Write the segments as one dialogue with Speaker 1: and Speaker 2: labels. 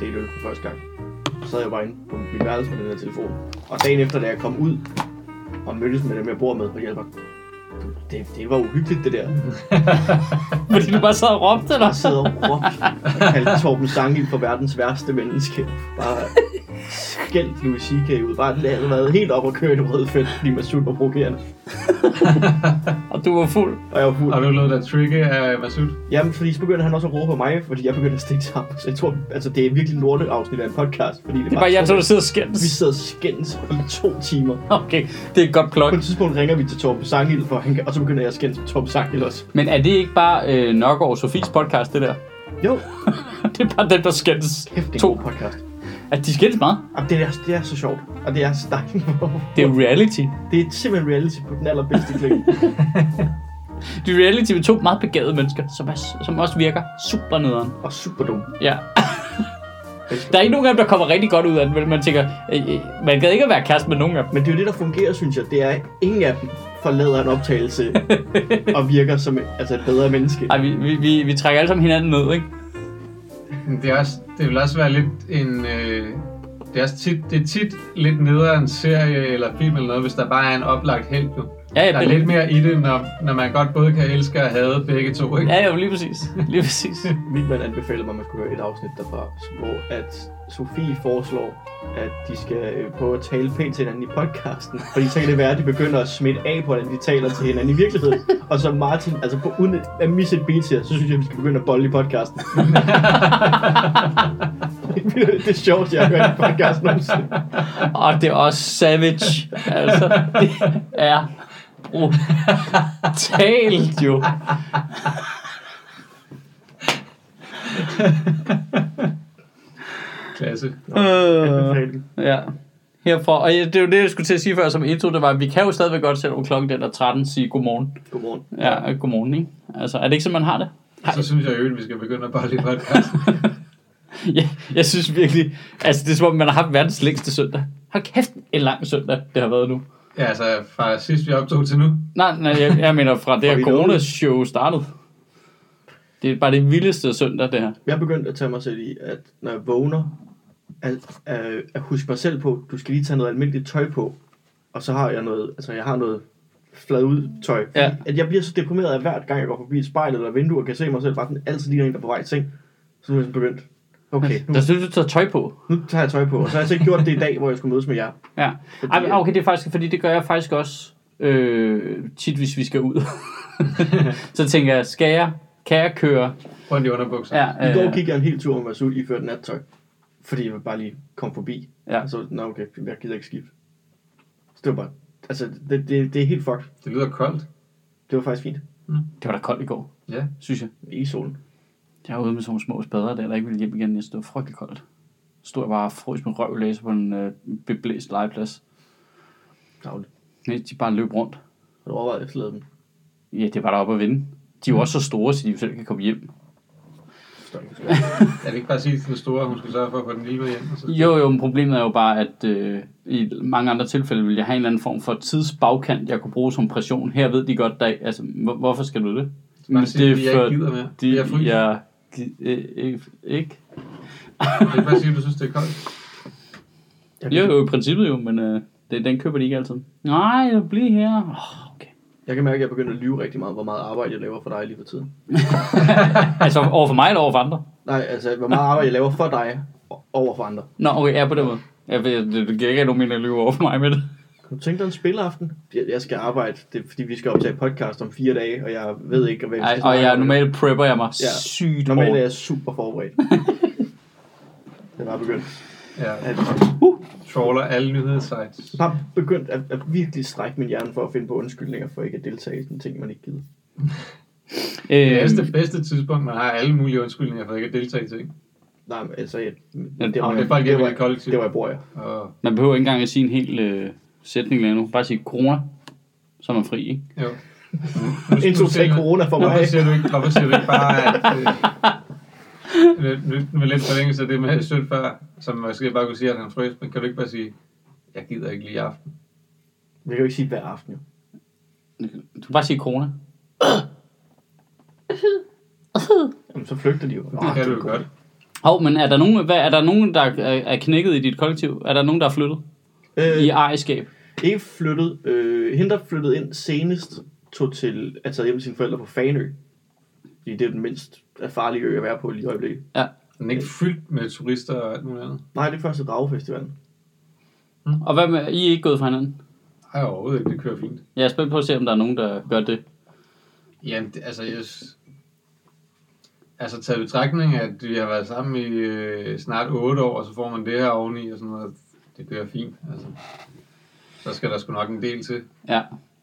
Speaker 1: dele øl for første gang. Så sad jeg bare inde på min værelse med den her telefon. Og dagen efter, da jeg kom ud og mødtes med dem, jeg bor med og hjælper, det, det var uhyggeligt, det der.
Speaker 2: Fordi du bare sad og råbte, eller?
Speaker 1: Bare sidde og råbe og kaldte Torben Sangil for verdens værste menneske. Bare skældt Louis C.K. ud. Bare det havde været helt op og køre i det røde felt, fordi Masud var provokerende.
Speaker 2: Og du var fuld.
Speaker 1: Og jeg var fuld.
Speaker 3: Har du lavet dig trigge af Masud?
Speaker 1: Jamen, fordi så begyndte han også at råbe på mig, fordi jeg begyndte at stikke sammen. Så jeg tror, altså det er virkelig en lorte afsnit af en podcast, fordi det,
Speaker 2: Det er bare jeg,
Speaker 1: to-
Speaker 2: der sidder og
Speaker 1: Vi sidder og skændes i to timer.
Speaker 2: Okay, det er et godt plot.
Speaker 1: På et tidspunkt ringer vi til Torben Sangil, for han kan, og så begynder jeg at skændes med Torben Sangil også.
Speaker 2: Men er det ikke bare øh, Nørgaard og Sofies podcast, det der?
Speaker 1: Jo,
Speaker 2: Det er bare dem, der skændes.
Speaker 1: kæft, det er
Speaker 2: To.
Speaker 1: podcast.
Speaker 2: At de skændes meget.
Speaker 1: Jamen, det, er, det er så sjovt, og det er dejligt.
Speaker 2: Det er reality.
Speaker 1: Det er simpelthen reality på den allerbedste kling.
Speaker 2: Det er reality med to meget begavede mennesker, som, er, som også virker super nederen.
Speaker 1: og super dum.
Speaker 2: Ja. Der er ikke nogen af dem, der kommer rigtig godt ud af det, men man tænker, øh, øh, man gad ikke at være kæreste med nogen af dem.
Speaker 1: Men det er jo det, der fungerer, synes jeg. Det er, at ingen af dem forlader en optagelse og virker som altså et bedre menneske.
Speaker 2: Ej, vi, vi, vi, vi trækker alle sammen hinanden ned, ikke?
Speaker 3: Men Det, er også, det vil også være lidt en... Øh, det, er også tit, det er tit lidt nedere en serie eller film eller noget, hvis der bare er en oplagt held. Jo.
Speaker 2: Ja, ja,
Speaker 3: Der er
Speaker 2: det,
Speaker 3: lidt mere i det, når, når man godt både kan elske og hade begge to, ikke?
Speaker 2: ja, ja, lige præcis. Lige præcis.
Speaker 1: Min mand anbefalede mig, at man skulle høre et afsnit derfra, hvor at Sofie foreslår, at de skal øh, prøve at tale pænt til hinanden i podcasten. Fordi så kan det være, at de begynder at smitte af på, hvordan de taler til hinanden i virkeligheden. Og så Martin, altså på, uden at misse et beat her, så synes jeg, at vi skal begynde at bolle i podcasten. det er sjovt, jeg har hørt i podcasten nogensinde.
Speaker 2: Og det er også savage. Altså, det er brutalt jo.
Speaker 3: Klasse.
Speaker 1: Anbefaling.
Speaker 2: Ja. Herfra. Og ja, det er jo det, jeg skulle til at sige før som intro, det var, at vi kan jo stadigvæk godt, selvom klokken den er 13, sige godmorgen.
Speaker 1: Godmorgen.
Speaker 2: Ja, godmorgen, ikke? Altså, er det ikke sådan, man har det?
Speaker 3: Så synes jeg jo, at vi skal begynde at bolle i podcasten.
Speaker 2: Ja, jeg synes virkelig, altså det er som om, man har haft verdens længste søndag. Hold kæft, en lang søndag, det har været nu.
Speaker 3: ja, altså fra sidst vi optog til nu.
Speaker 2: Nej, nej, jeg, jeg mener fra det her corona-show startede. Det er bare det vildeste søndag, det her.
Speaker 1: Jeg er begyndt at tage mig selv i, at når jeg vågner, at, at, at huske mig selv på, du skal lige tage noget almindeligt tøj på, og så har jeg noget, altså jeg har noget flad ud tøj.
Speaker 2: Ja.
Speaker 1: At jeg bliver så deprimeret af hver gang jeg går forbi et spejl eller vindue og kan se mig selv, bare sådan altid lige en, der er på vej i seng. Så nu er jeg begyndt. Okay, nu,
Speaker 2: Der synes du, tager tøj på.
Speaker 1: nu tager jeg tøj på. Og så har jeg så ikke gjort det i dag, hvor jeg skulle mødes med jer.
Speaker 2: Ja.
Speaker 1: Fordi,
Speaker 2: okay, det er faktisk, fordi det gør jeg faktisk også øh, tit, hvis vi skal ud. så tænker jeg, skal jeg, kan jeg køre?
Speaker 3: Rundt i underbukser.
Speaker 2: Ja,
Speaker 1: I går
Speaker 2: øh,
Speaker 1: gik jeg en hel tur med Masud i ført nattøj. Fordi jeg bare lige kom forbi.
Speaker 2: Ja.
Speaker 1: Og så, nå okay, jeg gider ikke skifte. Så det var bare, altså det, det, det er helt fucked.
Speaker 3: Det lyder koldt.
Speaker 1: Det var faktisk fint.
Speaker 2: det var da koldt i går,
Speaker 3: Ja.
Speaker 2: synes jeg.
Speaker 1: I solen.
Speaker 2: Jeg var ude med sådan nogle små spader, der, der ikke ville hjem igen. Jeg stod frygtelig koldt. Stod jeg bare og frøs med røv læse på en øh, beblæst legeplads.
Speaker 1: Dagligt.
Speaker 2: De bare løb rundt.
Speaker 1: Har du overvejet at efterlade dem?
Speaker 2: Ja, det var der oppe at vinde. De er jo også så store, så de jo selv kan komme hjem.
Speaker 1: Ikke.
Speaker 3: Jeg vil ikke bare sige til den store, at hun skal sørge for at få den lille med hjem. Og så...
Speaker 2: Jo, jo, men problemet er jo bare, at øh, i mange andre tilfælde vil jeg have en eller anden form for tidsbagkant, jeg kunne bruge som pression. Her ved de godt, der, altså, hvor, hvorfor skal du det?
Speaker 3: Bare sige, at jeg ikke gider mere.
Speaker 2: De,
Speaker 3: jeg fryser.
Speaker 2: jeg, gi- øh, ikke, ikke?
Speaker 3: Jeg vil bare sige, at du synes, det er koldt.
Speaker 1: Jeg
Speaker 2: Jo,
Speaker 1: kan,
Speaker 2: jo, i princippet jo, men øh, det, den køber de ikke altid. Nej, jeg bliver her. Oh.
Speaker 1: Jeg kan mærke, at jeg begynder at lyve rigtig meget, hvor meget arbejde jeg laver for dig lige for tiden.
Speaker 2: Altså over for mig eller over for andre?
Speaker 1: Nej, altså hvor meget arbejde jeg laver for dig over for andre.
Speaker 2: Nå, okay, ja, på den måde. Jeg ved, det, det giver ikke nogen mening at lyve over for mig med det.
Speaker 1: Kan du tænke dig en spilaften? Jeg, jeg skal arbejde, det er fordi vi skal optage podcast om fire dage, og jeg ved ikke, hvad vi
Speaker 2: Ej,
Speaker 1: skal
Speaker 2: og jeg, normalt prepper jeg mig
Speaker 1: Ja.
Speaker 2: sygt
Speaker 1: Normalt er jeg super forberedt. det er bare begyndt.
Speaker 3: Ja.
Speaker 1: At,
Speaker 3: Trawler alle nyhedssites.
Speaker 1: bare begyndt at, at virkelig strække min hjerne for at finde på undskyldninger for ikke at deltage i sådan ting, man ikke gider.
Speaker 3: Det er det bedste tidspunkt, man har alle mulige undskyldninger for ikke at deltage i ting.
Speaker 1: Nej, men altså, jeg,
Speaker 2: Ja,
Speaker 1: det,
Speaker 3: Og
Speaker 1: var,
Speaker 3: det er folk
Speaker 1: det, var,
Speaker 3: det kollektiv.
Speaker 1: det var jeg bor jeg.
Speaker 3: Og,
Speaker 2: man behøver ikke engang at sige en hel øh, sætning lige nu. Bare sige corona, så er man fri, ikke?
Speaker 3: jo.
Speaker 1: En, to, tre corona for mig.
Speaker 3: Hvorfor siger du ikke, hvorfor siger du ikke bare, at... Øh, nu, nu med lidt forlængelse af det med sødt før, som måske bare kunne sige, at han frøs, men kan du ikke bare sige, jeg gider ikke lige i aften.
Speaker 1: Jeg kan jo ikke sige hver aften, jo.
Speaker 2: Du kan bare sige corona.
Speaker 1: Jamen, så flygter de jo.
Speaker 3: Det kan du jo godt.
Speaker 2: Hov, men er der nogen, hvad, er der nogen, der er, er knækket i dit kollektiv? Er der nogen, der er flyttet
Speaker 1: Øh,
Speaker 2: i ejerskab?
Speaker 1: Ikke flyttet. Øh, hende, der flyttede ind senest, tog til at tage hjem til sine forældre på Fanø. Fordi det er den mindst farlige ø at være på lige i øjeblikket.
Speaker 2: Ja.
Speaker 3: Den er ikke fyldt med turister og alt muligt andet.
Speaker 1: Nej, det er første Dragefestivalen.
Speaker 2: Og hvad med, I er ikke gået fra hinanden?
Speaker 3: Ej, overhovedet ikke. Det kører fint.
Speaker 2: Jeg er spændt på at se, om der er nogen, der gør det.
Speaker 3: Jamen, det, altså, jeg, altså taget i betragtning, at vi har været sammen i øh, snart 8 år, og så får man det her oveni, og sådan noget. Det kører fint, altså. Så skal der sgu nok en del til.
Speaker 2: Ja.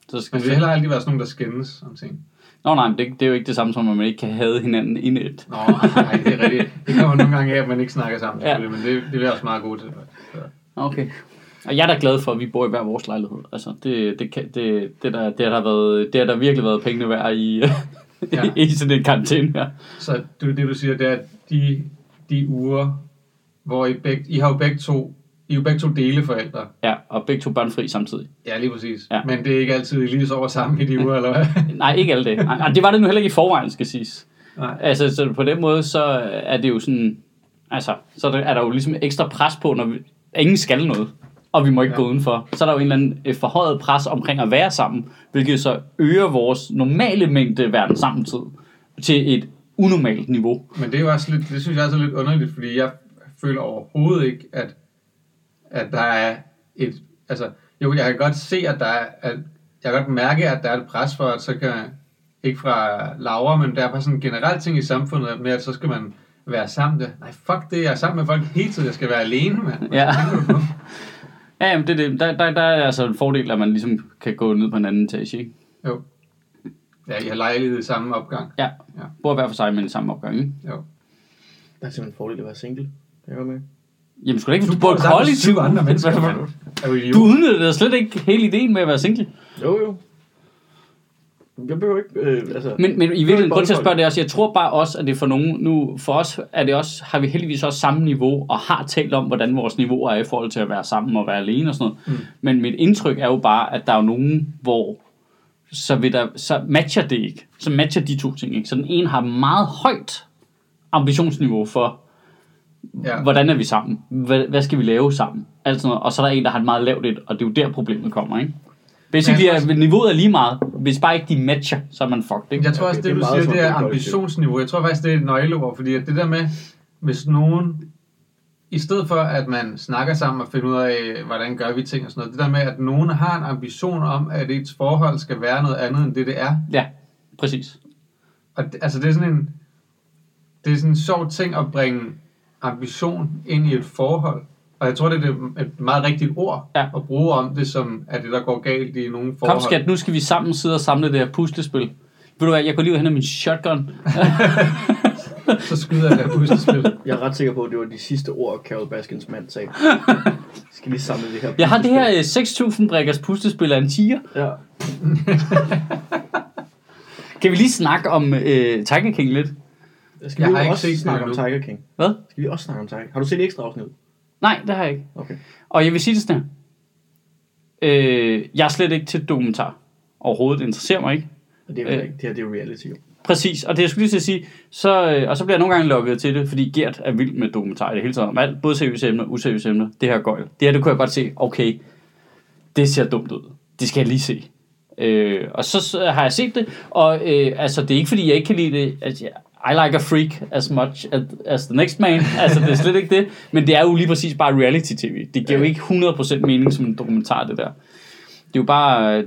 Speaker 2: Så skal
Speaker 3: Men vi har heller aldrig været sådan nogen, der skændes om ting.
Speaker 2: Nå nej, men det, det er jo ikke det samme som, at man ikke kan have hinanden i net.
Speaker 3: Nå, nej, det er rigtigt. Det kommer nogle gange af, at man ikke snakker sammen,
Speaker 2: Ja.
Speaker 3: men det, det er også meget gode til. Så.
Speaker 2: Okay. Og jeg er da glad for, at vi bor i hver vores lejlighed. Altså, det, det, kan, det, det, der, det, har der været, det har der virkelig været pengene værd i, ja. I sådan en karantæne her.
Speaker 3: Så det, det du siger, det er, at de, de uger, hvor I, begge, I har jo begge to, I er jo begge to deleforældre.
Speaker 2: Ja, og begge to børnefri samtidig.
Speaker 3: Ja, lige præcis.
Speaker 2: Ja.
Speaker 3: Men det er ikke altid, lige sover sammen i de uger, eller hvad?
Speaker 2: Nej, ikke alle det. Nej, det var det nu heller ikke i forvejen, skal siges.
Speaker 3: Nej.
Speaker 2: Altså, så på den måde, så er det jo sådan... Altså, så er der, er jo ligesom ekstra pres på, når vi, ingen skal noget, og vi må ikke ja. Gå udenfor. Så er der jo en eller anden forhøjet pres omkring at være sammen, hvilket så øger vores normale mængde verden tid til et unormalt niveau.
Speaker 3: Men det er jo også lidt, det synes jeg også er lidt underligt, fordi jeg føler overhovedet ikke, at, at der er et, altså, jo, jeg kan godt se, at der er, at, jeg kan godt mærke, at der er et pres for, at så kan, ikke fra Laura, men der er bare sådan en generelt ting i samfundet med, at så skal man være sammen. Det. Nej, fuck det, jeg er sammen med folk hele tiden, jeg skal være alene, mand.
Speaker 2: Ja. Ja, jamen, det, er det. Der, der, der er altså en fordel, at man ligesom kan gå ned på en anden etage, ikke?
Speaker 3: Jo. Ja, I har lejlighed i samme opgang.
Speaker 2: Ja.
Speaker 3: Ja.
Speaker 2: Bor hver for sig, men i samme opgang, ikke?
Speaker 3: Jo.
Speaker 1: Der er simpelthen en fordel at være single. Kan jeg med?
Speaker 2: Jamen, skulle ikke,
Speaker 3: Du
Speaker 2: du bor i kollektiv.
Speaker 3: andre mennesker,
Speaker 2: Hvad-
Speaker 3: du
Speaker 2: udnytter slet ikke hele ideen med at være single.
Speaker 1: Jo, jo. Jeg behøver ikke... Øh, altså,
Speaker 2: Men, men i virkeligheden, grund til at spørge det er også, jeg tror bare også, at det for nogen, nu for os er det også, har vi heldigvis også samme niveau, og har talt om, hvordan vores niveau er i forhold til at være sammen og være alene og sådan noget. Mm. Men mit indtryk er jo bare, at der er jo nogen, hvor så, vil der, så matcher det ikke. Så matcher de to ting ikke. Så den ene har meget højt ambitionsniveau for,
Speaker 3: Ja.
Speaker 2: hvordan er vi sammen? Hvad, hvad skal vi lave sammen? Alt sådan noget. Og så er der en, der har et meget lavt et, og det er jo der problemet kommer, ikke? Basically,
Speaker 3: tror
Speaker 2: er, niveauet er lige meget. Hvis bare ikke de matcher, så er man fucked, ikke?
Speaker 3: Jeg tror også,
Speaker 1: Okay,
Speaker 3: det,
Speaker 1: det er
Speaker 3: du
Speaker 1: meget
Speaker 3: siger, det er ambitionsniveau. Jeg tror faktisk, det er et nøgleord, fordi at det der med, hvis nogen, i stedet for at man snakker sammen og finder ud af, hvordan gør vi ting og sådan noget, det der med, at nogen har en ambition om, at et forhold skal være noget andet, end det det er.
Speaker 2: Ja, præcis.
Speaker 3: Og det, altså det er sådan en, det er sådan en sjov ting at bringe ambition ind i et forhold. Og jeg tror, det er et meget rigtigt ord
Speaker 2: Ja.
Speaker 3: at bruge om det, som er det, der går galt i nogle forhold.
Speaker 2: Kom skat, nu skal vi sammen sidde og samle det her puslespil. Ved du hvad, jeg går lige hen af min shotgun.
Speaker 3: Så skyder jeg det her puslespil.
Speaker 1: Jeg er ret sikker på, at det var de sidste ord, Carol Baskins mand sagde. Skal vi samle det her?
Speaker 2: Jeg har det her øh, 6.000 brækkers puslespil af en tiger.
Speaker 1: Ja.
Speaker 2: Kan vi lige snakke om øh, Tiger King lidt?
Speaker 1: Skal
Speaker 3: Jeg
Speaker 1: vi
Speaker 3: har ikke
Speaker 1: også
Speaker 3: set
Speaker 1: snakke om Tiger King?
Speaker 2: Hvad?
Speaker 1: Skal vi også snakke om Tiger King? Har du set ekstra afsnit?
Speaker 2: Nej, det har jeg ikke.
Speaker 1: Okay.
Speaker 2: Og jeg vil sige det sådan her. Øh, jeg er slet ikke til dokumentar. Overhovedet, det interesserer mig ikke.
Speaker 1: Og det er
Speaker 2: Øh.
Speaker 1: øh. ikke. Det her det er reality jo.
Speaker 2: Præcis, og det jeg skulle lige til at sige, så, øh, og så bliver jeg nogle gange lukket til det, fordi Gert er vild med dokumentar i det hele taget, om alt, både seriøse emner og useriøse emner. Det her går Det her, det kunne jeg godt se, okay, det ser dumt ud. Det skal jeg lige se. Øh, og så, så har jeg set det, og øh, altså, det er ikke fordi, jeg ikke kan lide det, at jeg, I like a freak as much as, as the next man. Altså, det er slet ikke det. Men det er jo lige præcis bare reality-tv. Det giver jo ikke 100% mening som en dokumentar, det der. Det er jo bare, øh,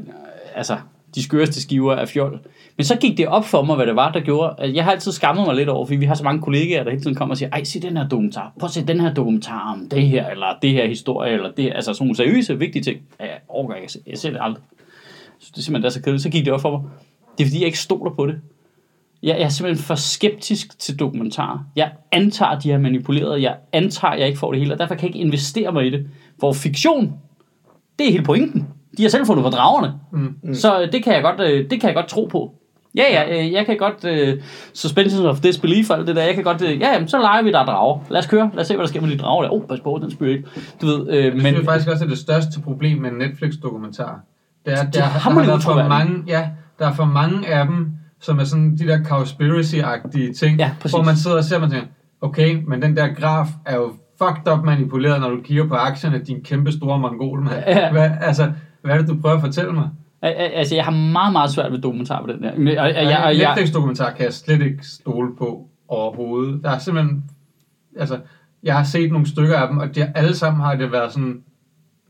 Speaker 2: altså, de skøreste skiver af fjol. Men så gik det op for mig, hvad det var, der gjorde. Jeg har altid skammet mig lidt over, fordi vi har så mange kollegaer, der hele tiden kommer og siger, ej, se den her dokumentar. Prøv at se den her dokumentar om det her, eller det her historie, eller det. Altså sådan nogle seriøse, vigtige ting. Ja, Jeg overgår ikke. Jeg ser det aldrig. Så det er simpelthen der er så kedeligt. Så gik det op for mig. Det er fordi, jeg ikke stoler på det. Jeg, jeg er simpelthen for skeptisk til dokumentarer. Jeg antager, de har manipuleret. Jeg antager, jeg ikke får det hele, og derfor kan jeg ikke investere mig i det. For fiktion, det er hele pointen. De har selv fundet på dragerne.
Speaker 3: Mm.
Speaker 2: Så øh, det kan jeg godt, øh, det kan jeg godt tro på. Ja, ja, øh, jeg kan godt uh, suspension of disbelief og alt det der. Jeg kan godt, uh, ja, jamen, så leger vi der er drager. Lad os køre. Lad os se, hvad der sker med de drager der. Åh, oh, pas på, den spyr ikke. Du ved, øh,
Speaker 3: Det
Speaker 2: men...
Speaker 3: synes jeg faktisk også er det største problem med en Netflix-dokumentar. Det er,
Speaker 2: Det
Speaker 3: der,
Speaker 2: er
Speaker 3: der, har været for mange, ja, der er for mange af dem, som er sådan de der conspiracy-agtige ting,
Speaker 2: Ja, præcis.
Speaker 3: hvor man sidder og ser, og man tænker, okay, men den der graf er jo fucked up manipuleret, når du kigger på aktierne, din kæmpe store mongol, mand.
Speaker 2: Ja.
Speaker 3: Hvad, altså, hvad er det, du prøver at fortælle mig?
Speaker 2: Al- al- Altså, jeg har meget, meget svært ved dokumentar på den der. Men- Og, og, jeg, og,
Speaker 3: Netflix-dokumentar kan jeg slet ikke stole på overhovedet. Der er simpelthen... Altså, jeg har set nogle stykker af dem, og de alle sammen har det været sådan...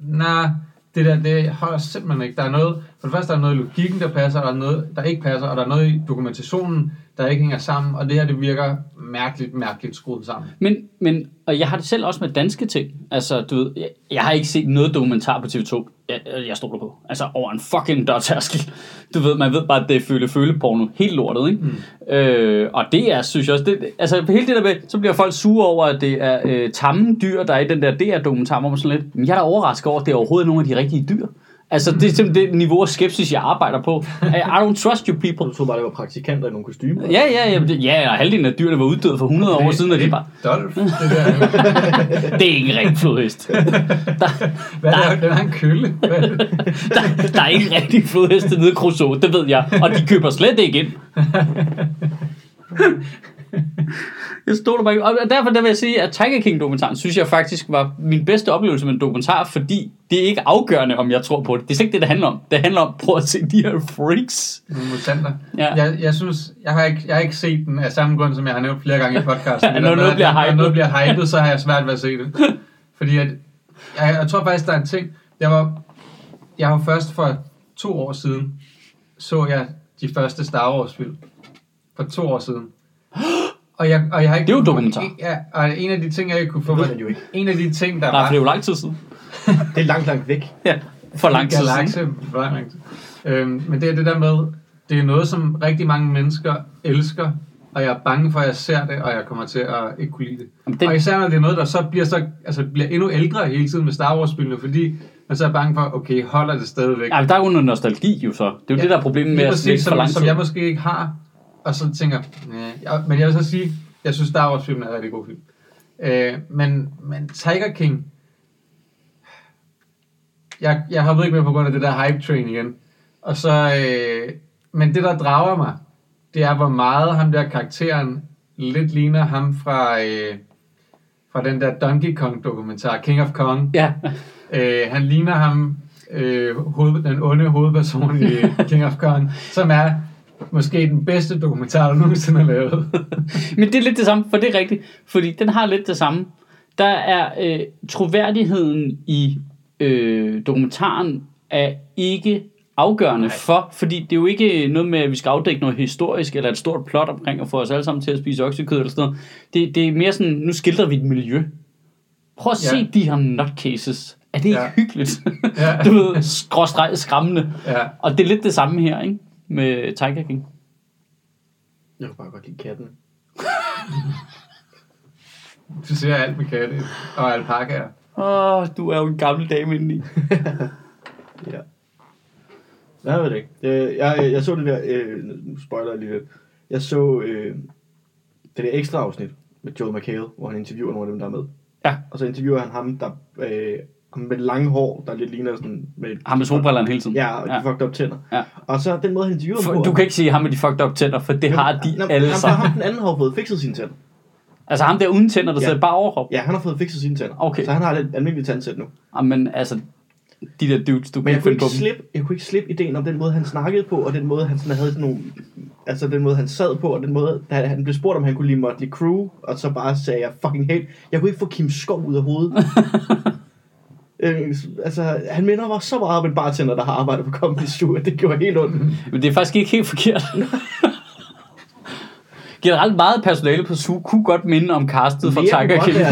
Speaker 3: Nej, det der, det holder simpelthen ikke. Der er noget... For det første, der er noget i logikken, der passer, og der er noget, der ikke passer, og der er noget i dokumentationen, der ikke hænger sammen, og det her, det virker mærkeligt, mærkeligt skruet sammen.
Speaker 2: men, men, og jeg har det selv også med danske ting. Altså, du ved, jeg, jeg har ikke set noget dokumentar på TV2, jeg, jeg stoler på. Altså, over en fucking dørtærskel. Du ved, man ved bare, at det er føle-føle-porno. Helt lortet, ikke? Mm. Øh, og det er, synes jeg også, det, altså hele det der med, så bliver folk sure over, at det er øh, tamme dyr, der er i den der DR-dokumentar, hvor man sådan lidt, men jeg er da overrasket over, at det er overhovedet nogle af de rigtige dyr. Altså, det er simpelthen det niveau af skepsis, jeg arbejder på. I don't trust you people.
Speaker 1: Du troede bare, det var praktikanter i nogle kostymer.
Speaker 2: Ja, ja, ja, det- ja, og halvdelen af dyrene var uddøde for 100 år siden, og de bare,
Speaker 3: Dolph, det der.
Speaker 2: det er ikke en rigtig flodhest. Der,
Speaker 3: Hvad er det? Den har en kølle. Er
Speaker 2: der, der er ikke rigtig flodheste nede i Crusoe, det ved jeg. Og de køber slet ikke ind. Jeg stoler bare ikke. Og derfor der vil jeg sige, at Tiger King-dokumentaren, synes jeg faktisk var min bedste oplevelse med en dokumentar, fordi det er ikke afgørende, om jeg tror på det. Det er slet ikke det, det handler om. Det handler om, prøv at se de her freaks.
Speaker 3: Mutanter.
Speaker 2: Ja.
Speaker 3: Jeg, jeg synes, jeg har, ikke, jeg har ikke set den af samme grund, som jeg har nævnt flere gange i podcasten.
Speaker 2: Ja, når noget bliver
Speaker 3: Når
Speaker 2: hypet.
Speaker 3: noget bliver hypet, så har jeg svært ved at se det. Fordi at, jeg, jeg tror faktisk, der er en ting. Jeg var, jeg var først for to år siden, så jeg de første Star Wars film. For to år siden. Og jeg, og jeg har ikke
Speaker 2: Det er jo dokumentar.
Speaker 3: Ja, og en af de ting, jeg ikke kunne få...
Speaker 1: Det ved
Speaker 3: var-
Speaker 1: man jo ikke.
Speaker 3: En af de ting, der
Speaker 2: Nej,
Speaker 3: var...
Speaker 2: for det er jo lang tid siden.
Speaker 1: Det er langt, langt væk.
Speaker 2: Ja, for lang tid siden.
Speaker 3: galakse, for lang tid. Øhm, men det er det der med, det er noget, som rigtig mange mennesker elsker, og jeg er bange for, at jeg ser det, og jeg kommer til at ikke kunne lide det.
Speaker 2: Jamen,
Speaker 3: det... Og især når det er noget, der så bliver, så, altså, bliver endnu ældre hele tiden med Star Wars-spillene, fordi man så er bange for, okay, holder det stadigvæk?
Speaker 2: Ja, men der er jo noget nostalgi jo så. Det er jo ja, det, der er problemet med at læse for
Speaker 3: som,
Speaker 2: lang
Speaker 3: som
Speaker 2: tid.
Speaker 3: jeg måske ikke har, og så tænker, nej. Ja, men jeg vil så sige, jeg synes Star Wars-filmen er en rigtig god film. Øh, men, men Tiger King, jeg, jeg hoppede ikke med på grund af det der hype train igen. Og så, øh, men det der drager mig, det er hvor meget ham der karakteren lidt ligner ham fra, øh, fra den der Donkey Kong dokumentar, King of Kong.
Speaker 2: Ja,
Speaker 3: Øh, han ligner ham, øh, hoved, den onde hovedperson i King of Kong, som er måske den bedste dokumentar, der nogensinde er lavet.
Speaker 2: Men det er lidt det samme, for det er rigtigt. Fordi den har lidt det samme. Der er øh, troværdigheden i øh, dokumentaren er ikke afgørende Nej. for, fordi det er jo ikke noget med, at vi skal afdække noget historisk, eller et stort plot omkring at få os alle sammen til at spise oksekød eller sådan noget. Det, det er mere sådan, nu skildrer vi et miljø. Prøv at
Speaker 3: Ja.
Speaker 2: se de her nutcases. Er det ikke
Speaker 3: Ja.
Speaker 2: hyggeligt?
Speaker 3: Ja.
Speaker 2: du ved, skråstreg skræmmende.
Speaker 3: Ja.
Speaker 2: Og det er lidt det samme her, ikke? Med Tiger King.
Speaker 1: Jeg kunne bare godt lide katten.
Speaker 3: Du ser alt med katte og alpakaer.
Speaker 2: Åh, oh, du er jo en gammel dame indeni.
Speaker 1: Ja. Nej, jeg ved det ikke. Jeg, jeg, jeg så det der, øh, nu spoiler jeg lige lidt. Jeg så øh, det der ekstra afsnit med Joel McHale, hvor han interviewer nogle af dem, der er med.
Speaker 2: Ja.
Speaker 1: Og så interviewer han ham, der, øh, ham med lange hår, der lidt ligner sådan... Med,
Speaker 2: Ham med solbrillerne hele tiden.
Speaker 1: Ja, og de
Speaker 2: Ja.
Speaker 1: fucked up tænder.
Speaker 2: Ja.
Speaker 1: Og så den måde, han interviewer
Speaker 2: For,
Speaker 1: på...
Speaker 2: du kan ikke sige ham med de fucked up tænder, for det har de
Speaker 1: Nå,
Speaker 2: alle
Speaker 1: ham,
Speaker 2: sammen.
Speaker 1: Ham, den anden har fået fikset sine tænder.
Speaker 2: Altså ham der uden tænder, der
Speaker 1: Ja.
Speaker 2: sidder bare overhop.
Speaker 1: Ja, han har fået fikset sine tænder.
Speaker 2: Okay.
Speaker 1: Så han har et almindeligt tandsæt nu.
Speaker 2: Men altså, de der dudes, du
Speaker 1: Men jeg
Speaker 2: kunne
Speaker 1: ikke slippe, jeg kunne ikke slippe ideen om den måde, han snakkede på, og den måde, han sådan havde sådan nogle... Altså den måde, han sad på, og den måde, da han blev spurgt, om han kunne lide Motley Crue, og så bare sagde jeg fucking hate. Jeg kunne ikke få Kim Skov ud af hovedet. øh, altså, han minder mig så meget om en bartender, der har arbejdet på Comedy Zoo, at det gjorde helt ondt.
Speaker 2: Men det er faktisk ikke helt forkert. Generelt meget personale på SU kunne godt minde om castet
Speaker 1: kunne
Speaker 2: Tiger King.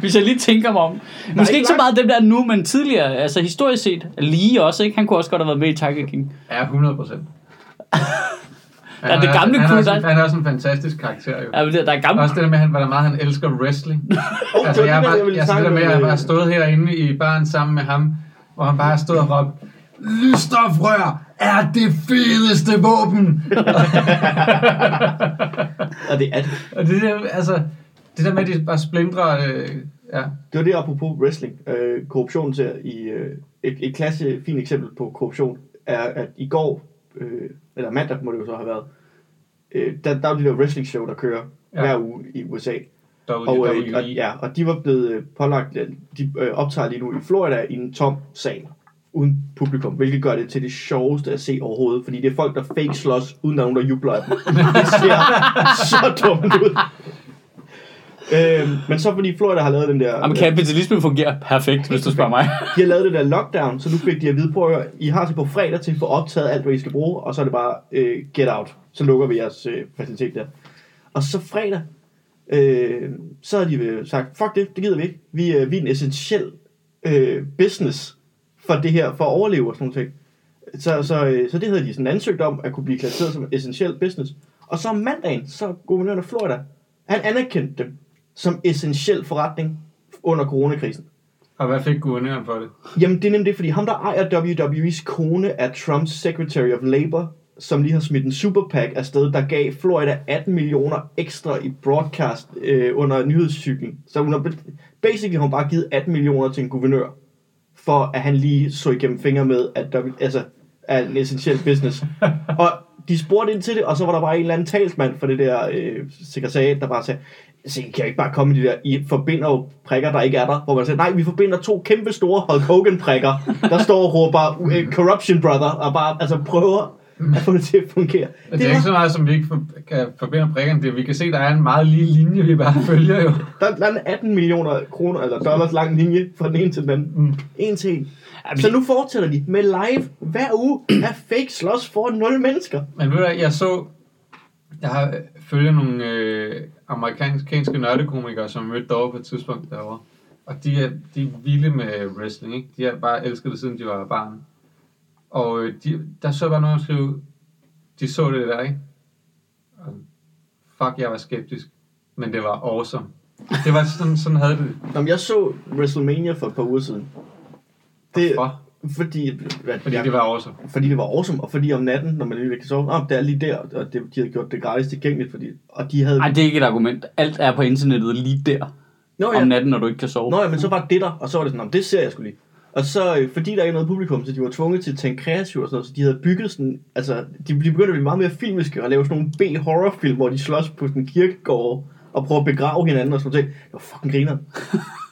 Speaker 2: Hvis jeg lige tænker mig om. Måske ikke så
Speaker 1: ikke
Speaker 2: meget dem der nu, men tidligere, altså historisk set, lige også, ikke? Han kunne også godt have været med i Tiger King.
Speaker 3: Ja, 100 procent.
Speaker 2: Ja, det gamle
Speaker 3: han,
Speaker 2: crew,
Speaker 3: er også,
Speaker 2: der-
Speaker 3: han er også en fantastisk karakter, jo.
Speaker 2: Ja, men der, der er gamle...
Speaker 3: Også det der med, han- hvor meget han elsker wrestling.
Speaker 1: Oh,
Speaker 3: altså,
Speaker 1: det
Speaker 3: jeg,
Speaker 1: det,
Speaker 3: var,
Speaker 1: jeg
Speaker 3: jeg, det der med, at jeg
Speaker 1: øh,
Speaker 3: har stået herinde i baren sammen med ham, hvor han bare stået og råbt, Lysstofrør er det fedeste våben!
Speaker 1: Og det er det.
Speaker 3: og det der, altså, det der med, at de bare splindrer, øh, ja.
Speaker 1: Det var det apropos wrestling. Øh, korruption til i øh, et, et klasse fint eksempel på korruption er, at i går, øh, eller mandag må det jo så have været, øh, der, der er jo de der wrestling show, der kører ja. Hver uge i USA.
Speaker 3: Derude,
Speaker 1: Og,
Speaker 3: derude
Speaker 1: øh, og, ja, og de var blevet øh, pålagt, øh, de øh, optager lige nu i Florida i en tom sal uden publikum, hvilket gør det til det sjoveste at se overhovedet, fordi det er folk, der fake slås, uden der er nogen, der jubler af dem. Det ser så dumt ud. Øhm, men så fordi Florida har lavet den der...
Speaker 2: Jamen, kapitalismen fungerer perfekt, hvis du spørger mig.
Speaker 1: De har lavet det der lockdown, så nu fik de at vide, prøv at I har til på fredag til at få optaget alt, hvad I skal bruge, og så er det bare øh, get out. Så lukker vi jeres øh, facilitet der. Og så fredag, øh, så har de øh, sagt, fuck det, det gider vi ikke. Vi, øh, vi er en essentiel øh, business for det her, for at overleve og sådan noget. Så, så, øh, så det havde de sådan ansøgt om, at kunne blive klasseret som essentiel business. Og så om mandagen, så guvernøren af Florida, han anerkendte dem som essentiel forretning under coronakrisen.
Speaker 3: Og hvad fik guvernøren for det?
Speaker 1: Jamen, det er nemlig det, fordi ham, der ejer WWE's kone, er Trumps Secretary of Labor, som lige har smidt en super PAC afsted, der gav Florida 18 millioner ekstra i broadcast øh, under nyhedscyklen. Så hun har, basically har hun bare givet 18 millioner til en guvernør, for at han lige så igennem fingre med, at der altså, er en essentiel business. og de spurgte ind til det, og så var der bare en eller anden talsmand for det der øh, sekretariat, der bare sagde, så kan jo ikke bare komme de der, I forbinder jo prikker, der ikke er der, hvor man siger, nej, vi forbinder to kæmpe store Hulk Hogan prikker, der står og råber uh, Corruption Brother, og bare altså prøver at få det til at fungere.
Speaker 3: Det, det er ikke så meget, som vi ikke for, kan forbinde prikkerne. Det, vi kan se, der er en meget lille linje, vi bare følger jo.
Speaker 1: Der, der er en 18 millioner kroner, eller dollars lang linje fra den ene til den anden.
Speaker 3: Mm.
Speaker 1: En til en.
Speaker 2: Jamen,
Speaker 1: Så nu fortsætter de med live hver uge af fake slås for 0 mennesker.
Speaker 3: Men ved du jeg så... Jeg har følger nogle øh, amerikanske nørdekomikere, som mødte derovre på et tidspunkt derovre. Og de er, de er vilde med wrestling, ikke? De har bare elsket det, siden de var barn. Og øh, de, der så bare nogen skrive, de så det der, ikke? Og, fuck, jeg var skeptisk. Men det var awesome. Det var sådan, sådan havde det.
Speaker 1: Nå, men jeg så WrestleMania for et par uger siden. Det,
Speaker 3: Hvorfor?
Speaker 1: Fordi, hvad,
Speaker 3: Fordi
Speaker 1: jeg,
Speaker 3: det var awesome.
Speaker 1: fordi det var awesome, og fordi om natten, når man lige kan sove, oh, det er lige der, og det, de havde gjort det gratis tilgængeligt, fordi, og de havde...
Speaker 2: Ej, det er ikke et argument. Alt er på internettet lige der.
Speaker 1: Nå,
Speaker 2: Om natten, når du ikke kan sove.
Speaker 1: Nå ja, men så var det der, og så var det sådan, "Nå, det ser jeg skulle lige. Og så, øh, fordi der ikke er noget publikum, så de var tvunget til at tænke kreativt og sådan noget, så de havde bygget sådan, altså, de, de begyndte at blive meget mere filmiske og lave sådan nogle B-horrorfilm, hvor de slås på sådan en kirkegård og prøver at begrave hinanden og sådan noget. Det var fucking griner.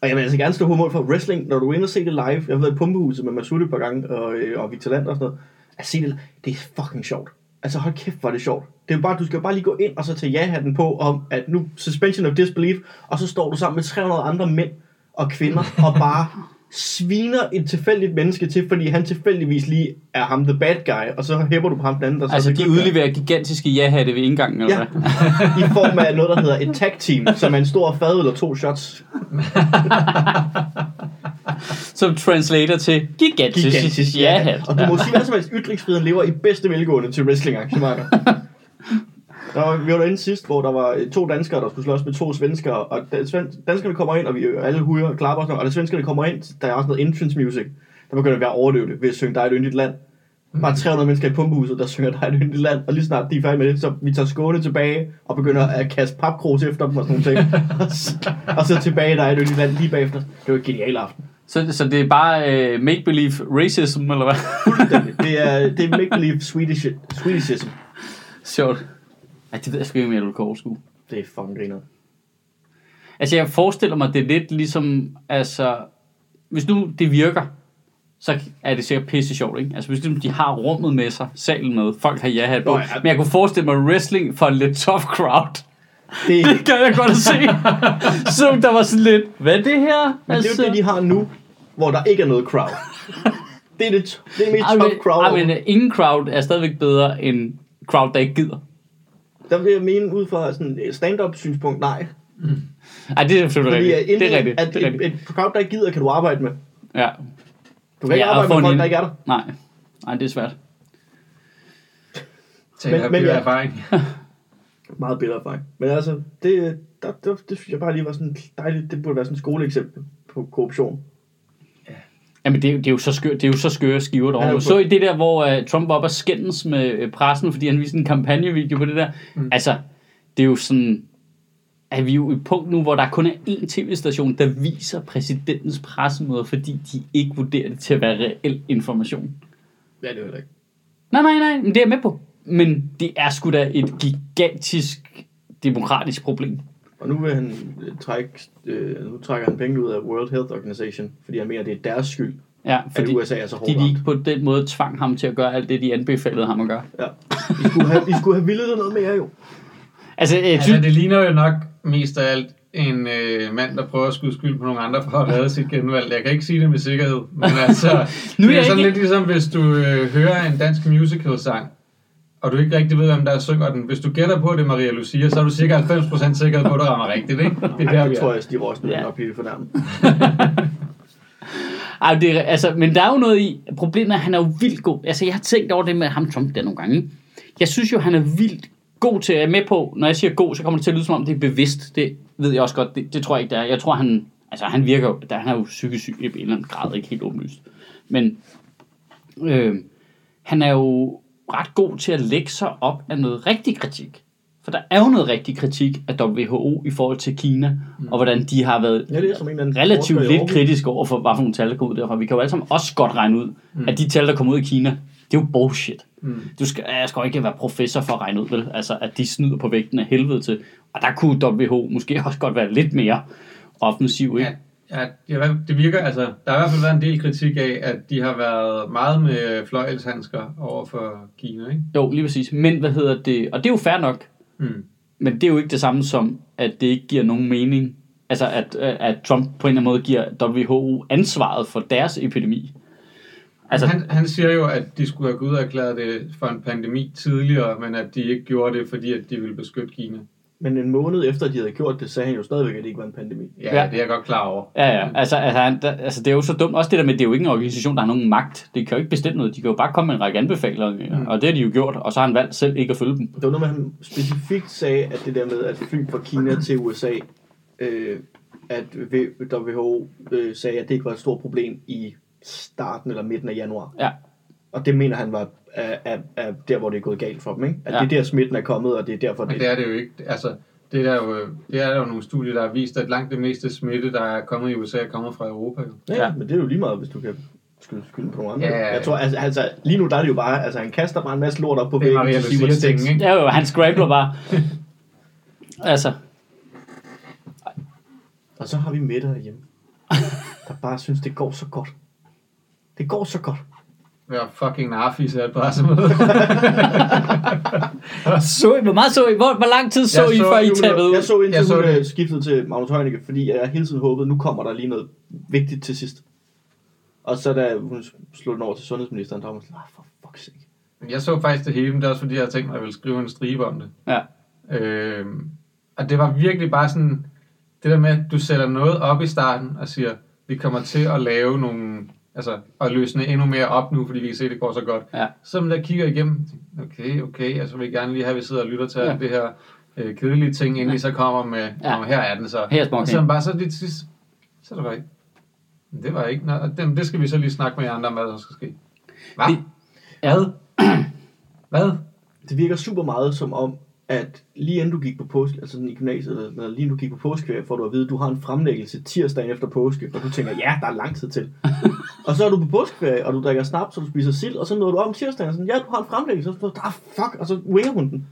Speaker 1: og jeg vil altså gerne stå på mål for wrestling, når du er inde og se det live. Jeg har været i Pumpehuset med Masud et par gange, og, øh, og Victor Land og sådan noget. At se det, det er fucking sjovt. Altså hold kæft, hvor er det sjovt. Det er bare, du skal bare lige gå ind og så tage ja-hatten på om, at nu suspension of disbelief, og så står du sammen med 300 andre mænd og kvinder og bare sviner et tilfældigt menneske til, fordi han tilfældigvis lige er ham the bad guy, og så hæpper du på ham den anden, der så
Speaker 2: Altså, de udleverer gigantiske ja-hatte ved indgangen, eller
Speaker 1: Ja,
Speaker 2: hvad?
Speaker 1: i form af noget, der hedder et tag team, som er en stor fad eller to shots.
Speaker 2: Som translator til gigantisk,
Speaker 1: Gigantisk
Speaker 2: ja-hat.
Speaker 1: Og du må sige, hvad som helst, ytringsfriheden lever i bedste velgående til wrestling-arrangementer. Der var, vi var derinde sidst, hvor der var øh, to danskere, der skulle slås med to svenskere, og danskerne kommer ind, og vi øh, alle huger og klapper, og, sådan noget, og da svenskerne kommer ind, der er også noget entrance music, der begynder at overdøve det ved at synge, er et yndigt land. Bare 300 mennesker i pumpehuset, der synger, er et yndigt land, og lige snart de er færdige med det, så vi tager Skåne tilbage, og begynder at kaste papkrus efter dem og sådan nogle ting. og, så, tilbage, der er et yndigt land lige bagefter. Det var en genial aften.
Speaker 2: Så, så det er bare uh, make-believe racism, eller hvad?
Speaker 1: Det er, det er make-believe Swedish, Swedishism.
Speaker 2: Sjovt. Ej, det ved jeg sgu ikke, om jeg vil kunne overskue.
Speaker 1: Det er fucking griner.
Speaker 2: Altså, jeg forestiller mig, det er lidt ligesom, altså, hvis nu det virker, så er det sikkert pisse sjovt, ikke? Altså, hvis ligesom de har rummet med sig, salen med, folk har ja-hat på.
Speaker 1: Nå, ja.
Speaker 2: Men jeg kunne forestille mig wrestling for en lidt tough crowd.
Speaker 1: Det,
Speaker 2: Det kan jeg godt se. Så der var sådan lidt, hvad er det her?
Speaker 1: men det er jo det, de har nu, hvor der ikke er noget crowd. Det er det, det, er det mest tough crowd.
Speaker 2: ej, men ingen crowd er stadigvæk bedre end crowd, der ikke gider.
Speaker 1: Der vil jeg mene ud fra sådan et stand-up synspunkt, nej.
Speaker 2: Ej, det er selvfølgelig
Speaker 1: Fordi
Speaker 2: rigtigt.
Speaker 1: at
Speaker 2: Det er rigtigt.
Speaker 1: At
Speaker 2: Det er
Speaker 1: et,
Speaker 2: rigtigt.
Speaker 1: et crowd, der ikke gider, kan du arbejde med.
Speaker 2: Ja.
Speaker 1: Du kan ikke
Speaker 2: Ja, og
Speaker 1: arbejde med
Speaker 2: en
Speaker 1: folk,
Speaker 2: ind-
Speaker 1: der ikke er der.
Speaker 2: Nej. Nej, det er svært.
Speaker 3: Tag
Speaker 1: Men-
Speaker 3: men,
Speaker 1: men
Speaker 3: men,
Speaker 1: ja.
Speaker 3: erfaring.
Speaker 1: Meget bedre erfaring. Men altså, det, der, der, det synes jeg bare lige var sådan dejligt. Det burde være sådan et skoleeksempel på korruption.
Speaker 2: Jamen, det er, jo- det er jo så skør, det er jo så skøre skiver
Speaker 1: er
Speaker 2: derovre.
Speaker 1: jo
Speaker 2: Så i det der, hvor uh, Trump var oppe og skændes med uh, pressen, fordi han viste en kampagnevideo på det der. Mm. Altså, det er jo sådan... Er vi jo i et punkt nu, hvor der kun er én tv-station, der viser præsidentens pressemøder, fordi de ikke vurderer det til at være reel information.
Speaker 1: Ja, det er jo ikke.
Speaker 2: Nej, nej, nej, men det er jeg med på. Men det er sgu da et gigantisk demokratisk problem.
Speaker 1: Og nu vil han øh, trække, øh, nu trækker han penge ud af World Health Organization, fordi han mener, det er deres skyld,
Speaker 2: Ja,
Speaker 1: at
Speaker 2: fordi
Speaker 1: USA er så hårdt
Speaker 2: de, de ikke på den måde tvang ham til at gøre alt det, de anbefalede ham at gøre.
Speaker 1: Ja. I skulle have, I skulle have villet det noget mere, jo.
Speaker 2: Altså, jeg
Speaker 3: Altså, det ligner jo nok mest af alt en øh, mand, der prøver at skyde skyld på nogle andre for at redde sit genvalg. Jeg kan ikke sige det med sikkerhed, men altså,
Speaker 2: Nu er
Speaker 3: det er sådan
Speaker 2: ikke-
Speaker 3: lidt ligesom, hvis du øh, hører en dansk musical-sang, og du ikke rigtig ved, hvem der synger den. Hvis du gætter på, det Maria Lucia, så er du cirka 90% sikker på, at du rammer rigtigt, ikke? Det er der,
Speaker 1: Jeg tror,
Speaker 3: er.
Speaker 1: at Stig Rossen
Speaker 2: Ja.
Speaker 1: nok blive fornærmet.
Speaker 2: ej, det, er- altså, men der er jo noget i, problemet er, at han er jo vildt god. Altså, jeg har tænkt over det med ham Trump der nogle gange. ikke? Jeg synes jo, han er vildt god til, at jeg er med på, når jeg siger god, så kommer det til at lyde som om, det er bevidst. Det ved jeg også godt, det, det tror jeg ikke, det er. Jeg tror, han, altså, han virker jo, der, han er jo psykisk syg i en eller anden grad, ikke helt åbenlyst. Men øh, han er jo ret god til at lægge sig op af noget rigtig kritik. For der er jo noget rigtig kritik af WHO i forhold til Kina, mm. og hvordan de har været
Speaker 1: Ja, det er som en
Speaker 2: relativt lidt kritisk over for, hvad for nogle tal, der kommer ud derfra. Vi kan jo alle sammen også godt regne ud, mm. at de tal, der kommer ud i Kina, det er jo bullshit.
Speaker 3: Mm.
Speaker 2: Du skal, jeg skal jo ikke være professor for at regne ud, vel? Altså, at de snyder på vægten af helvede til. Og der kunne WHO måske også godt være lidt mere offensiv, ikke?
Speaker 3: Ja, ja, det virker, altså, der har i hvert fald været en del kritik af, at de har været meget med fløjelshandsker over for Kina, ikke?
Speaker 2: Jo, lige præcis. Men hvad hedder det? Og det er jo fair nok.
Speaker 3: Mm.
Speaker 2: Men det er jo ikke det samme som, at det ikke giver nogen mening. Altså, at, at Trump på en eller anden måde giver WHO ansvaret for deres epidemi.
Speaker 3: Altså, han, han siger jo, at de skulle have gået ud og erklæret det for en pandemi tidligere, men at de ikke gjorde det, fordi at de ville beskytte Kina.
Speaker 1: Men en måned efter, de havde gjort det, sagde han jo stadigvæk, at det ikke var en pandemi.
Speaker 3: Ja,
Speaker 2: Ja.
Speaker 3: det er jeg godt klar over.
Speaker 2: Ja, ja. Altså, altså, han, der, altså, det er jo så dumt. Også det der med, det er jo ikke en organisation, der har nogen magt. Det kan jo ikke bestemme noget. De kan jo bare komme med en række anbefalinger, mm. og det har de jo gjort. Og så har han valgt selv ikke at følge dem.
Speaker 1: Det var noget med, at han specifikt sagde, at det der med at fly fra Kina til USA, øh, at WHO øh, sagde, at det ikke var et stort problem i starten eller midten af januar.
Speaker 2: Ja.
Speaker 1: Og det mener han var af, af, af der, hvor det er gået galt for dem, ikke? At
Speaker 2: Ja.
Speaker 1: det er der, smitten er kommet, og det er derfor,
Speaker 3: Men
Speaker 1: det...
Speaker 3: det er det jo ikke. Altså, det er, der jo, det er der jo nogle studier, der har vist, at langt det meste smitte, der er kommet i USA, er kommet fra Europa. Jo.
Speaker 1: Ja, ja, men det er jo lige meget, hvis du kan skyde skylden på nogle andre.
Speaker 3: Ja, ja, ja.
Speaker 1: Jeg tror, altså, altså, lige nu der er det jo bare, altså han kaster bare en masse lort op på
Speaker 3: Det er
Speaker 1: væggen,
Speaker 3: Maria Lucia-ting,
Speaker 1: sticks.
Speaker 3: ikke?
Speaker 2: Ja, jo, han scrambler bare. altså,
Speaker 1: Og så har vi Mette derhjemme, der bare synes, det går så godt. Det går så godt.
Speaker 3: Ja, fucking narfis er et pressemøde.
Speaker 2: så I, hvor meget så I? Hvor, hvor lang tid så
Speaker 3: Jeg
Speaker 2: I,
Speaker 3: så
Speaker 2: før I tappede ud?
Speaker 1: Jeg så indtil
Speaker 3: Jeg så
Speaker 1: hun
Speaker 3: det.
Speaker 1: øh, skiftede til Magnus Heunicke, fordi jeg hele tiden håbede, nu kommer der lige noget vigtigt til sidst. Og så da hun slog den over til sundhedsministeren, der var man sådan, ah, for fuck's sake.
Speaker 3: jeg så faktisk det hele, men det er også fordi, jeg havde tænkt mig, at jeg ville skrive en stribe om det.
Speaker 2: Ja.
Speaker 3: Øhm, og det var virkelig bare sådan, det der med, at du sætter noget op i starten og siger, vi kommer til at lave nogle, altså at løsne endnu mere op nu, fordi vi kan se, at det går så godt.
Speaker 2: Ja.
Speaker 3: Så man der kigger igennem, okay, okay, altså vil jeg gerne lige have, at vi sidder og lytter til
Speaker 2: Ja.
Speaker 3: ja. det her øh, kedelige ting, inden vi så kommer med,
Speaker 2: Ja.
Speaker 3: ja. her er den så.
Speaker 2: Her er
Speaker 3: og så bare så lidt sidst, så er der bare ikke. Det var ikke, Nå, og det, det skal vi så lige snakke med jer andre om, hvad der skal ske. Hvad?
Speaker 2: Det- Ja.
Speaker 3: Hvad? Hvad?
Speaker 1: Det virker super meget som om, at lige inden du gik på påske, altså sådan i gymnasiet, eller eller lige inden du gik på påskeferie, får du at vide, at du har en fremlæggelse tirsdagen efter påske, og du tænker, ja, der er lang tid til. og så er du på påskeferie, og du drikker snaps, og du spiser sild, og så møder du om tirsdagen, og sådan, ja, du har en fremlæggelse, og så ah, fuck, og så winger hun den.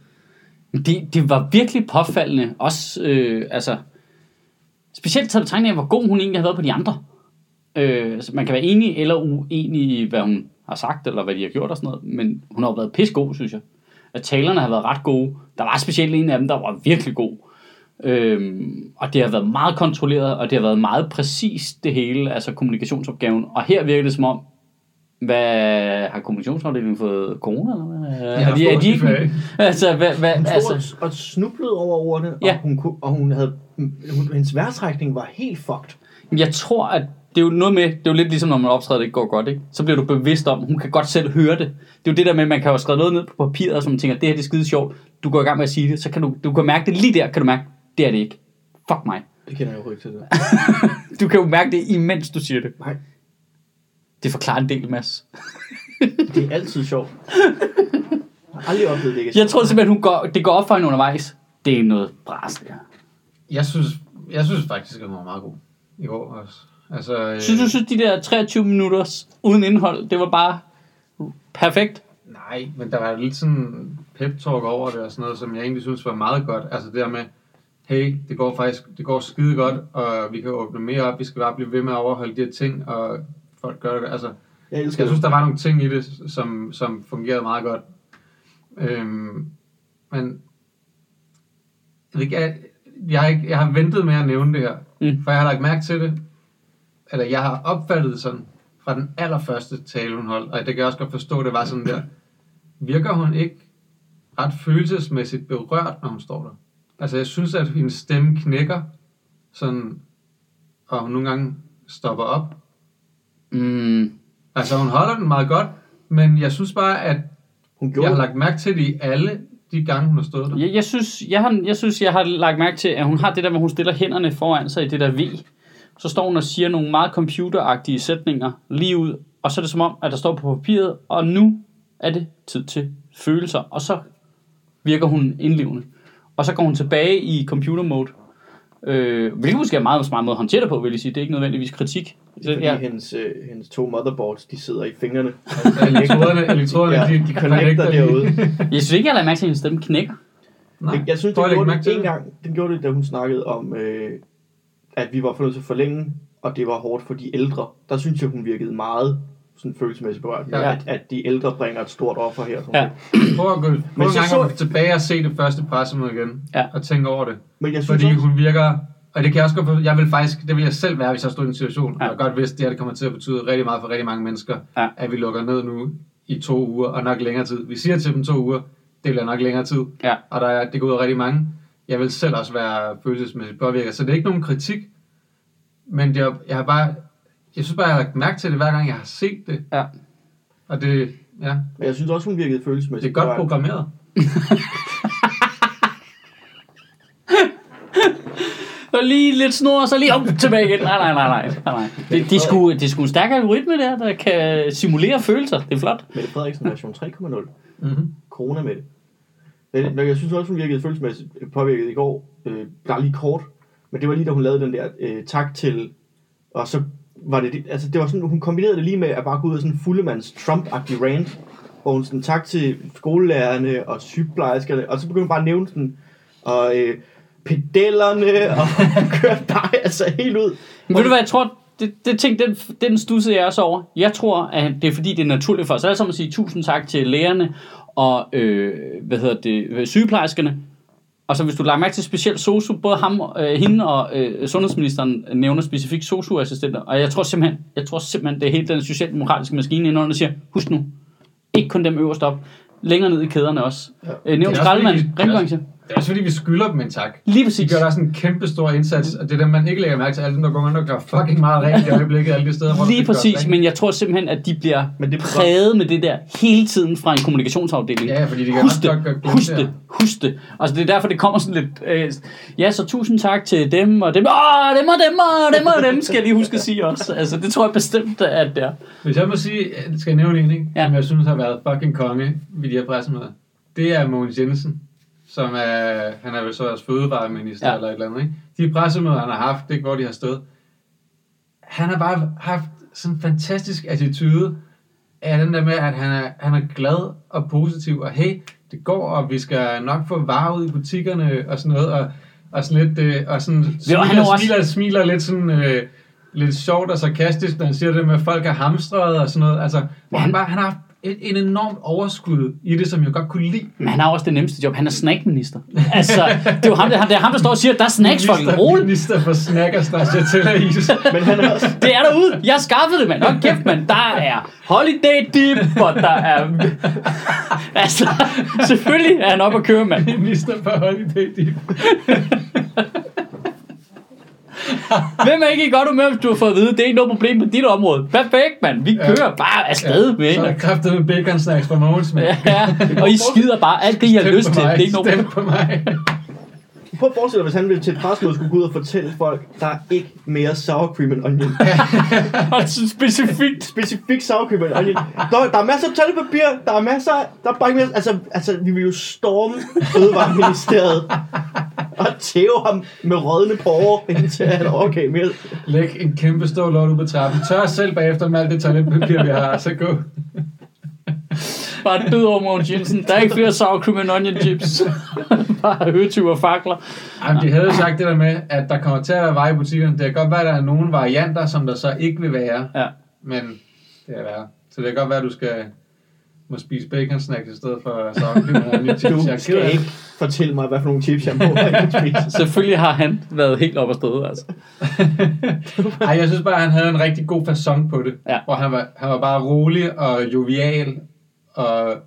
Speaker 2: Det, det var virkelig påfaldende. Også, øh, altså, specielt taget betragtning af, hvor god hun egentlig har været på de andre. Øh, altså, man kan være enig eller uenig i, hvad hun har sagt, eller hvad de har gjort og sådan noget, men hun har jo været pissegod, synes jeg. At talerne har været ret gode. Der var specielt en af dem, der var virkelig god. Øhm, og det har været meget kontrolleret, og det har været meget præcist det hele, altså kommunikationsopgaven. Og her virker det som om, hvad har kommunikationsafdelingen fået corona? Eller hvad?
Speaker 3: Har
Speaker 2: er de, er de ikke, altså, hvad, hvad,
Speaker 1: Hun stod
Speaker 2: altså,
Speaker 1: og, snublede over ordene,
Speaker 2: Ja.
Speaker 1: og, hun, kunne- og hun havde, hun, hendes vejrtrækning var helt fucked.
Speaker 2: Jeg tror, at det er jo noget med, det er jo lidt ligesom, når man optræder, det ikke går godt, ikke? Så bliver du bevidst om, hun kan godt selv høre det. Det er jo det der med, at man kan jo skrive noget ned på papiret, som man tænker, det her det er skide sjovt. Du går i gang med at sige det, så kan du, du kan mærke det lige der, kan du mærke, det er det ikke. Fuck mig.
Speaker 1: Det kender jeg jo ikke til det.
Speaker 2: Du kan jo mærke det, imens du siger det.
Speaker 1: Nej,
Speaker 2: Det forklarer en del, Mads.
Speaker 1: det er altid sjovt. Jeg har aldrig oplevet det ikke.
Speaker 2: Jeg tror simpelthen, hun går, det går op for hende undervejs. Det er noget bras, det her.
Speaker 3: Jeg synes, jeg synes faktisk, at hun var meget god i går også. Altså, øh,
Speaker 2: Synes du, synes de der 23 minutter uden indhold, det var bare perfekt?
Speaker 3: Nej, men der var lidt sådan pep-talk over det og sådan noget, som jeg egentlig synes var meget godt. Altså det der med, hey, det går faktisk det går skide godt, og vi kan åbne mere op, vi skal bare blive ved med at overholde de her ting, og folk gør det. Altså,
Speaker 1: Jeg elsker
Speaker 3: jeg synes, der var nogle ting i det, som, som fungerede meget godt. Øhm, men jeg, jeg, jeg, har ikke, jeg har ventet med at nævne det her,
Speaker 2: mm.
Speaker 3: for jeg har lagt mærke til det, eller jeg har opfattet det sådan, fra den allerførste tale, hun holdt, og det kan jeg også godt forstå, det var sådan der, virker hun ikke ret følelsesmæssigt berørt, når hun står der? Altså, jeg synes, at hendes stemme knækker, sådan, og hun nogle gange stopper op,
Speaker 2: Mm,
Speaker 3: Altså, hun holder den meget godt, men jeg synes bare, at
Speaker 1: Hun
Speaker 3: jeg
Speaker 1: gjorde
Speaker 3: har lagt mærke til det i alle de gange, hun har stået der.
Speaker 2: jeg, jeg, synes, jeg, har, jeg synes, jeg har lagt mærke til, at hun har det der, hvor hun stiller hænderne foran sig i det der V. Så står hun og siger nogle meget computeragtige sætninger lige ud, og så er det som om, at der står på papiret, og nu er det tid til følelser. Og så virker hun indlevende. Og så går hun tilbage i computer mode. Øh, hvilket måske er meget smart måde at håndtere det på, vil jeg sige. Det er ikke nødvendigvis kritik.
Speaker 1: det, er fordi
Speaker 2: ja.
Speaker 1: hendes, øh, hendes to motherboards, de sidder i fingrene.
Speaker 3: Elektroderne, elektroderne
Speaker 1: Ja,
Speaker 3: de,
Speaker 1: de connecter derude.
Speaker 2: Jeg synes ikke, jeg lagt mærke til, at hendes stemme knækker.
Speaker 3: Nej,
Speaker 1: Jeg, synes, det gjorde det en gang. Den gjorde det, da hun snakkede om, øh, at vi var for nødt til at forlænge, og det var hårdt for de ældre. Der synes jeg, hun virkede meget sådan følelsesmæssigt berørt.
Speaker 3: Ja.
Speaker 1: At, at de ældre bringer et stort offer her.
Speaker 2: Ja.
Speaker 3: Prøv at gå, prøv
Speaker 1: Men
Speaker 3: en
Speaker 1: så
Speaker 3: gang
Speaker 1: så-
Speaker 3: at gå tilbage og se det første pressemøde igen,
Speaker 2: Ja.
Speaker 3: og tænke over det.
Speaker 1: Men jeg synes
Speaker 3: Fordi
Speaker 1: også,
Speaker 3: hun virker, og det kan jeg også godt, jeg vil faktisk, det vil jeg selv være, hvis jeg stod i en situation,
Speaker 2: Ja.
Speaker 3: og jeg godt vidste, det her det kommer til at betyde rigtig meget for rigtig mange mennesker,
Speaker 2: Ja.
Speaker 3: at vi lukker ned nu i to uger, og nok længere tid. Vi siger til dem to uger, det bliver nok længere tid,
Speaker 2: Ja.
Speaker 3: og der er, det går ud af rigtig mange. Jeg vil selv også være følelsesmæssigt påvirket, så det er ikke nogen kritik, men det er, jeg har bare, jeg synes bare, jeg har lagt mærke til det, hver gang jeg har set det,
Speaker 2: Ja.
Speaker 3: og det, ja,
Speaker 1: men jeg synes også, hun virkede
Speaker 3: det
Speaker 1: følelsesmæssigt
Speaker 3: er godt programmeret.
Speaker 2: Og lige lidt snor, og så lige op tilbage igen. Nej, nej, nej, nej. nej, nej. Det, det, er sgu, det er sgu en stærk algoritme der, der kan simulere følelser. Det er flot.
Speaker 1: Mette Frederiksen version 3.0.
Speaker 3: Mm-hmm.
Speaker 1: Corona med det. Men men jeg synes også, hun virkede følelsesmæssigt påvirket i går. Øh, bare lige kort. Men det var lige da hun lavede den der øh, tak til... Og så var det... Altså det var sådan, hun kombinerede det lige med at bare gå ud af sådan en fuldemands Trump-agtig rant. Hvor hun sådan tak til skolelærerne og sygeplejerskerne. Og så begyndte hun bare at nævne sådan... Og øh, pedellerne og kørte bare altså helt ud.
Speaker 2: Men ved du hvad, jeg tror, det, det ting, den, den stussede jeg også over. Jeg tror, at det er fordi, det er naturligt for os alle sammen at sige tusind tak til lærerne og øh, hvad hedder det, øh, sygeplejerskerne. Og så hvis du lader mærke til specielt sosu, både ham, øh, hende og øh, sundhedsministeren nævner specifikt sosu-assistenter. Og jeg tror simpelthen, jeg tror simpelthen, det er hele den socialdemokratiske maskine indenunder, der siger, husk nu, ikke kun dem øverst op, længere ned i kæderne også.
Speaker 1: Ja.
Speaker 2: Øh, nævn skraldemand, rengøringsje.
Speaker 3: Det er også fordi, vi skylder dem en tak.
Speaker 2: Lige
Speaker 3: De
Speaker 2: præcis.
Speaker 3: gør der sådan en kæmpe stor indsats, og det er dem, man ikke lægger mærke til. Alle dem, der går rundt og gør fucking meget rent i øjeblikket, alle de steder, hvor
Speaker 2: Lige præcis, men jeg tror simpelthen, at de bliver
Speaker 1: Men det
Speaker 2: præget med det der hele tiden fra en kommunikationsafdeling.
Speaker 3: Ja, fordi de kan
Speaker 2: husk det,
Speaker 3: godt
Speaker 2: husk
Speaker 3: det her.
Speaker 2: husk det. Altså det er derfor, det kommer sådan lidt, øh, ja, så tusind tak til dem og dem, åh, dem og dem og dem og dem, skal jeg lige huske at sige også. Altså det tror jeg bestemt, at det er.
Speaker 3: Hvis jeg må sige, skal jeg nævne en, ikke?
Speaker 2: Ja.
Speaker 3: som jeg synes har været fucking konge ved de her pressemøder. Det er Mogens Jensen, som er, han er vel så også fødevareminister
Speaker 2: Ja.
Speaker 3: eller et eller andet, ikke? De pressemøder, han har haft, ikke, hvor de har stået, han har bare haft sådan en fantastisk attitude af den der med, at han er, han er glad og positiv, og hey, det går, og vi skal nok få varer ud i butikkerne og sådan noget, og, og sådan lidt, øh, og sådan
Speaker 2: han er
Speaker 3: smiler,
Speaker 2: jo også-
Speaker 3: smiler, smiler lidt sådan, øh, lidt sjovt og sarkastisk, når han siger det med, at folk er hamstret og sådan noget, altså, hvor
Speaker 2: han-
Speaker 3: han, bare, han har haft et, en enormt overskud i det, som jeg godt kunne lide.
Speaker 2: Men han har også det nemmeste job. Han er snackminister. Altså, det er jo ham, der, det er ham, der står og siger, der er snacks, fucking roligt.
Speaker 3: Minister for snackers, der siger til at is.
Speaker 1: Men han er også...
Speaker 2: Det er derude. Jeg har skaffet det, mand. Hold kæft, mand. Der er holiday dip, og der er... altså, selvfølgelig er han oppe at køre, mand.
Speaker 3: Minister for holiday dip.
Speaker 2: Hvem er ikke i godt humør, hvis du har fået at vide, det er ikke noget problem på dit område. Perfekt, mand. Vi
Speaker 3: Ja.
Speaker 2: kører bare afsted med
Speaker 3: Så er der kræftet med bacon snacks fra Mogens, mand.
Speaker 2: Ja, og I skider bare alt det, I har
Speaker 3: Stem
Speaker 2: lyst til. Det er ikke noget problem.
Speaker 3: på mig.
Speaker 1: Prøv at forestille dig, hvis han ville til et presmøde skulle gå ud og fortælle folk, der er ikke mere sour cream and onion.
Speaker 2: Og så specifikt.
Speaker 1: Specifikt sour cream and onion. Der, der er masser af toiletpapir, der er masser Der er bare ikke mere... Altså, altså vi vil jo storme Fødevareministeriet og tæve ham med rådne porre, indtil han overgav mere.
Speaker 3: Læg en kæmpe stor lort ud på trappen. Tør selv bagefter med alt det toiletpapir, vi har, så gå.
Speaker 2: Bare død over Mogens Jensen. Der er ikke flere sour cream and onion chips. Bare høtyve og fakler.
Speaker 3: Jamen, de havde jo sagt det der med, at der kommer til at være veje i butikkerne. Det kan godt være, at der er nogle varianter, som der så ikke vil være.
Speaker 2: Ja.
Speaker 3: Men det er værre. Så det kan godt være, at du skal må spise bacon snacks i stedet for så onion chips.
Speaker 1: Du
Speaker 3: Jeg
Speaker 1: skal ikke fortælle mig, hvad for nogle chips jeg må spise.
Speaker 2: Selvfølgelig har han været helt op at støde, altså.
Speaker 3: Ej, jeg synes bare, at han havde en rigtig god façon på det.
Speaker 2: Ja.
Speaker 3: Hvor han var, han var bare rolig og jovial. Og,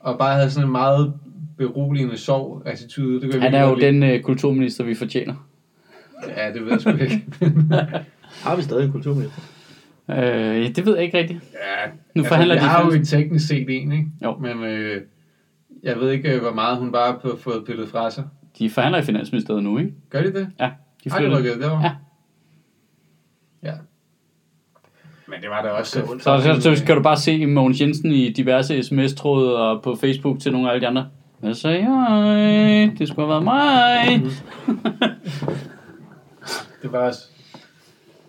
Speaker 3: og bare havde sådan en meget beroligende, sjov attitude. Det kan
Speaker 2: Han er jo den øh, kulturminister, vi fortjener.
Speaker 3: Ja, det ved jeg sgu ikke.
Speaker 1: Har vi stadig en kulturminister?
Speaker 2: Øh, det ved jeg ikke rigtigt.
Speaker 3: ja,
Speaker 2: Nu forhandler
Speaker 3: altså,
Speaker 2: de
Speaker 3: Jeg har jo en teknisk set en, ikke?
Speaker 2: Jo.
Speaker 3: Men øh, jeg ved ikke, hvor meget hun bare har fået pillet fra sig.
Speaker 2: De forhandler i Finansministeriet nu, ikke?
Speaker 3: Gør de det?
Speaker 2: Ja, de
Speaker 3: Har de rykket derovre?
Speaker 2: Ja.
Speaker 3: Men det var da også...
Speaker 1: Okay,
Speaker 2: Så, så, så skal du bare se Mogens Jensen i diverse sms-tråde og på Facebook til nogle af alle de andre. Hvad sagde jeg? Det skulle have været mig.
Speaker 3: Det var også...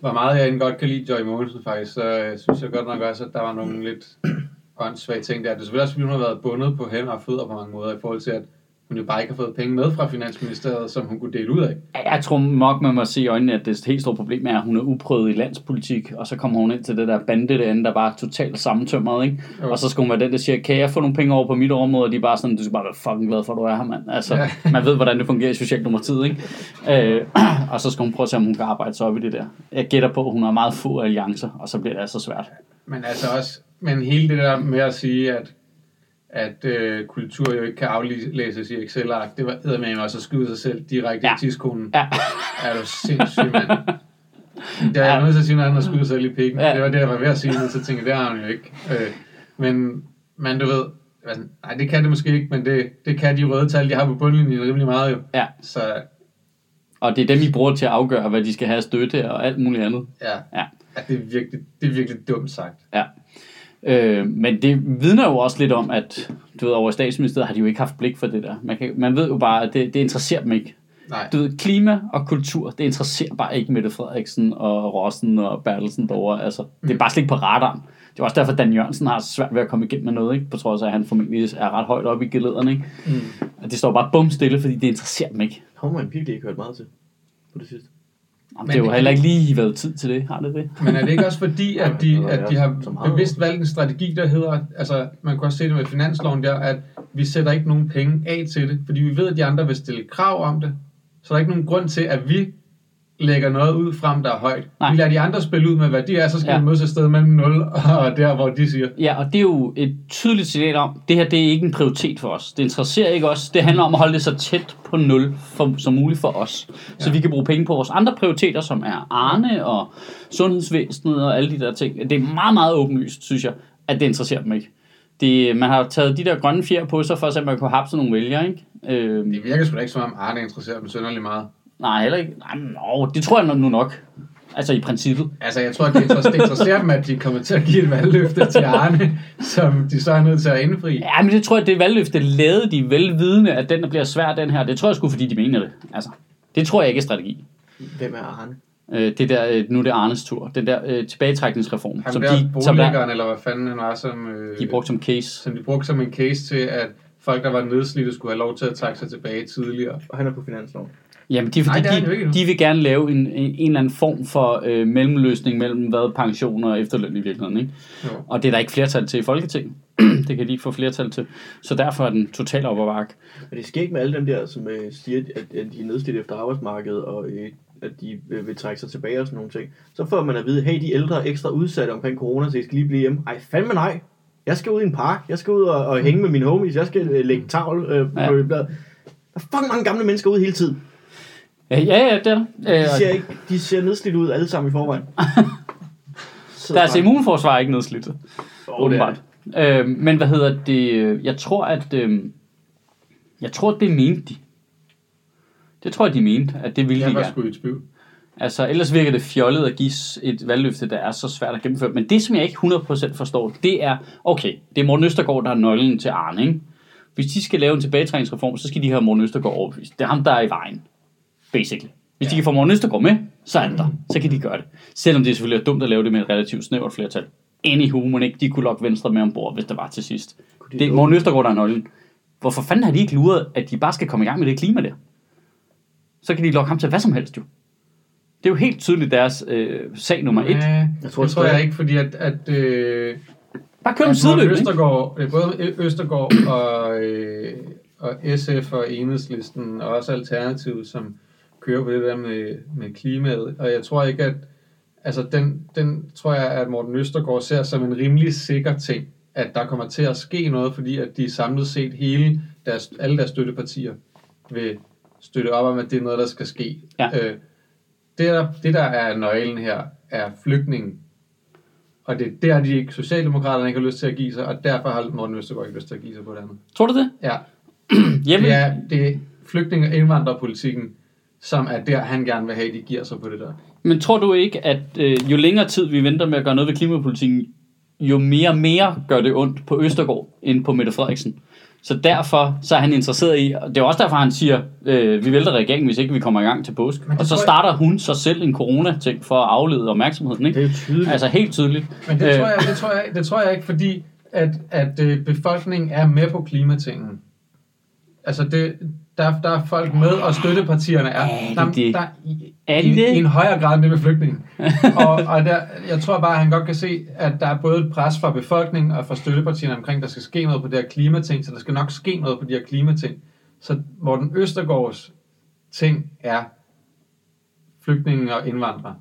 Speaker 3: Hvor meget jeg egentlig godt kan lide Joy Mogensen faktisk, så øh, synes jeg godt nok også, at der var nogle lidt åndssvage ting der. Det er selvfølgelig også, fordi hun har været bundet på hænder og fødder på mange måder, i forhold til, at hun jo bare ikke har fået penge med fra Finansministeriet, som hun kunne dele ud af.
Speaker 2: Jeg tror nok, man må se i øjnene, at det helt store problem er, at hun er uprøvet i landspolitik, og så kommer hun ind til det der bande derinde, der bare er totalt sammentømret, ikke?
Speaker 3: Jo.
Speaker 2: Og så skal hun være den, der siger, kan jeg få nogle penge over på mit område? Og de er bare sådan, du skal bare være fucking glad for, at du er her, mand. Altså,
Speaker 3: Ja.
Speaker 2: man ved, hvordan det fungerer i Socialdemokratiet, ikke? Øh, og så skal hun prøve at se, om hun kan arbejde sig op i det der. Jeg gætter på, at hun har meget få alliancer, og så bliver det altså svært.
Speaker 3: Men altså også, men hele det der med at sige, at, at øh, kultur jo ikke kan aflæses i Excel-ark, det var eddermame også at skyde sig selv direkte
Speaker 2: Ja.
Speaker 3: ja. i tidskonen.
Speaker 2: Ja.
Speaker 3: Er du sindssyg, mand. Det er jeg nødt til at sige noget andet, at skyde sig selv i pikken.
Speaker 2: Ja.
Speaker 3: Ja. Det var det, jeg var ved at sige, men så tænkte jeg, det har hun jo ikke. Øh, men, men du ved, nej, det kan det måske ikke, men det, det kan de røde tal, de har på bundlinjen rimelig meget jo.
Speaker 2: Ja.
Speaker 3: Så
Speaker 2: Og det er dem, I bruger til at afgøre, hvad de skal have støtte og alt muligt andet.
Speaker 3: ja,
Speaker 2: Ja.
Speaker 3: ja det, er virkelig, det er virkelig dumt sagt.
Speaker 2: Ja. Øh, men det vidner jo også lidt om, at du ved, over statsministeriet har de jo ikke haft blik for det der. Man, kan, man ved jo bare, at det, det interesserer dem ikke.
Speaker 3: Nej.
Speaker 2: Du ved, klima og kultur, det interesserer bare ikke Mette Frederiksen og Rossen og Bertelsen derovre. Altså, det er bare slet ikke på radaren. Det er også derfor, Dan Jørgensen har svært ved at komme igennem med noget, ikke? på trods af, at han formentlig er ret højt oppe i gelederne. Ikke?
Speaker 1: Mm.
Speaker 2: Og det står bare bum stille, fordi det interesserer dem ikke.
Speaker 1: Har man virkelig ikke hørt meget til på det sidste?
Speaker 2: Jamen, det har jo heller ikke lige været tid til det, har det det?
Speaker 3: Men er det ikke også fordi, at de, at de har bevidst valgt en strategi, der hedder, altså man kan også se det med finansloven der, at vi sætter ikke nogen penge af til det, fordi vi ved, at de andre vil stille krav om det, så der er ikke nogen grund til, at vi lægger noget ud frem, der er højt.
Speaker 2: Nej.
Speaker 3: Vi lader de andre spille ud med, hvad de er, så skal
Speaker 2: Ja.
Speaker 3: vi mødes et sted mellem 0 og der, hvor de siger,
Speaker 2: Ja, og det er jo et tydeligt signal om, det her det er ikke en prioritet for os. Det interesserer ikke os. Det handler om at holde det så tæt på nul for, som muligt for os. Så
Speaker 3: Ja.
Speaker 2: vi kan bruge penge på vores andre prioriteter, som er Arne og sundhedsvæsenet og alle de der ting. Det er meget, meget åbenlyst, synes jeg, at det interesserer dem ikke. Det, man har taget de der grønne fjer på sig, for at man kunne hapse nogle vælgere, ikke? Øh,
Speaker 3: det virker sgu da ikke som om Arne interesserer dem synderligt meget.
Speaker 2: Nej, heller ikke. Nej, no, det tror jeg nu nok. Altså i princippet.
Speaker 3: Altså, jeg tror, at det interesserer, dem, at de kommer til at give et valgløfte til Arne, som de så er nødt til at indfri.
Speaker 2: Ja, men det tror jeg, det valgløfte lavede de velvidende, at den der bliver svær, den her. Det tror jeg sgu, fordi de mener det. Altså, det tror jeg ikke er strategi.
Speaker 1: Hvem er Arne?
Speaker 2: Øh, det der, øh, nu er det Arnes tur. Den der øh, tilbagetrækningsreform,
Speaker 3: Ham
Speaker 2: som
Speaker 3: der
Speaker 2: de, som der,
Speaker 3: eller hvad fanden han var, som... Øh,
Speaker 2: de brugte som case.
Speaker 3: som de brugte som en case til, at folk, der var nedslidte, skulle have lov til at trække sig tilbage tidligere.
Speaker 1: Og han er på finansloven.
Speaker 2: Jamen, de, er,
Speaker 3: Nej,
Speaker 2: fordi
Speaker 3: det er
Speaker 2: de, de vil gerne lave en, en, en eller anden form for øh, mellemløsning mellem hvad pension og efterløn i virkeligheden. Ikke?
Speaker 3: Jo.
Speaker 2: Og det er der ikke flertal til i Folketinget. det kan de ikke få flertal til. Så derfor er den totalt op bakke.
Speaker 1: Men det sker ikke med alle dem der, som øh, siger, at, at de er nedslidte efter arbejdsmarkedet, og øh, at de øh, vil trække sig tilbage og sådan nogle ting. Så får man at vide, hey, de ældre er ekstra udsatte omkring corona, så I skal lige blive hjemme. Ej, fandme nej. Jeg skal ud i en park. Jeg skal ud og, og hænge med mine homies. Jeg skal øh, lægge tavl øh, på
Speaker 2: Ja.
Speaker 1: ja. Der er fucking mange gamle mennesker ude hele tiden.
Speaker 2: Ja, ja, ja det er der.
Speaker 1: De
Speaker 2: Øh,
Speaker 1: ser, ikke, de ser nedslidt ud alle sammen i forvejen. Så
Speaker 2: Deres immunforsvar er ikke nedslidt.
Speaker 1: Er
Speaker 2: åbenbart. Øh, men hvad hedder det? Jeg tror, at... Øh, jeg tror, det mente de. Det tror jeg, de mente, at det ville
Speaker 3: Jeg
Speaker 2: de
Speaker 3: var
Speaker 2: gerne.
Speaker 3: sgu i tvivl.
Speaker 2: Altså, ellers virker det fjollet at give et valgløfte, der er så svært at gennemføre. Men det, som jeg ikke 100% forstår, det er, okay, det er Morten Østergaard, der er nøglen til Arne, ikke? Hvis de skal lave en tilbagetrækningsreform, så skal de have Morten Østergaard overbevist. Det er ham, der er i vejen, basically. Hvis ja. de kan få Morten Østergaard med, så er det der. Så kan de gøre det. Selvom det selvfølgelig er dumt at lave det med et relativt snævert flertal. Anywho, må ikke de kunne lokke Venstre med ombord, hvis det var til sidst.
Speaker 1: de
Speaker 2: Det er Morten Østergaard, der er nøglen. Hvorfor fanden har de ikke luret, at de bare skal komme i gang med det klima der? Så kan de lokke ham til hvad som helst jo. Det er jo helt tydeligt deres øh, sag nummer et.
Speaker 3: Ja, jeg
Speaker 1: tror,
Speaker 3: det tror jeg ikke, fordi at, at, øh,
Speaker 2: Bare kør
Speaker 3: Morten
Speaker 2: sideløb, ikke?
Speaker 3: Østergaard, øh, både Østergaard og, øh, og SF og Enhedslisten og også Alternativet, som kører på det der med, med klimaet. Og jeg tror ikke, at altså den, den tror jeg, at Morten Østergaard ser som en rimelig sikker ting, at der kommer til at ske noget, fordi at de samlet set hele deres, alle deres støttepartier vil støtte op om, at det er noget, der skal ske.
Speaker 2: Ja.
Speaker 3: Øh, det, der, det, der er nøglen her, er flygtningen. Og det er der, de ikke, Socialdemokraterne ikke har lyst til at give sig, og derfor har Morten Østergaard ikke lyst til at give sig på det andet.
Speaker 2: Tror du det?
Speaker 3: Ja,
Speaker 2: Jamen,
Speaker 3: det er, det er flygtninge- og indvandrerpolitikken, som er der, han gerne vil have, de giver sig på det der.
Speaker 2: Men tror du ikke, at øh, jo længere tid vi venter med at gøre noget ved klimapolitikken, jo mere og mere gør det ondt på Østergaard end på Mette Frederiksen? Så derfor så er han interesseret i, og det er også derfor, han siger, øh, vi vælter regeringen, hvis ikke vi kommer i gang til påske.
Speaker 3: Det
Speaker 2: Og så
Speaker 3: tror jeg-
Speaker 2: starter hun så selv en corona-ting for at aflede opmærksomheden,
Speaker 1: Det
Speaker 2: ikke?
Speaker 1: er jo tydeligt.
Speaker 2: Altså helt tydeligt.
Speaker 3: Men det,
Speaker 2: Øh,
Speaker 3: tror jeg, det, tror jeg, det tror jeg ikke, fordi at, at øh, befolkningen er med på klimatingen. Altså, det, der, der er folk med, og støttepartierne er.
Speaker 2: Er de
Speaker 3: der,
Speaker 2: det?
Speaker 3: der, i,
Speaker 2: Er de
Speaker 3: i,
Speaker 2: det?
Speaker 3: I en højere grad end det med flygtningen. og og der, jeg tror bare, at han godt kan se, at der er både et pres fra befolkningen og fra støttepartierne omkring, der skal ske noget på det her klimating, så der skal nok ske noget på de her klimating. Så Morten Østergaards ting er flygtninge og indvandrere.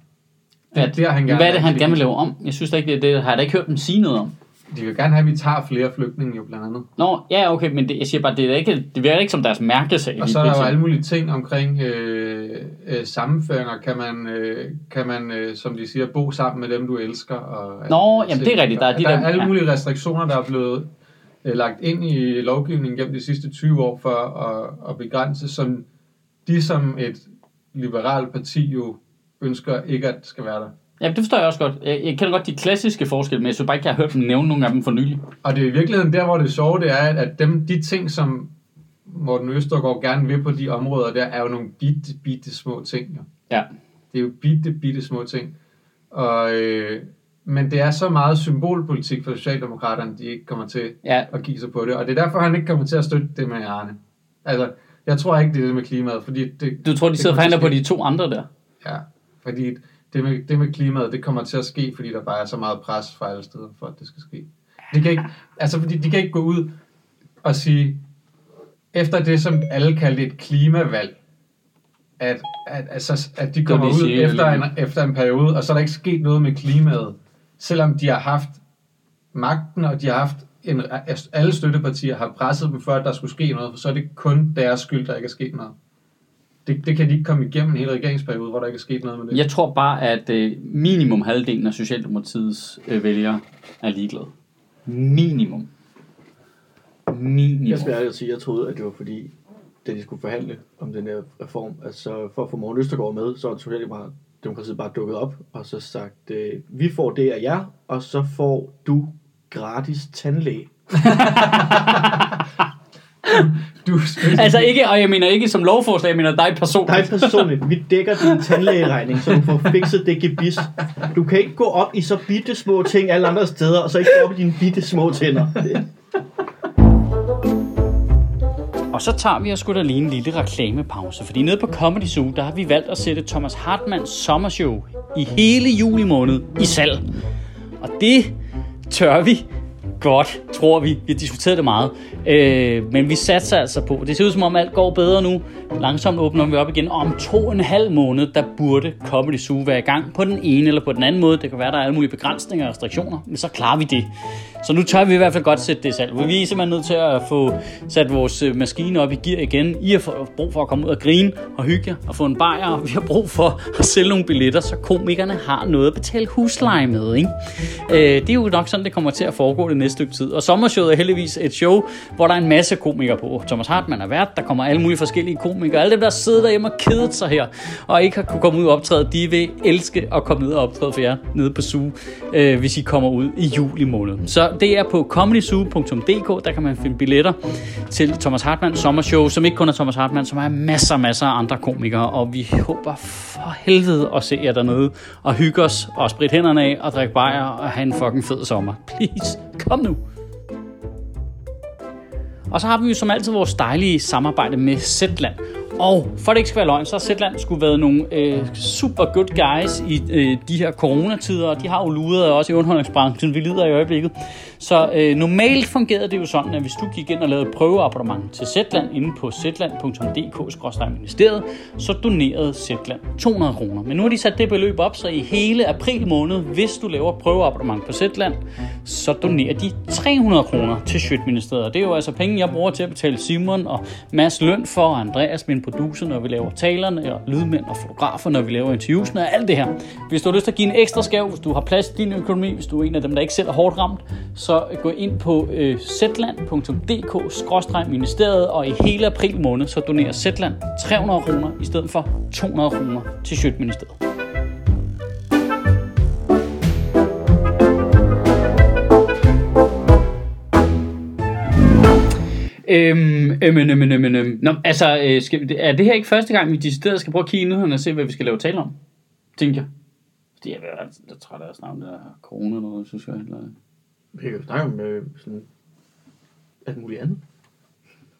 Speaker 3: Det er der, han gerne
Speaker 2: Hvad er det, han gerne vil lave om? Jeg synes da ikke, det er det. Har jeg da ikke hørt dem sige noget om.
Speaker 3: De vil gerne have, at vi tager flere flygtninge jo blandt andet.
Speaker 2: Nå, ja, okay, men det, jeg siger bare, det, er ikke, det virker ikke som deres mærkesag.
Speaker 3: Og så er der jo alle mulige ting omkring øh, øh, sammenføringer. Kan man, øh, kan man øh, som de siger, bo sammen med dem, du elsker? Og,
Speaker 2: Nå,
Speaker 3: mulige
Speaker 2: jamen, det er rigtigt. Der er de
Speaker 3: der
Speaker 2: der-
Speaker 3: er alle
Speaker 2: ja.
Speaker 3: mulige restriktioner, der er blevet øh, lagt ind i lovgivningen gennem de sidste 20 år for at, at begrænse, som de som et liberalt parti jo ønsker ikke at skal være der.
Speaker 2: Ja, det forstår jeg også godt. Jeg, jeg kender godt de klassiske forskelle, men jeg synes bare ikke, jeg har hørt dem nævne nogle af dem for nylig.
Speaker 3: Og det er i virkeligheden der, hvor det sjove det er, at- dem, de ting, som Morten Østergaard gerne vil på de områder der, er jo nogle bitte, bitte små ting. Jo.
Speaker 2: Ja.
Speaker 3: Det er jo bitte, bitte små ting. Og, øh, men det er så meget symbolpolitik for Socialdemokraterne, de ikke kommer til
Speaker 2: Ja,
Speaker 3: at give sig på det. Og det er derfor, han ikke kommer til at støtte det med Arne. Altså, jeg tror ikke, det er det med klimaet, fordi det,
Speaker 2: du tror, de
Speaker 3: det
Speaker 2: sidder og forhandler på de to andre der?
Speaker 3: Ja, fordi det med, det med klimaet, det kommer til at ske, fordi der bare er så meget pres fra alle steder, for at det skal ske. De kan ikke, altså fordi de kan ikke gå ud og sige, efter det, som alle kaldte et klimavalg, at, at, altså, at de kommer
Speaker 2: de
Speaker 3: ud efter en, efter en periode, og så er der ikke sket noget med klimaet, selvom de har haft magten, og de har haft en, alle støttepartier har presset dem for, at der skulle ske noget, for så er det kun deres skyld, der ikke er sket noget. Det, det kan de ikke komme igennem en hel regeringsperiode, hvor der ikke er sket noget med det.
Speaker 2: Jeg tror bare, at øh, minimum halvdelen af Socialdemokratiets øh, vælgere er ligeglade. Minimum. Minimum.
Speaker 1: Jeg skal ærligt sige, at jeg troede, at det var fordi, da de skulle forhandle om den her reform, altså for at få Morten Østergaard med, så var Socialdemokratiet bare dukket op og så sagt, øh, vi får det af jer, og så får du gratis tandlæge.
Speaker 3: Du
Speaker 2: Altså ikke, og jeg mener ikke som lovforslag, jeg mener dig personligt.
Speaker 1: Dig personligt, vi dækker din tandlægeregning, så du får fikset det gebis. Du kan ikke gå op i så bitte små ting alle andre steder, og så ikke gå op i dine bitte små tænder. Det,
Speaker 2: Og så tager vi os sgu da lige en lille reklamepause, fordi nede på Comedy Zoo, der har vi valgt at sætte Thomas Hartmanns sommershow i hele juli måned i salg. Og det tør vi godt, tror vi. Vi har diskuteret det meget. Øh, men vi satser altså på. Det ser ud som om alt går bedre nu. Langsomt åbner vi op igen. Og om to og en halv måned, der burde Comedy Zoo være i gang på den ene eller på den anden måde. Det kan være, der er alle mulige begrænsninger og restriktioner. Men så klarer vi det. Så nu tør vi i hvert fald godt sætte det i salg. Vi er simpelthen nødt til at få sat vores øh, maskine op i gear igen. I har brug for at komme ud og grine og hygge jer og få en bajer. Og vi har brug for at sælge nogle billetter, så komikerne har noget at betale husleje med. Ikke? Øh, det er jo nok sådan, det kommer til at foregå det næste stykke tid. Og sommershowet er heldigvis et show, hvor der er en masse komikere på. Thomas Hartmann er vært, der kommer alle mulige forskellige komikere. Alle dem, der sidder derhjemme og kedet sig her, og ikke har kunne komme ud og optræde, de vil elske at komme ud og optræde for jer nede på Zoo, øh, hvis I kommer ud i juli måned. Så det er på comedyzoo.dk, der kan man finde billetter til Thomas Hartmann sommershow, som ikke kun er Thomas Hartmann, som er masser, masser af andre komikere, og vi håber for helvede at se jer dernede, og hygge os, og spritte hænderne af, og drikke bajer, og have en fucking fed sommer. Please, kom nu! Og så har vi jo som altid vores dejlige samarbejde med Zetland. Og for det ikke skal være løgn, så har Zetland skulle været nogle øh, super good guys i øh, de her coronatider, og de har jo luret også i underholdningsbranchen, vi lider i øjeblikket. Så øh, normalt fungerede det jo sådan, at hvis du gik ind og lavede et prøveabonnement til Zetland inde på zetland.dk-ministeriet, så donerede Zetland 200 kroner. Men nu har de sat det beløb op, så i hele april måned, hvis du laver prøveabonnement på Zetland, så donerer de 300 kroner til Sjøtministeriet. Det er jo altså penge, jeg bruger til at betale Simon og Mads løn for, og Andreas, min producer, når vi laver talerne, og lydmænd og fotografer, når vi laver interviewsene og alt det her. Hvis du har lyst til at give en ekstra skæv, hvis du har plads i din økonomi, hvis du er en af dem, der ikke selv er hårdt ramt, så gå ind på øh, zland.dk-ministeriet, og i hele april måned, så donerer Zetland 300 kroner i stedet for 200 kroner til Sjøtministeriet. Øhm, øhm, øhm, øhm, øhm, øhm. Nå, altså, øh, skal, er det her ikke første gang, vi decideret skal prøve at kigge i nyhederne og se, hvad vi skal lave tale om? Tænker jeg. Fordi jeg er altså lidt træt af at snakke om det her corona noget, synes jeg. Eller...
Speaker 1: Vi kan jo snakke om øh, sådan alt muligt andet.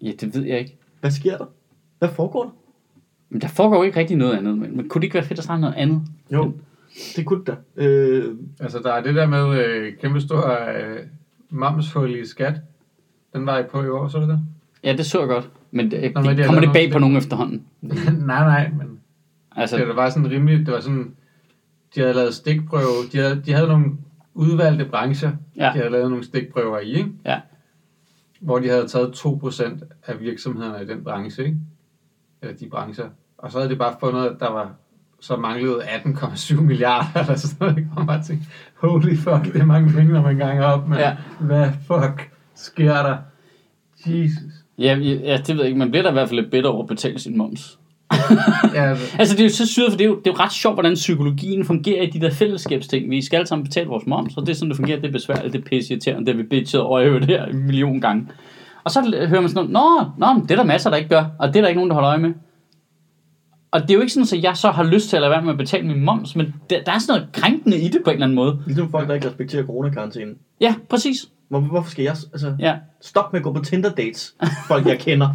Speaker 2: Ja, det ved jeg ikke.
Speaker 1: Hvad sker der? Hvad foregår der?
Speaker 2: Men der foregår ikke rigtig noget andet. Men, men kunne det ikke være fedt at snakke om noget andet?
Speaker 1: Jo, det kunne det da. Øh,
Speaker 3: Altså, der er det der med øh, kæmpe stor øh, mamshul i skat. Den var I på i år, så du det?
Speaker 2: Ja, det så jeg godt. Men det,
Speaker 3: Nå, men de har
Speaker 2: kommer det bag på nogen efterhånden?
Speaker 3: nej, nej, men
Speaker 2: Altså,
Speaker 3: det var sådan rimelig, det var sådan, de havde lavet stikprøve, de havde, de havde nogle udvalgte brancher,
Speaker 2: Ja.
Speaker 3: de havde lavet nogle stikprøver i, ikke?
Speaker 2: Ja.
Speaker 3: hvor de havde taget 2% af virksomhederne i den branche, ikke? eller de brancher, og så havde de bare fundet, at der var så manglede 18,7 milliarder eller sådan noget, man bare tænkte, holy fuck, det er mange penge, når man ganger op, men
Speaker 2: ja.
Speaker 3: hvad fuck sker der? Jesus.
Speaker 2: ja, ja, det ved jeg ikke. Man bliver da i hvert fald lidt bitter over at betale sin moms.
Speaker 3: Ja, altså,
Speaker 2: Altså, det er jo så syret, for det er jo, det er jo ret sjovt, hvordan psykologien fungerer i de der fællesskabsting. Vi skal alle sammen betale vores moms, og det er sådan, det fungerer. Det er besværligt, det er pisseirriterende, det har vi bitchet over i øvrigt her en million gange. Og så hører man sådan noget, nå, nå, men det er der masser, der ikke gør, og det er der ikke nogen, der holder øje med. Og det er jo ikke sådan, at jeg så har lyst til at lade være med at betale min moms, men der, der er sådan noget krænkende i det på en eller anden måde.
Speaker 1: ligesom folk, der ikke respekterer coronakarantænen.
Speaker 2: Ja, præcis.
Speaker 1: Hvor, hvorfor skal jeg... Altså,
Speaker 2: Ja.
Speaker 1: Stop med at gå på Tinder-dates. Folk, jeg kender.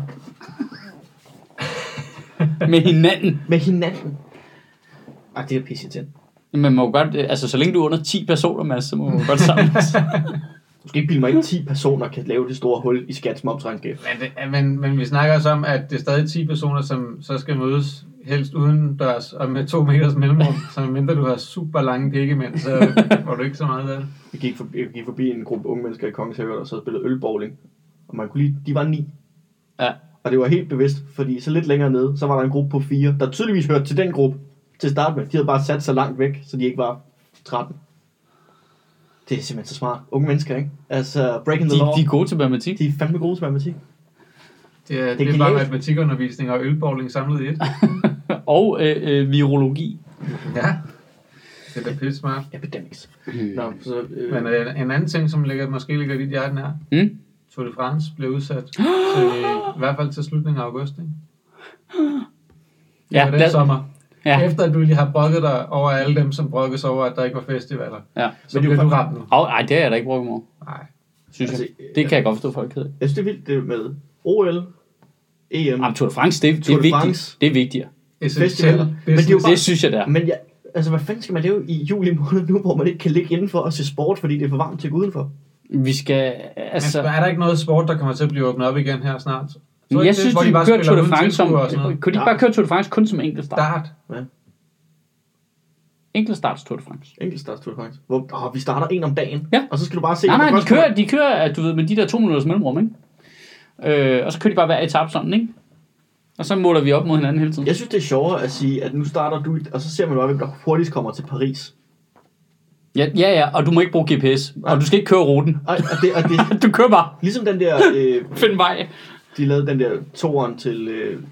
Speaker 2: Med hinanden.
Speaker 1: Med hinanden. Ej, det er pisse til.
Speaker 2: Men man må godt, altså så længe du er under 10 personer, Mads, så må man godt samles.
Speaker 1: Du skal ikke bilde mig ind, 10 personer kan lave det store hul i skats momsregnskab.
Speaker 3: men, det, men, men vi snakker også om, at det er stadig 10 personer, som så skal mødes helst uden dørs og med to meters mellemrum. så mindre du har super lange pikkemænd, så får du ikke så meget af det.
Speaker 1: Vi gik forbi, jeg gik forbi en gruppe unge mennesker i Kongens Have, der og spillede ølbowling. Og man kunne lige, de var ni.
Speaker 2: Ja.
Speaker 1: Og det var helt bevidst, fordi så lidt længere nede, så var der en gruppe på fire, der tydeligvis hørte til den gruppe til at starte med. De havde bare sat sig langt væk, så de ikke var 13. Det er simpelthen så smart. Unge mennesker, ikke? Altså, breaking
Speaker 2: De,
Speaker 1: the law.
Speaker 2: de er gode til matematik.
Speaker 1: de er fandme gode til matematik.
Speaker 3: Det er, det
Speaker 1: Det er
Speaker 3: er bare matematikundervisning og ølbowling samlet i et.
Speaker 2: Og øh, øh, virologi.
Speaker 3: Ja. Det er da pisse smart.
Speaker 1: Epidemics. Nå, så, øh,
Speaker 3: Men øh, en anden ting, som ligger, måske ligger dit hjerte nær,
Speaker 2: Mm?
Speaker 3: Tour de France blev udsat til, i hvert fald til slutningen af august, ikke?
Speaker 2: Ja,
Speaker 3: Ja, den
Speaker 2: lad-
Speaker 3: sommer.
Speaker 2: Ja.
Speaker 3: Efter at du lige har brokket dig over alle dem, som brokkes over, at der ikke var festivaler,
Speaker 2: ja.
Speaker 3: så
Speaker 1: Men det er
Speaker 3: bliver du ramt nu.
Speaker 2: Oh, ej, det er jeg da ikke brugt mig
Speaker 3: Nej.
Speaker 2: synes
Speaker 1: Altså,
Speaker 2: jeg. Det kan jeg godt forstå, folk hedder.
Speaker 1: jeg synes, det er vildt det med OL, EM.
Speaker 2: Jamen, Tour de France, det, det,
Speaker 1: Tour
Speaker 2: er
Speaker 1: de
Speaker 2: vigtigt.
Speaker 1: France.
Speaker 2: Det er vigtigere.
Speaker 1: Festivaler. Men det er jo bare-
Speaker 2: Det synes jeg, det er.
Speaker 1: Men ja, altså, hvad fanden skal man lave i juli måned nu, hvor man ikke kan ligge indenfor og se sport, fordi det er for varmt til at gå udenfor?
Speaker 2: Vi skal,
Speaker 3: Altså,
Speaker 2: altså...
Speaker 3: er der ikke noget sport, der kommer til at blive åbnet op igen her snart?
Speaker 2: Men jeg
Speaker 3: det,
Speaker 2: synes,
Speaker 3: hvor
Speaker 2: de
Speaker 3: bare
Speaker 2: kører Tour de France som... Kunne de ikke bare køre Tour de France kun som enkelt start?
Speaker 3: Start.
Speaker 2: Enkelt starts Tour de France.
Speaker 1: Enkeltstarts Tour de France. Hvor åh, vi starter en om dagen,
Speaker 2: Ja.
Speaker 1: og så skal du bare se...
Speaker 2: Nej, nej, de kører, de kører, at du ved, med de der to minutters mellemrum, ikke? Øh, og så kører de bare hver etape sådan, ikke? Og så måler vi op mod hinanden hele tiden.
Speaker 1: Jeg synes, det er sjovere at sige, at nu starter du, og så ser man bare, hvem der hurtigst kommer til Paris.
Speaker 2: Ja, ja, ja, og du må ikke bruge GPS. Og du skal ikke køre ruten.
Speaker 1: Og, og, det, og det,
Speaker 2: Du kører bare.
Speaker 1: ligesom den der, øh,
Speaker 2: Find vej.
Speaker 1: De lavede den der toeren til øh,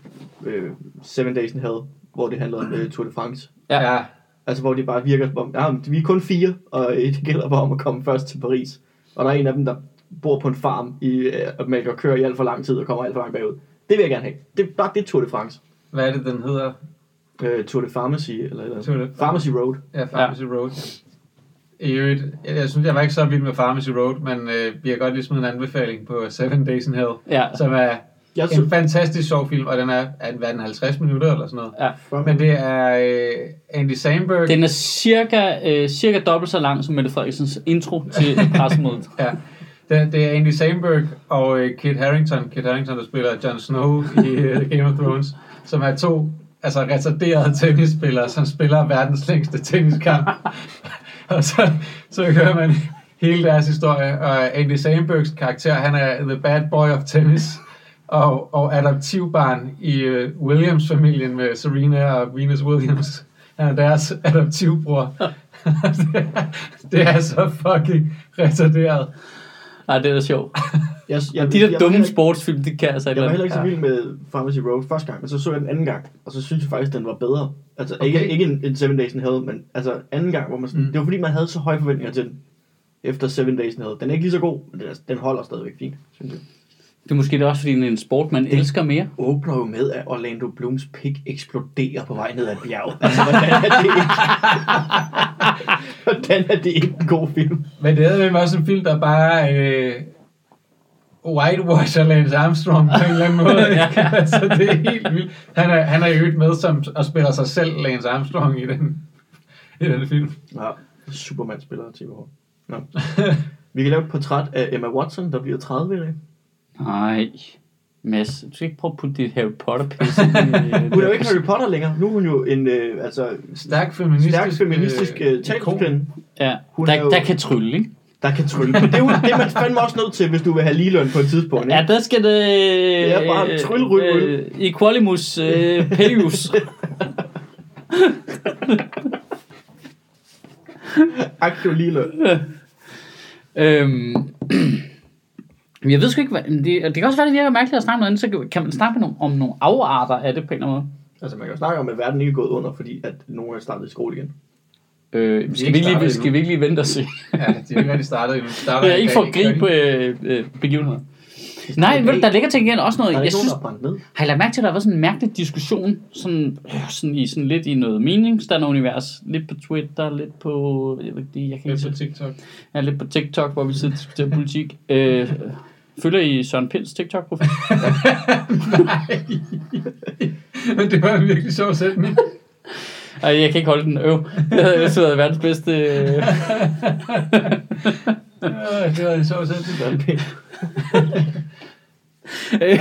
Speaker 1: øh, Seven Days in Hell, hvor det handlede om øh, Tour de France.
Speaker 2: Ja.
Speaker 3: Ja.
Speaker 1: Altså, hvor de bare virker som om, ja, men vi er kun fire, og øh, det gælder bare om at komme først til Paris. Og der er en af dem, der bor på en farm i, øh, og man kan køre i alt for lang tid og kommer alt for langt bagud. Det vil jeg gerne have. Det er bare det er Tour de France.
Speaker 3: Hvad er det, den hedder?
Speaker 1: Øh, Tour de Pharmacy, eller, eller
Speaker 3: Tour de-
Speaker 1: Pharmacy Road.
Speaker 3: Ja, Pharmacy ja. Road. I øvrigt, jeg, jeg synes, jeg var ikke så vild med Pharmacy Road, men øh, vi har godt lige smidt en anbefaling på Seven Days in Hell,
Speaker 2: Ja,
Speaker 3: som er
Speaker 1: Jeg
Speaker 3: en fantastisk sjov film, og den er, er den, hvad er den 50 minutter eller sådan noget.
Speaker 2: ja.
Speaker 3: Men det er øh, Andy Samberg.
Speaker 2: Den er cirka, øh, cirka dobbelt så lang som Mette Frederiksens intro til pressemødet.
Speaker 3: Ja. Det, det er Andy Samberg og øh, Kit Harington. Kit Harington, der spiller Jon Snow i øh, Game of Thrones, som er to altså retarderede tennisspillere, som spiller verdens længste tenniskamp. og så, så hører man hele deres historie, og Andy Sambergs karakter, han er the bad boy of tennis, og, og adoptivbarn i uh, Williams-familien med Serena og Venus Williams. Han er deres adoptivbror. det, er, det er så fucking retarderet.
Speaker 2: Nej, det er da sjovt.
Speaker 1: Jeg, jeg,
Speaker 2: De
Speaker 1: jeg
Speaker 2: der
Speaker 1: var
Speaker 2: dumme
Speaker 1: ikke-
Speaker 2: sportsfilm, de kan altså
Speaker 1: Jeg var
Speaker 2: eller
Speaker 1: heller ikke så vild med Pharmacy Road første gang, men så så jeg den anden gang, og så synes jeg faktisk, den var bedre. Altså okay. ikke, ikke en, en Seven Days in Hell, men altså anden gang, hvor man sådan,
Speaker 3: Mm.
Speaker 1: det var fordi, man havde så høje forventninger til den, efter Seven Days in Hell. Den er ikke lige så god, men den, er, den holder stadigvæk fint, synes jeg.
Speaker 2: Det er måske det også, fordi det er en sport, man elsker mere.
Speaker 1: Åbner jo med, at Orlando Blooms pik eksploderer på vej ned ad et bjerg. Altså, hvordan er det ikke? hvordan er det ikke en god film?
Speaker 3: Men det er jo også en film, der bare øh, whitewasher Lance Armstrong på en eller anden måde. Ikke? altså, det er helt vildt. Han er, han er jo med som, og spiller sig selv Lance Armstrong i den, i den film.
Speaker 1: Ja, Superman spiller TVH. Nå. Vi kan lave et portræt af Emma Watson, der bliver 30 i dag.
Speaker 2: Nej. Mads, du skal ikke prøve at putte dit Harry i, øh,
Speaker 1: Hun er jo ikke Harry Potter længere. Nu er hun jo en øh, altså,
Speaker 3: Stærk feministisk,
Speaker 1: stærk feministisk øh,
Speaker 3: ikon.
Speaker 1: talskvinde,
Speaker 2: Ja,
Speaker 1: Hun er
Speaker 2: der,
Speaker 1: jo-
Speaker 2: der kan trylle, ikke?
Speaker 1: Der kan trylle. Men det er jo det, man fandme også nødt til, hvis du vil have ligeløn på et tidspunkt. Ikke?
Speaker 2: Ja, der skal det... Det
Speaker 1: er bare tryl, ryl, ryl.
Speaker 2: Equalimus øh, Pelius.
Speaker 1: Aktiv ligeløn.
Speaker 2: øhm, jeg ved sgu ikke, hvad, det, det kan også være, det virker mærkeligt at snakke om noget andet, så kan- kan man snakke om, om nogle afarter af det på en eller anden måde.
Speaker 1: Altså, man kan jo snakke om, at verden ikke er gået under, fordi at nogen er startet i skole igen.
Speaker 2: Øh,
Speaker 3: ikke
Speaker 2: skal, vi lige, skal vi ikke lige vente og se?
Speaker 3: Ja, de er ikke rigtig startet endnu. De starter
Speaker 2: Det er
Speaker 3: i
Speaker 2: ikke for at gribe øh, øh, begivenheder. Nej, ved du, der ligger til gengæld også noget.
Speaker 1: Der er
Speaker 2: Jeg synes,
Speaker 1: nogen, der er ned.
Speaker 2: har I lagt mærke til, at der har været sådan en mærkelig diskussion, sådan, øh, sådan i sådan lidt i noget meningsstanderunivers, lidt på Twitter, lidt på, jeg ved ikke, jeg kan
Speaker 3: Lidt
Speaker 2: ikke
Speaker 3: på TikTok.
Speaker 2: Ja, lidt på TikTok, hvor vi sidder og diskuterer politik. Øh, følger I Søren Pinds TikTok-profil?
Speaker 3: Nej. Men det var en virkelig sjov sætning.
Speaker 2: Ej, jeg kan ikke holde den. Øv. Det havde jeg været verdens bedste... Øh.
Speaker 3: Det var sjov sætning.
Speaker 1: Det er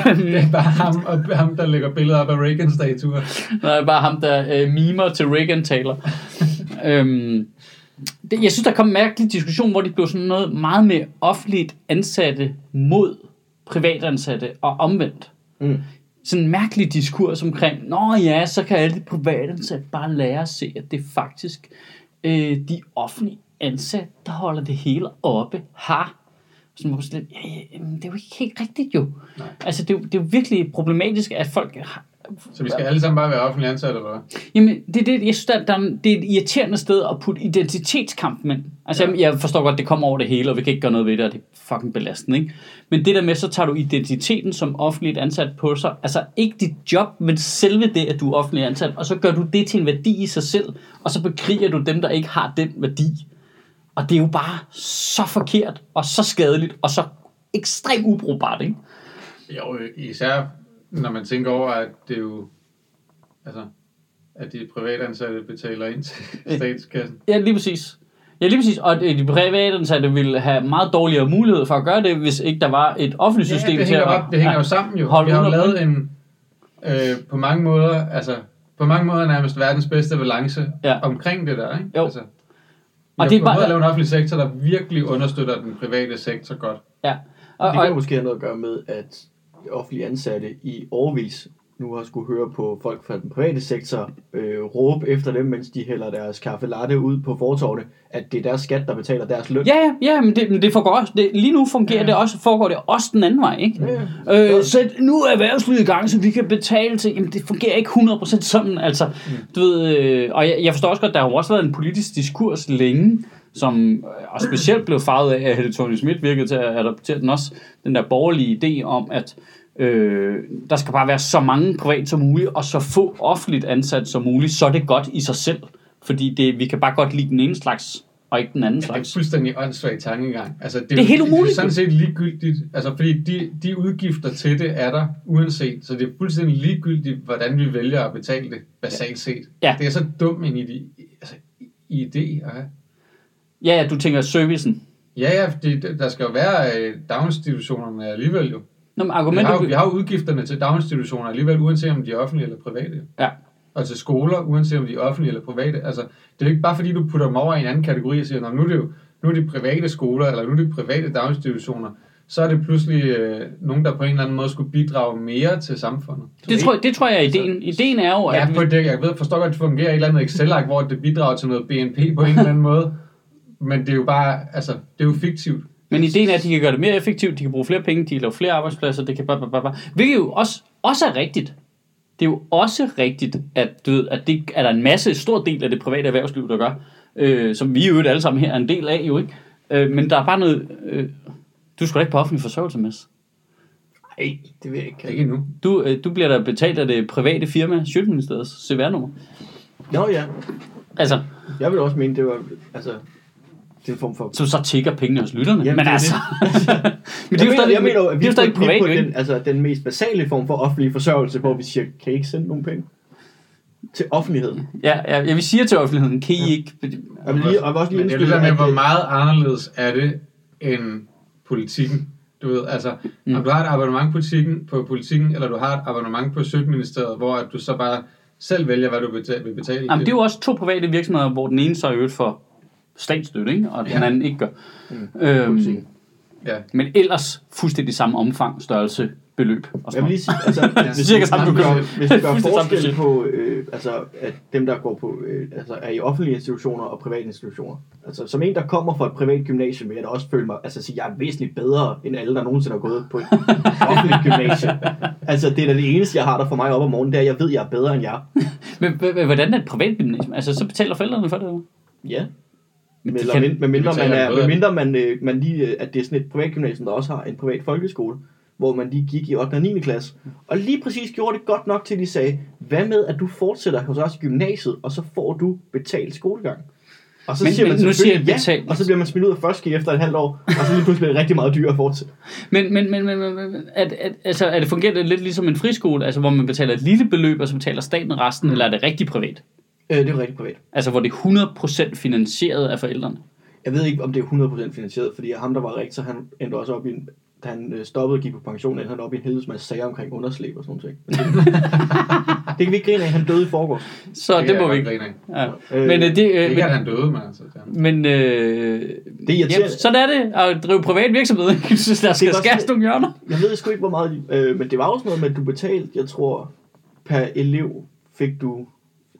Speaker 1: pænt.
Speaker 3: Det er bare ham, og ham der lægger billeder op af Reagan-statuer.
Speaker 2: Nej, bare ham, der øh, mimer til Reagan taler. øhm, det, jeg synes, der kom en mærkelig diskussion, hvor de blev sådan noget meget mere offentligt ansatte mod privatansatte og omvendt.
Speaker 1: Mm.
Speaker 2: Sådan en mærkelig diskurs omkring, nå ja, så kan alle de privatansatte bare lære at se, at det er faktisk øh, de offentlige ansatte, der holder det hele oppe. Har. Sådan, hvor man ja, ja, det er jo ikke helt rigtigt jo.
Speaker 3: Nej.
Speaker 2: Altså, det er, jo, det er jo virkelig problematisk, at folk har,
Speaker 3: Så vi skal alle sammen bare være offentlige ansatte, eller hvad?
Speaker 2: Jamen, det er det, jeg synes, der, der, er- det er et irriterende sted at putte identitetskampen ind. Altså,
Speaker 3: Ja.
Speaker 2: jeg, forstår godt, det kommer over det hele, og vi kan ikke gøre noget ved det, og det er fucking belastende, ikke? Men det der med, så tager du identiteten som offentligt ansat på sig. Altså, ikke dit job, men selve det, at du er offentligt ansat, og så gør du det til en værdi i sig selv, og så bekriger du dem, der ikke har den værdi. Og det er jo bare så forkert, og så skadeligt, og så ekstremt ubrugbart, ikke?
Speaker 3: Jo, især når man tænker over, at det er jo... Altså, at de privatansatte betaler ind til statskassen.
Speaker 2: Ja, lige præcis. Ja, lige præcis. Og de privatansatte ville have meget dårligere mulighed for at gøre det, hvis ikke der var et offentligt system
Speaker 3: ja, det
Speaker 2: til
Speaker 3: hænger,
Speaker 2: at...
Speaker 3: op, det hænger jo sammen jo.
Speaker 2: Hold
Speaker 3: vi har jo lavet en, øh, på mange måder, altså, på mange måder nærmest verdens bedste balance
Speaker 2: Ja.
Speaker 3: omkring det der, ikke?
Speaker 2: Jo.
Speaker 3: Altså,
Speaker 2: Og det er bare-
Speaker 3: at lave en offentlig sektor, der virkelig understøtter den private sektor godt.
Speaker 2: Ja. Og,
Speaker 1: Det kan jo
Speaker 2: og,
Speaker 1: måske have noget at gøre med, at offentlige ansatte i årvis nu har skulle høre på folk fra den private sektor øh, råbe efter dem, mens de hælder deres kaffe latte ud på fortorvene, at det er deres skat, der betaler deres løn.
Speaker 2: ja, ja, ja, men det, men det foregår også. Det, lige nu fungerer
Speaker 3: Ja.
Speaker 2: ja. det også, foregår det også den anden vej, ikke?
Speaker 1: Ja.
Speaker 2: Øh, så nu er erhvervslivet i gang, så vi kan betale til... Jamen, det fungerer ikke 100% sådan, altså. Mm. Du ved, øh, og jeg, jeg forstår også godt, der har jo også været en politisk diskurs længe, som øh, og specielt blev farvet af, at Helle Thorning Schmidt virkede til at adoptere den også, den der borgerlige idé om, at øh, der skal bare være så mange privat som muligt, og så få offentligt ansat som muligt, så er det godt i sig selv. Fordi det, vi kan bare godt lide den ene slags og ikke den anden
Speaker 3: Det er
Speaker 2: slags.
Speaker 3: fuldstændig åndssvag tankegang. Altså, det,
Speaker 2: Det er helt umuligt.
Speaker 3: Det er sådan set ligegyldigt. Altså, fordi de, de udgifter til det er der uanset. Så det er fuldstændig ligegyldigt, hvordan vi vælger at betale det, basalt set.
Speaker 2: Ja.
Speaker 3: Det er så dum en idé, altså, idé at have.
Speaker 2: Ja, ja, du tænker servicen.
Speaker 3: Ja, ja, fordi der skal jo være øh, daginstitutionerne alligevel jo.
Speaker 2: Nå, men
Speaker 3: Vi har, jo,
Speaker 2: argumentet...
Speaker 3: vi har jo udgifterne til daginstitutioner alligevel, uanset om de er offentlige eller private.
Speaker 2: Ja.
Speaker 3: Og til skoler, uanset om de er offentlige eller private. Altså, det er jo ikke bare fordi, du putter dem over i en anden kategori og siger, "Nå, nu er det jo nu er det private skoler, eller nu er det private daginstitutioner. Så er det pludselig øh, nogen, der på en eller anden måde skulle bidrage mere til samfundet.
Speaker 2: Det tror, det tror jeg er ideen. Ideen er jo, at...
Speaker 3: Ja, på det, jeg ved, forstår godt, at det fungerer i et eller andet Excel-ark, hvor det bidrager til noget BNP på en eller anden måde. Men det er jo bare, altså, det er jo fiktivt.
Speaker 2: Men ideen er, at de kan gøre det mere effektivt, de kan bruge flere penge, de kan lave flere arbejdspladser, det kan bare, bare, bare, bare. Hvilket jo også, også er rigtigt. Det er jo også rigtigt, at, du ved, at det er der en masse, stor del af det private erhvervsliv, der gør, øh, som vi jo alle sammen her er en del af, jo ikke? Øh, men der er bare noget... Øh, du skal da ikke på offentlig forsørgelse, Mads.
Speaker 1: Nej, det vil jeg ikke.
Speaker 3: Ikke endnu.
Speaker 2: Du, øh, du bliver da betalt af det private firma, Sjøtministeriets CVR-nummer.
Speaker 1: Nå ja,
Speaker 2: Altså,
Speaker 1: jeg vil også mene, det var, altså, det er form for...
Speaker 2: som så tigger pengene hos lytterne.
Speaker 1: Jamen,
Speaker 2: men
Speaker 1: det er
Speaker 2: altså... men det er jo
Speaker 1: jeg, mener,
Speaker 2: stadig,
Speaker 1: jeg mener, jo, at
Speaker 2: det
Speaker 1: vi
Speaker 2: er jo stadig
Speaker 1: er
Speaker 2: privat,
Speaker 1: på
Speaker 2: jo ikke?
Speaker 1: den, altså, den mest basale form for offentlig forsørgelse, hvor vi siger, kan I ikke sende nogle penge til offentligheden?
Speaker 2: Ja, ja, jeg vil sige til offentligheden, kan I ikke...
Speaker 1: Jeg vil lige, og jeg vil også lige
Speaker 3: Men det er det der med, hvor
Speaker 1: det-
Speaker 3: meget anderledes er det end politikken. Du ved, altså,
Speaker 2: Mm.
Speaker 3: om du har et abonnement på politikken, på politikken, eller du har et abonnement på Søgministeriet, hvor at du så bare selv vælger, hvad du vil betale.
Speaker 2: Jamen, det er jo også to private virksomheder, hvor den ene så er øvrigt for statsstøtte, ikke? og den
Speaker 3: Ja.
Speaker 2: anden ikke gør.
Speaker 1: Mm,
Speaker 2: Øhm.
Speaker 3: Ja.
Speaker 2: men ellers fuldstændig samme omfang, størrelse, beløb. Og
Speaker 1: Jeg
Speaker 2: sådan
Speaker 1: vil lige sige, altså,
Speaker 3: Ja.
Speaker 1: hvis,
Speaker 2: Cirka
Speaker 1: hvis,
Speaker 2: samme
Speaker 1: vi gør, hvis vi gør forskel på, øh, altså, at dem, der går på, øh, altså, er i offentlige institutioner og private institutioner. Altså, som en, der kommer fra et privat gymnasium, vil jeg da også føle mig, altså, sige, jeg er væsentligt bedre, end alle, der nogensinde har gået på et offentligt gymnasium. Altså, det er da det eneste, jeg har der for mig op om morgenen, det er, at jeg ved, at jeg er bedre end jer.
Speaker 2: Men hvordan er et privat gymnasium? Altså, så betaler forældrene for det.
Speaker 1: Ja.
Speaker 2: Men
Speaker 1: Men, eller,
Speaker 2: kan-
Speaker 1: med mindre man, er, med mindre man, øh, man lige, øh, at det er sådan et privat gymnasium, der også har en privat folkeskole, hvor man lige gik i 8. og 9. klasse, og lige præcis gjorde det godt nok til, at de sagde, hvad med, at du fortsætter hos os i gymnasiet, og så får du betalt skolegang. Og så
Speaker 2: Men-
Speaker 1: siger
Speaker 2: men
Speaker 1: man
Speaker 2: nu siger jeg
Speaker 1: ja,
Speaker 2: betalt.
Speaker 1: og så bliver man smidt ud af første efter et halvt år, og så lige pludselig bliver det rigtig meget dyrere at fortsætte.
Speaker 2: Men, men, men, men, men men at, at, altså, er det fungerer det lidt ligesom en friskole, altså hvor man betaler et lille beløb, og så betaler staten resten, eller er det rigtig privat?
Speaker 1: Øh, det er rigtig privat.
Speaker 2: Altså hvor det er 100% finansieret af forældrene?
Speaker 1: Jeg ved ikke, om det er 100% finansieret, fordi ham, der var rektor, han endte også op i en, da han øh, stoppede og gik på pension, endte han op i en helvedes masse sager omkring underslæb og sådan noget. Det, det kan vi ikke grine af, han døde i forgårs.
Speaker 2: Så det,
Speaker 3: kan
Speaker 2: må vi ikke.
Speaker 3: grine af.
Speaker 2: Ja.
Speaker 1: Øh,
Speaker 2: Men øh, det, øh,
Speaker 3: Ikke at
Speaker 2: men,
Speaker 3: han døde, men altså... Det,
Speaker 2: men øh,
Speaker 1: Det er
Speaker 2: jamen, sådan er det at drive privat virksomhed. Jeg synes, der skal skæres nogle hjørner.
Speaker 1: Jeg ved sgu ikke, hvor meget, øh, men det var også noget med, at du betalte, jeg tror, per elev fik du,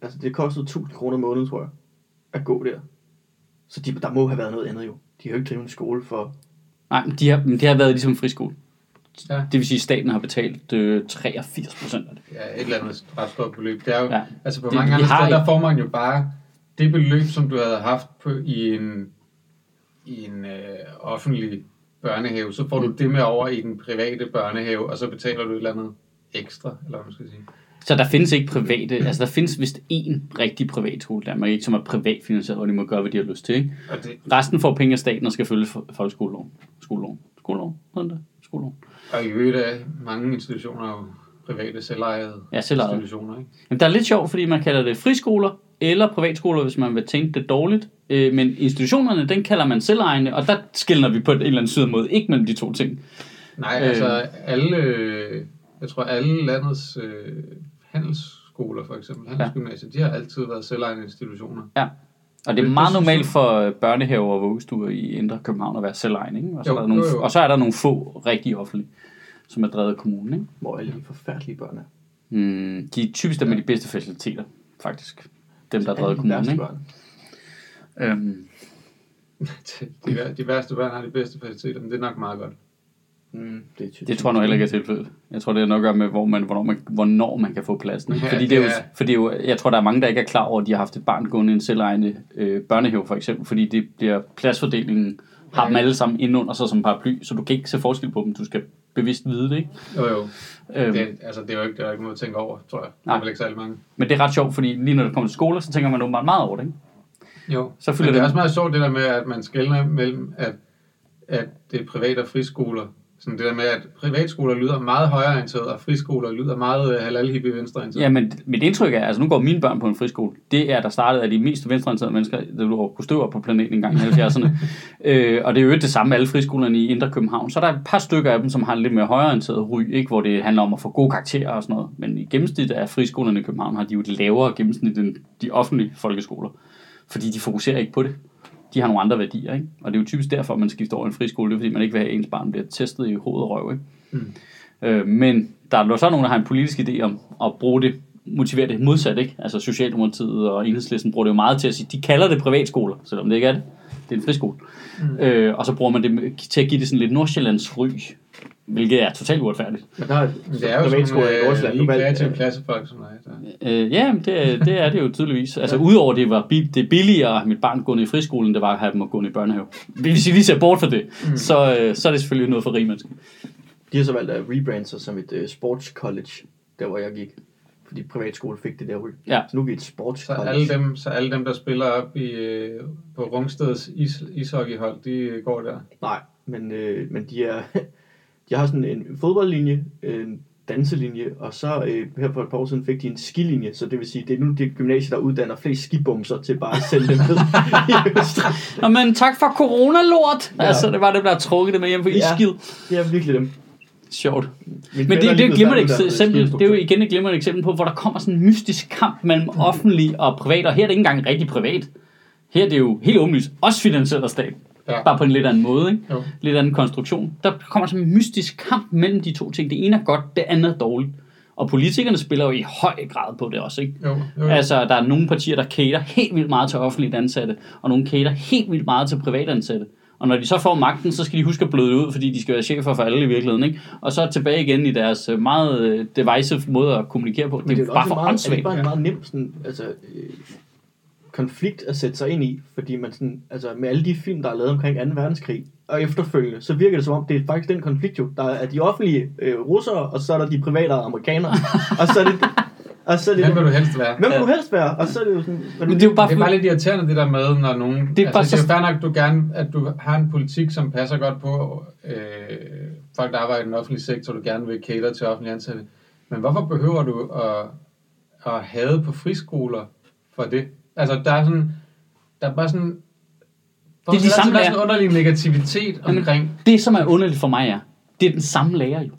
Speaker 1: altså det kostede 1000 kroner om måneden, tror jeg, at gå der. Så de, der må have været noget andet jo. De har jo ikke drevet en skole for...
Speaker 2: Nej, men de har, men det har været ligesom en friskole.
Speaker 3: Ja.
Speaker 2: Det vil sige, at staten har betalt øh, 83 procent af det.
Speaker 3: ja, et eller andet ret stort beløb. Det er jo,
Speaker 2: Ja.
Speaker 3: altså på
Speaker 2: Det-
Speaker 3: mange andre steder, der får man jo bare det beløb, som du havde haft på, i en, i en øh, offentlig børnehave, så får du det med over i den private børnehave, og så betaler du et eller andet ekstra, eller hvad man skal sige.
Speaker 2: Så der findes ikke private, altså der findes vist én rigtig privat skole, der ikke som er privat finansieret, hvor de må gøre, hvad de har lyst til. Ikke?
Speaker 3: Og det,
Speaker 2: Resten får penge af staten og skal følge fo- folkeskoleloven. Skoleloven. Skoleloven? Hedder det? Skoleloven.
Speaker 3: og i øvrigt er mange institutioner jo private, selvejede
Speaker 2: Ja, selvejede.
Speaker 3: institutioner, ikke?
Speaker 2: Jamen, der er lidt sjovt, fordi man kalder det friskoler eller privatskoler, hvis man vil tænke det dårligt. Øh, men institutionerne, den kalder man selvejende, og der skiller vi på en eller anden syd måde ikke mellem de to ting.
Speaker 3: Nej,
Speaker 2: Øh.
Speaker 3: altså alle, jeg tror alle landets øh, handelsskoler for eksempel, handelsgymnasier, de har altid været selvejende institutioner.
Speaker 2: Ja. Og det er
Speaker 3: Det-
Speaker 2: meget normalt for øh, børnehaver og vuggestuer i Indre København at være selvejende, ikke? Og så,
Speaker 3: Jo,
Speaker 2: er der nogle,
Speaker 3: jo, jo.
Speaker 2: og så er der nogle få rigtig offentlige, som er drevet af kommunen, ikke?
Speaker 1: Hvor alle de forfærdelige børn er.
Speaker 2: Mm, de er typisk dem med de bedste faciliteter, faktisk. Dem, der er drevet af kommunen,
Speaker 1: værste
Speaker 2: ikke?
Speaker 1: børn.
Speaker 2: Øhm,
Speaker 3: de, de værste børn har de bedste faciliteter, men det er nok meget godt.
Speaker 1: Mm, det, typisk.
Speaker 2: det tror jeg nu heller ikke er tilfældet. Jeg tror, det er nok at gøre med, hvor man, hvornår, man, hvornår man kan få pladsen. Ikke?
Speaker 3: Ja,
Speaker 2: Fordi, det
Speaker 3: det
Speaker 2: er jo, fordi det jo, jeg tror, der er mange, der ikke er klar over, at de har haft et barn gående i en selvejende øh, børnehave, for eksempel. Fordi det bliver pladsfordelingen har
Speaker 3: Ja.
Speaker 2: dem alle sammen indenunder sig som paraply, så du kan ikke se forskel på dem. Du skal bevidst vide det, ikke?
Speaker 3: Jo, jo.
Speaker 2: Øhm,
Speaker 3: Det, altså, det er jo ikke, det er ikke noget at tænke over, tror jeg. Der
Speaker 2: Nej.
Speaker 3: er vel ikke særlig mange.
Speaker 2: Men det er ret sjovt, fordi lige når det kommer til skoler, så tænker man åbenbart meget over det, ikke?
Speaker 3: Jo,
Speaker 2: Så
Speaker 3: men det er
Speaker 2: det-
Speaker 3: også meget sjovt det der med, at man skældner mellem, at, at det er privat- og friskoler. Sådan det der med, at privatskoler lyder meget højreorienteret, og friskoler lyder meget øh, halal hippie venstreorienteret.
Speaker 2: Ja, men mit indtryk er, altså nu går mine børn på en friskole. Det er, der startede af de mest venstreorienterede mennesker, der du kunne støve på planeten en gang i 70'erne. øh, og det er jo ikke det samme med alle friskolerne i Indre København. Så er der et par stykker af dem, som har en lidt mere højreorienteret ry, ikke? hvor det handler om at få gode karakterer og sådan noget. Men i gennemsnit af friskolerne i København har de jo et lavere gennemsnit end de offentlige folkeskoler. Fordi de fokuserer ikke på det. De har nogle andre værdier, ikke? Og det er jo typisk derfor, man skifter over i en friskole. Det er fordi, man ikke vil have, at ens barn bliver testet i hoved og røv, ikke?
Speaker 3: Mm.
Speaker 2: Øh, men der er jo så nogen, der har en politisk idé om at bruge det, motivere det modsat, ikke? Altså Socialdemokratiet og Enhedslisten bruger det jo meget til at sige, de kalder det privatskoler, selvom det ikke er det. Det er en friskole. Mm. Øh, og så bruger man det til at give det sådan lidt Nordsjællands ry, hvilket er totalt uretfærdigt.
Speaker 1: Men der er,
Speaker 3: det er jo sådan
Speaker 1: i Nordsjælland.
Speaker 3: øh, lige
Speaker 1: normalt,
Speaker 3: kreative
Speaker 1: øh,
Speaker 3: klassefolk som dig. Der.
Speaker 2: Øh, ja, det, er- det er det jo tydeligvis. Altså udover det var bi- det er billigere at have mit barn gående i friskolen, det var at have dem at gå i børnehave. Hvis vi lige ser bort fra det, mm. så, øh, så er det selvfølgelig noget for rige mennesker.
Speaker 1: De har så valgt at rebrande sig som et uh, sports college, der hvor jeg gik. Fordi privatskole fik det der ry.
Speaker 2: Ja.
Speaker 1: Så nu er vi et sports
Speaker 3: Så
Speaker 1: college.
Speaker 3: alle, dem, så alle dem, der spiller op i, øh, på Rungsteds is, ishockeyhold, de går der.
Speaker 1: Nej, men, øh, men de, er, de har sådan en fodboldlinje, en danselinje, og så øh, her for et par år siden fik de en skilinje, så det vil sige, det er nu det gymnasie, der uddanner flest skibumser til bare at sælge dem Østrig.
Speaker 2: Nå, men tak for corona-lort! Ja. Altså, det var det, der trukket det med hjem for
Speaker 1: Ja.
Speaker 2: iskid.
Speaker 1: Det er virkelig dem.
Speaker 2: Sjovt. Men det,
Speaker 1: er
Speaker 2: det, er jo glimrende eksempel, det er jo igen et glimrende eksempel på, hvor der kommer sådan en mystisk kamp mellem offentlig og privat, og her er det ikke engang rigtig privat. Her er det jo helt åbenlyst også finansieret af staten.
Speaker 3: Ja.
Speaker 2: Bare på en lidt anden måde, ikke?
Speaker 3: Jo.
Speaker 2: Lidt anden konstruktion. Der kommer sådan en mystisk kamp mellem de to ting. Det ene er godt, det andet er dårligt. Og politikerne spiller jo i høj grad på det også, ikke?
Speaker 3: Jo, jo, jo.
Speaker 2: Altså, der er nogle partier, der cater helt vildt meget til offentligt ansatte, og nogle cater helt vildt meget til privatansatte. Og når de så får magten, så skal de huske at bløde ud, fordi de skal være chefer for alle i virkeligheden. Ikke? Og så tilbage igen i deres øh, meget øh, divisive måde at kommunikere på.
Speaker 1: Men
Speaker 2: Det er bare for
Speaker 1: meget, er det
Speaker 2: åndssvagt.
Speaker 1: ikke bare en meget nem sådan, altså, øh, konflikt at sætte sig ind i, fordi man sådan, altså med alle de film, der er lavet omkring 2. verdenskrig, og efterfølgende, så virker det som om, det er faktisk den konflikt jo. Der er de offentlige øh, russere, og så er der de private amerikanere. og så er det, og så er det,
Speaker 3: Hvem vil du helst være?
Speaker 1: hvem vil du helst være? Og så er det jo sådan,
Speaker 2: Men det er jo bare,
Speaker 3: Det er bare lidt irriterende det der med, når nogen...
Speaker 2: Det er bare
Speaker 3: altså, det er
Speaker 2: så-
Speaker 3: jo fair nok, du gerne, at du har en politik, som passer godt på øh, folk, der arbejder i den offentlige sektor, du gerne vil cater til offentlige ansatte. Men hvorfor behøver du at, at have på friskoler for det? Altså, der er sådan... Der er bare sådan...
Speaker 2: Det er de samme
Speaker 3: der er sådan en underlig negativitet
Speaker 2: Jamen,
Speaker 3: omkring...
Speaker 2: det, som er underligt for mig, er, det er den samme lærer jo.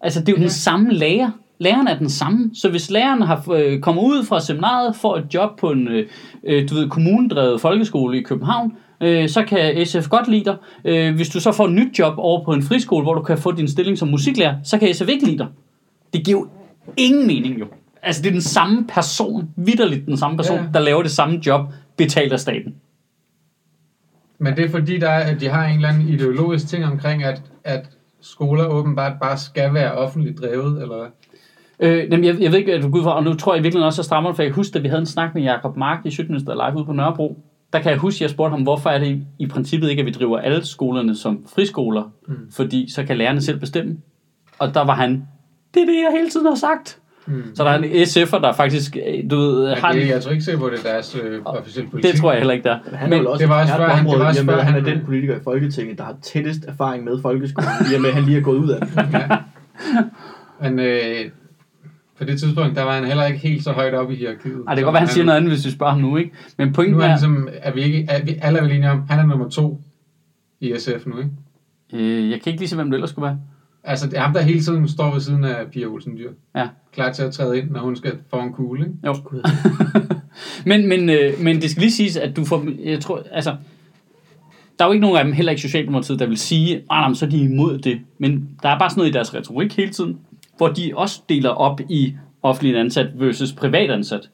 Speaker 2: Altså, det er jo
Speaker 3: Ja.
Speaker 2: den samme lærer. Læreren er den samme. Så hvis læreren har, øh, kommer ud fra seminaret, får et job på en øh, øh, du ved, kommunedrevet folkeskole i København, øh, så kan SF godt lide dig. Øh, hvis du så får et nyt job over på en friskole, hvor du kan få din stilling som musiklærer, så kan SF ikke lide dig. Det giver jo ingen mening jo. Altså, det er den samme person, vidderligt den samme person,
Speaker 3: Ja.
Speaker 2: der laver det samme job, betalt af staten.
Speaker 3: Men det er fordi, der er, at de har en eller anden ideologisk ting omkring, at, at skoler åbenbart bare skal være offentligt drevet, eller hvad?
Speaker 2: Øh, jamen, jeg, jeg ved ikke, at du ud fra, og nu tror jeg virkelig også, at strammer for jeg kan huske, at vi havde en snak med Jakob Mark i Sjøtminister Live ude på Nørrebro. Der kan jeg huske, at jeg spurgte ham, hvorfor er det i, i princippet ikke, at vi driver alle skolerne som friskoler, mm. fordi så kan lærerne selv bestemme. Og der var han, det er det, jeg hele tiden har sagt.
Speaker 3: Mm.
Speaker 2: Så der er en SF'er, der faktisk, øh, du ved, har
Speaker 3: Men det, jeg tror ikke sikker på, det er deres øh, officielle politik.
Speaker 2: det tror jeg heller ikke, der.
Speaker 1: Han er
Speaker 2: Men,
Speaker 1: også
Speaker 3: det var også før han- det var også før
Speaker 1: han er den politiker i Folketinget, der har tættest erfaring med folkeskolen, i og med, at han lige er gået ud af den.
Speaker 3: Ja. Men øh, på det tidspunkt, der var han heller ikke helt så højt oppe i hierarkiet.
Speaker 2: ej, det kan godt være, han siger noget andet, hvis vi spørger ham nu, ikke? Men pointen
Speaker 3: Nu er,
Speaker 2: er,
Speaker 3: han ligesom, er vi ikke, er vi alle er vel enige om, han er nummer to i SF nu, ikke?
Speaker 2: øh, jeg kan ikke lige se, hvem det ellers skulle være.
Speaker 3: Altså, det er ham, der hele tiden står ved siden af Pia Olsen Dyr.
Speaker 2: Ja.
Speaker 3: Klar til at træde ind, når hun skal få en kugle, ikke?
Speaker 2: Jo. men, men, øh, men det skal lige siges, at du får, jeg tror, altså, der er jo ikke nogen af dem, heller ikke Socialdemokratiet, der vil sige, at ah, så er de imod det. Men der er bare sådan noget i deres retorik hele tiden, hvor de også deler op i offentligt ansat versus privat ansat,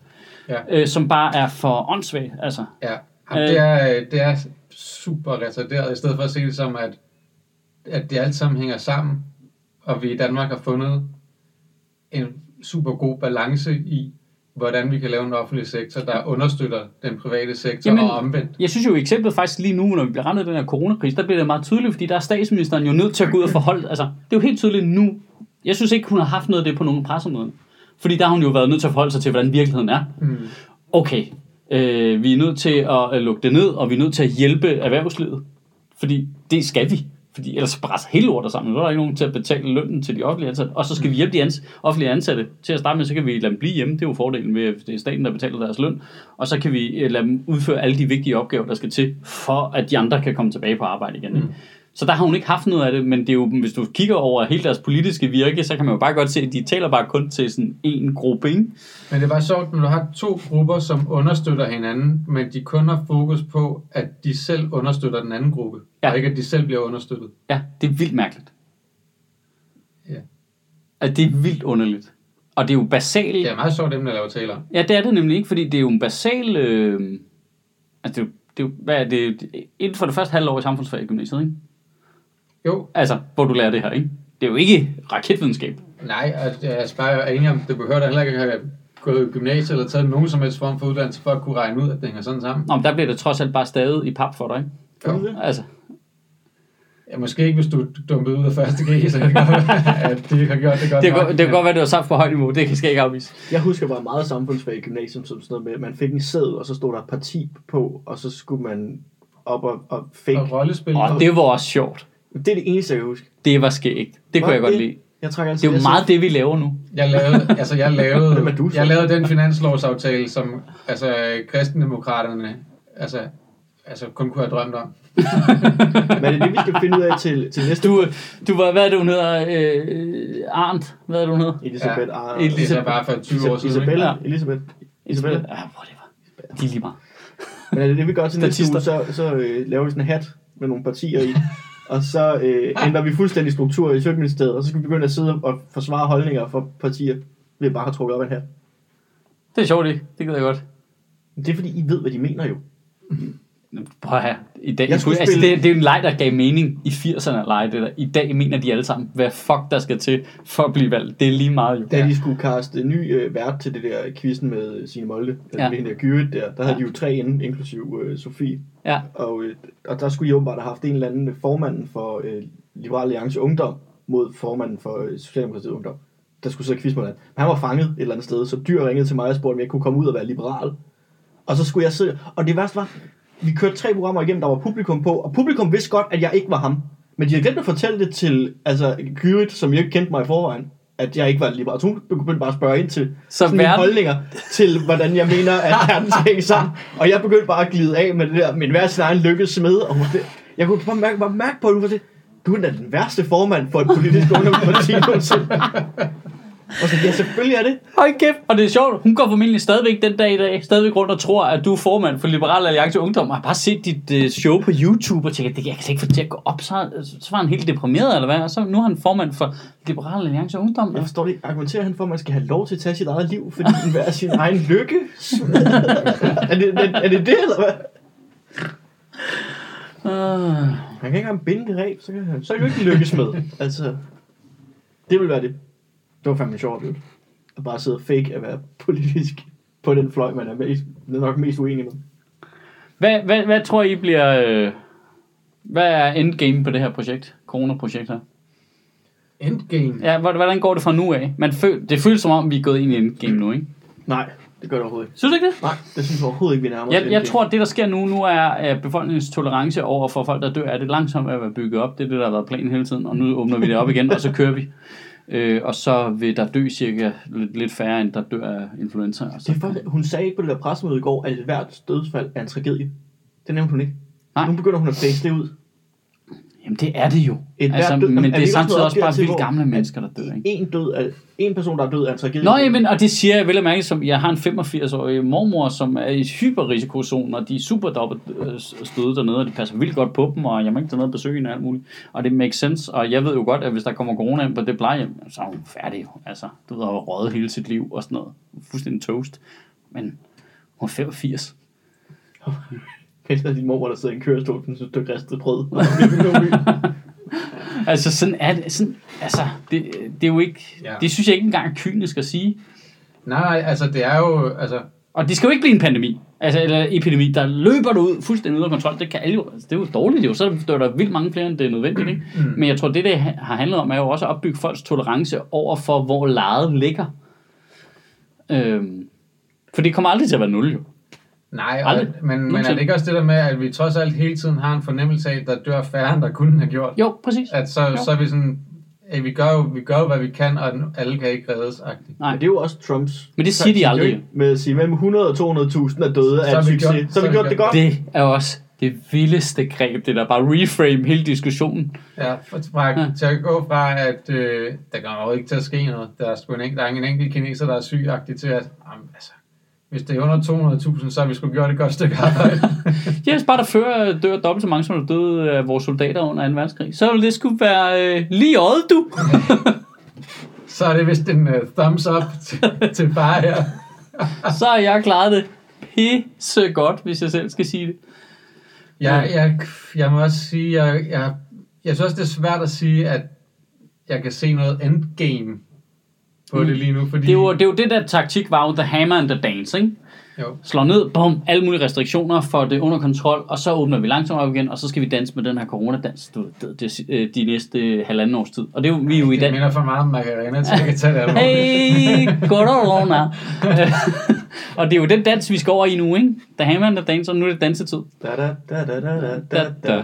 Speaker 3: Ja.
Speaker 2: øh, som bare er for åndssvagt. Altså,
Speaker 3: Ja. Jamen, det, er, det er super retarderet, i stedet for at se det som, at, at det alt sammen hænger sammen, og vi i Danmark har fundet en super god balance i, hvordan vi kan lave en offentlig sektor, der understøtter den private sektor
Speaker 2: Jamen,
Speaker 3: og omvendt.
Speaker 2: Jeg synes jo eksemplet faktisk lige nu, når vi bliver ramt af den her coronakrise, der bliver det meget tydeligt, fordi der er statsministeren jo nødt til at gå ud og forholde, altså det er jo helt tydeligt nu. Jeg synes ikke, hun har haft noget af det på nogen pressemøde. Fordi der har hun jo været nødt til at forholde sig til, hvordan virkeligheden er.
Speaker 3: Mm.
Speaker 2: Okay, Øh, vi er nødt til at øh, lukke det ned, og vi er nødt til at hjælpe erhvervslivet. Fordi det skal vi. Fordi ellers brænder hele lortet sammen. Så er der ikke nogen til at betale lønnen til de offentlige ansatte. Og så skal vi hjælpe de ans- offentlige ansatte til at starte med, så kan vi lade dem blive hjemme. Det er jo fordelen ved, at det er staten, der betaler deres løn. Og så kan vi øh, lade dem udføre alle de vigtige opgaver, der skal til, for at de andre kan komme tilbage på arbejde igen. Mm. Så der har hun ikke haft noget af det, men det er jo, hvis du kigger over hele deres politiske virke, så kan man jo bare godt se, at de taler bare kun til sådan en gruppe, ikke?
Speaker 3: Men det bare sjovt, når du har to grupper, som understøtter hinanden, men de kun har fokus på, at de selv understøtter den anden gruppe,
Speaker 2: Ja.
Speaker 3: og ikke at de selv bliver understøttet.
Speaker 2: Ja, det er vildt mærkeligt.
Speaker 3: Ja.
Speaker 2: Altså, det er vildt underligt. Og det er jo basalt...
Speaker 3: Det er meget sjovt emne at lave taler om.
Speaker 2: Ja, det er det nemlig ikke, fordi det er jo en basal... Øh, altså, det er, jo- det er jo, hvad er det? Inden for det første halvår i samfundsfag i gymnasiet, ikke?
Speaker 3: Jo,
Speaker 2: Altså, hvor du lærer det her, ikke? Det er jo ikke raketvidenskab.
Speaker 3: nej, og jeg er bare enig om, det behøver da heller ikke at have gået i gymnasiet eller taget nogen som helst form for uddannelse for at kunne regne ud, at det hænger sådan sammen.
Speaker 2: Nå, men der bliver det trods alt bare stadig i pap for dig, ikke?
Speaker 1: Det?
Speaker 2: Altså,
Speaker 3: Ja, måske ikke, hvis du dumpet ud af første G, så kan det godt at de har gjort det godt
Speaker 2: det, kan,
Speaker 3: nok,
Speaker 2: godt- det kan godt være, det var saft på højt niveau. Det kan jeg ikke afvise.
Speaker 1: Jeg husker bare meget samfundsfag i gymnasium, som sådan noget med, at man fik en sæd, og så stod der et parti på, og så skulle man op og, og fake.
Speaker 3: Og rollespil.
Speaker 2: Og det var også sjovt.
Speaker 1: Det er det eneste, jeg kan huske.
Speaker 2: Det var skægt. Det kunne
Speaker 1: Var
Speaker 2: jeg godt
Speaker 1: det?
Speaker 2: lide.
Speaker 1: Jeg trækker
Speaker 2: Det er jo meget det, vi laver nu.
Speaker 3: Jeg lavede, altså jeg lavede, jeg lavede den finanslovsaftale, som altså kristendemokraterne altså, altså kun kunne have drømt om.
Speaker 1: Men er det det, vi skal finde ud af til, til næste
Speaker 2: Du, du var, hvad er det, hun hedder? Øh, Arndt, hvad er det, hun hedder?
Speaker 1: Elisabeth
Speaker 3: Ja.
Speaker 1: Ar-
Speaker 3: Det er bare for 20 år siden. ikke?
Speaker 1: Isabella.
Speaker 2: Ja.
Speaker 1: Elisabeth. Isabella.
Speaker 2: Ja, whatever. De er lige meget.
Speaker 1: Men er det det, vi gør til næste uge, så, så øh, laver vi sådan en hat med nogle partier i. Og så øh, ændrer vi fuldstændig struktur i Sødministeriet, og så skal vi begynde at sidde og forsvare holdninger for partier, vi bare har trukket op af en hat.
Speaker 2: Det er sjovt, ikke? Det gider jeg godt.
Speaker 1: Det er fordi, I ved, hvad de mener jo.
Speaker 2: Prøv have. I dag,
Speaker 1: Jeg skulle
Speaker 2: altså,
Speaker 1: spille-
Speaker 2: det, det er en leg, der gav mening i 80'erne at lege det der. I dag mener de alle sammen, hvad fuck der skal til for at blive valgt. Det er lige meget jo.
Speaker 1: Da de skulle kaste ny øh, vært til det der quizzen med Signe Molde, ja.
Speaker 2: Ja.
Speaker 1: med hende der Gyrit der, der havde
Speaker 2: Ja.
Speaker 1: de jo tre inde, inklusiv øh, Sofie.
Speaker 2: Ja.
Speaker 1: Og, øh, og der skulle de åbenbart have haft en eller anden formanden for øh, Liberal Alliance Ungdom mod formanden for øh, Socialdemokratiet Ungdom, der skulle sidde og quizze med han var fanget et eller andet sted, så dyr ringede til mig og spurgte, om jeg kunne komme ud og være liberal. Og så skulle jeg sidde, og det værste var, vi kørte tre programmer igennem, der var publikum på, og publikum vidste godt, at jeg ikke var ham. Men de havde glemt at fortælle det til altså, Gyrit, som jo ikke kendte mig i forvejen, at jeg ikke var liberal. Hun begyndte bare at spørge ind til
Speaker 2: Så
Speaker 1: sådan mine
Speaker 2: verden-
Speaker 1: holdninger til, hvordan jeg mener, at verden skal hænge sammen. Og jeg begyndte bare at glide af med det der, min hver sin egen lykkes smed. Og det, jeg kunne bare mærke, bare mærke på, at hun var det, du er den værste formand for et politisk ungdomsparti nogensinde. Og så, ja, selvfølgelig er det.
Speaker 2: Hold kæft. Og det er sjovt, hun går formentlig stadigvæk den dag i dag, stadigvæk rundt og tror, at du er formand for Liberal Alliance Ungdom. Og har bare set dit uh, show på YouTube og tænker, det jeg kan ikke få til at gå op. Så, så var han helt deprimeret, eller hvad? Og så nu er han formand for Liberal Alliance Ungdom.
Speaker 1: Jeg forstår det ikke. Argumenterer han for, at man skal have lov til at tage sit eget liv, fordi den hver sin egen lykke? er, det, er, er det det, eller hvad?
Speaker 2: Uh,
Speaker 1: Han kan ikke engang binde det ræb, så kan han, så du ikke lykkes med. Altså, det vil være det. Det var fandme en sjov oplevelse. At bare sidde og fake at være politisk på den fløj, man er, mest, nok mest uenig med.
Speaker 2: hvad, hvad, hvad tror I bliver... Øh, hvad er endgame på det her projekt? Corona-projekt her?
Speaker 3: Endgame.
Speaker 2: Ja, hvor- hvordan går det fra nu af? Man føl, det føles som om, vi er gået ind i endgame nu, ikke?
Speaker 1: Nej, det gør det overhovedet ikke.
Speaker 2: Synes du ikke det?
Speaker 1: Nej, det synes jeg overhovedet ikke, vi nærmer os
Speaker 2: Jeg, jeg tror, at det, der sker nu, nu er at befolkningens tolerance over for folk, der dør, er det langsomt at være bygget op. Det er det, der har været planen hele tiden, og nu åbner vi det op igen, og så kører vi. Øh, og så vil der dø cirka lidt, lidt færre, end der dør af influenza. Og så,
Speaker 1: Det er faktisk, hun sagde ikke på det der pressemøde i går, at hvert dødsfald er en tragedie. Det nævnte hun ikke.
Speaker 2: Nej.
Speaker 1: Nu begynder hun at face det ud.
Speaker 2: Jamen, det er det jo.
Speaker 1: Et
Speaker 2: altså,
Speaker 1: død-
Speaker 2: men det er samtidig også bare vildt gamle mennesker, der dør, ikke?
Speaker 1: En, død er, en person, der er død, er en tragedie.
Speaker 2: Nå, jamen, og det siger jeg vel at mærke, som jeg har en 85-årig mormor, som er i hyperrisikozonen, og de er super dobbelt øh, støde dernede, og de passer vildt godt på dem, og jeg må ikke tage noget besøg hende og alt muligt. Og det makes sense, og jeg ved jo godt, at hvis der kommer corona ind på det plejehjem, så er hun færdig. jo. Altså, du ved, har røget hele sit liv og sådan noget. Fuldstændig toast. Men hun er 85.
Speaker 1: Pester din mor, der sidder i en kørestol, den synes, du er ristet brød.
Speaker 2: Altså, sådan er det. Sådan, altså, det, det er jo ikke...
Speaker 3: Ja.
Speaker 2: Det synes jeg ikke engang er kynisk at sige.
Speaker 3: Nej, altså det er jo, altså,
Speaker 2: Og det skal jo ikke blive en pandemi, altså, eller epidemi, der løber du ud fuldstændig ud af kontrol. Det, kan alle jo, altså, det er jo dårligt jo, så dør der vildt mange flere, end det er nødvendigt. Ikke?
Speaker 3: Mm.
Speaker 2: Men jeg tror, det det har handlet om, er jo også at opbygge folks tolerance over for, hvor lejet ligger. Øhm, for det kommer aldrig til at være nul jo.
Speaker 3: Nej,
Speaker 2: Aldrig.
Speaker 3: og, men, men er det ikke også det der med, at vi trods alt hele tiden har en fornemmelse af, at der dør færre, end der kunne have gjort?
Speaker 2: Jo, præcis.
Speaker 3: At så,
Speaker 2: Jo.
Speaker 3: så er vi sådan, at vi gør, jo, vi gør jo, hvad vi kan, og alle kan ikke reddes. -agtigt.
Speaker 2: Nej.
Speaker 1: Men det er jo også Trumps
Speaker 2: Men det siger de aldrig.
Speaker 1: Med at sige, mellem 100 og 200.000 er døde
Speaker 3: Så
Speaker 1: af en succes.
Speaker 3: gjort-
Speaker 1: så har vi gjort det godt.
Speaker 2: Det er også det vildeste greb, det der bare reframe hele diskussionen.
Speaker 3: Ja, fra, fra,
Speaker 2: Ja.
Speaker 3: til at gå fra, at øh, der kommer jo ikke til at ske noget. Der er, sgu en, der er ingen enkelt kineser, der er sygagtig til at, jamen, altså, hvis det er under 200.000, så har vi sgu gjort et godt stykke arbejde.
Speaker 2: Hvis bare der før dør dobbelt så mange, som der døde af vores soldater under 2. verdenskrig, så ville det skulle være øh, lige øjet, du.
Speaker 3: så er det vist en uh, thumbs up til, til far her.
Speaker 2: så har jeg klaret det pisse godt, hvis jeg selv skal sige det.
Speaker 3: Jeg, jeg, jeg må også sige, jeg, jeg, jeg synes også, det er svært at sige, at jeg kan se noget endgame på
Speaker 2: Mm.
Speaker 3: det lige nu, fordi...
Speaker 2: Det er, jo, det er jo det der taktik var jo the hammer and the dance, ikke?
Speaker 3: Jo.
Speaker 2: Slår ned, bum, alle mulige restriktioner, får det under kontrol, og så åbner vi langsomt op igen, og så skal vi danse med den her coronadans du, det, det, øh, de næste halvanden års tid. Og det er jo, vi er jo i
Speaker 3: Det
Speaker 2: dag.
Speaker 3: minder for meget om Macarena, til jeg kan tage det alvorligt.
Speaker 2: Hey, corona. og det er jo den dans, vi skal over i nu, ikke? The hammer and the dance, og nu er det dansetid.
Speaker 1: Da, da, da, da, da, da,
Speaker 2: Da,
Speaker 1: da,
Speaker 2: da.
Speaker 1: da.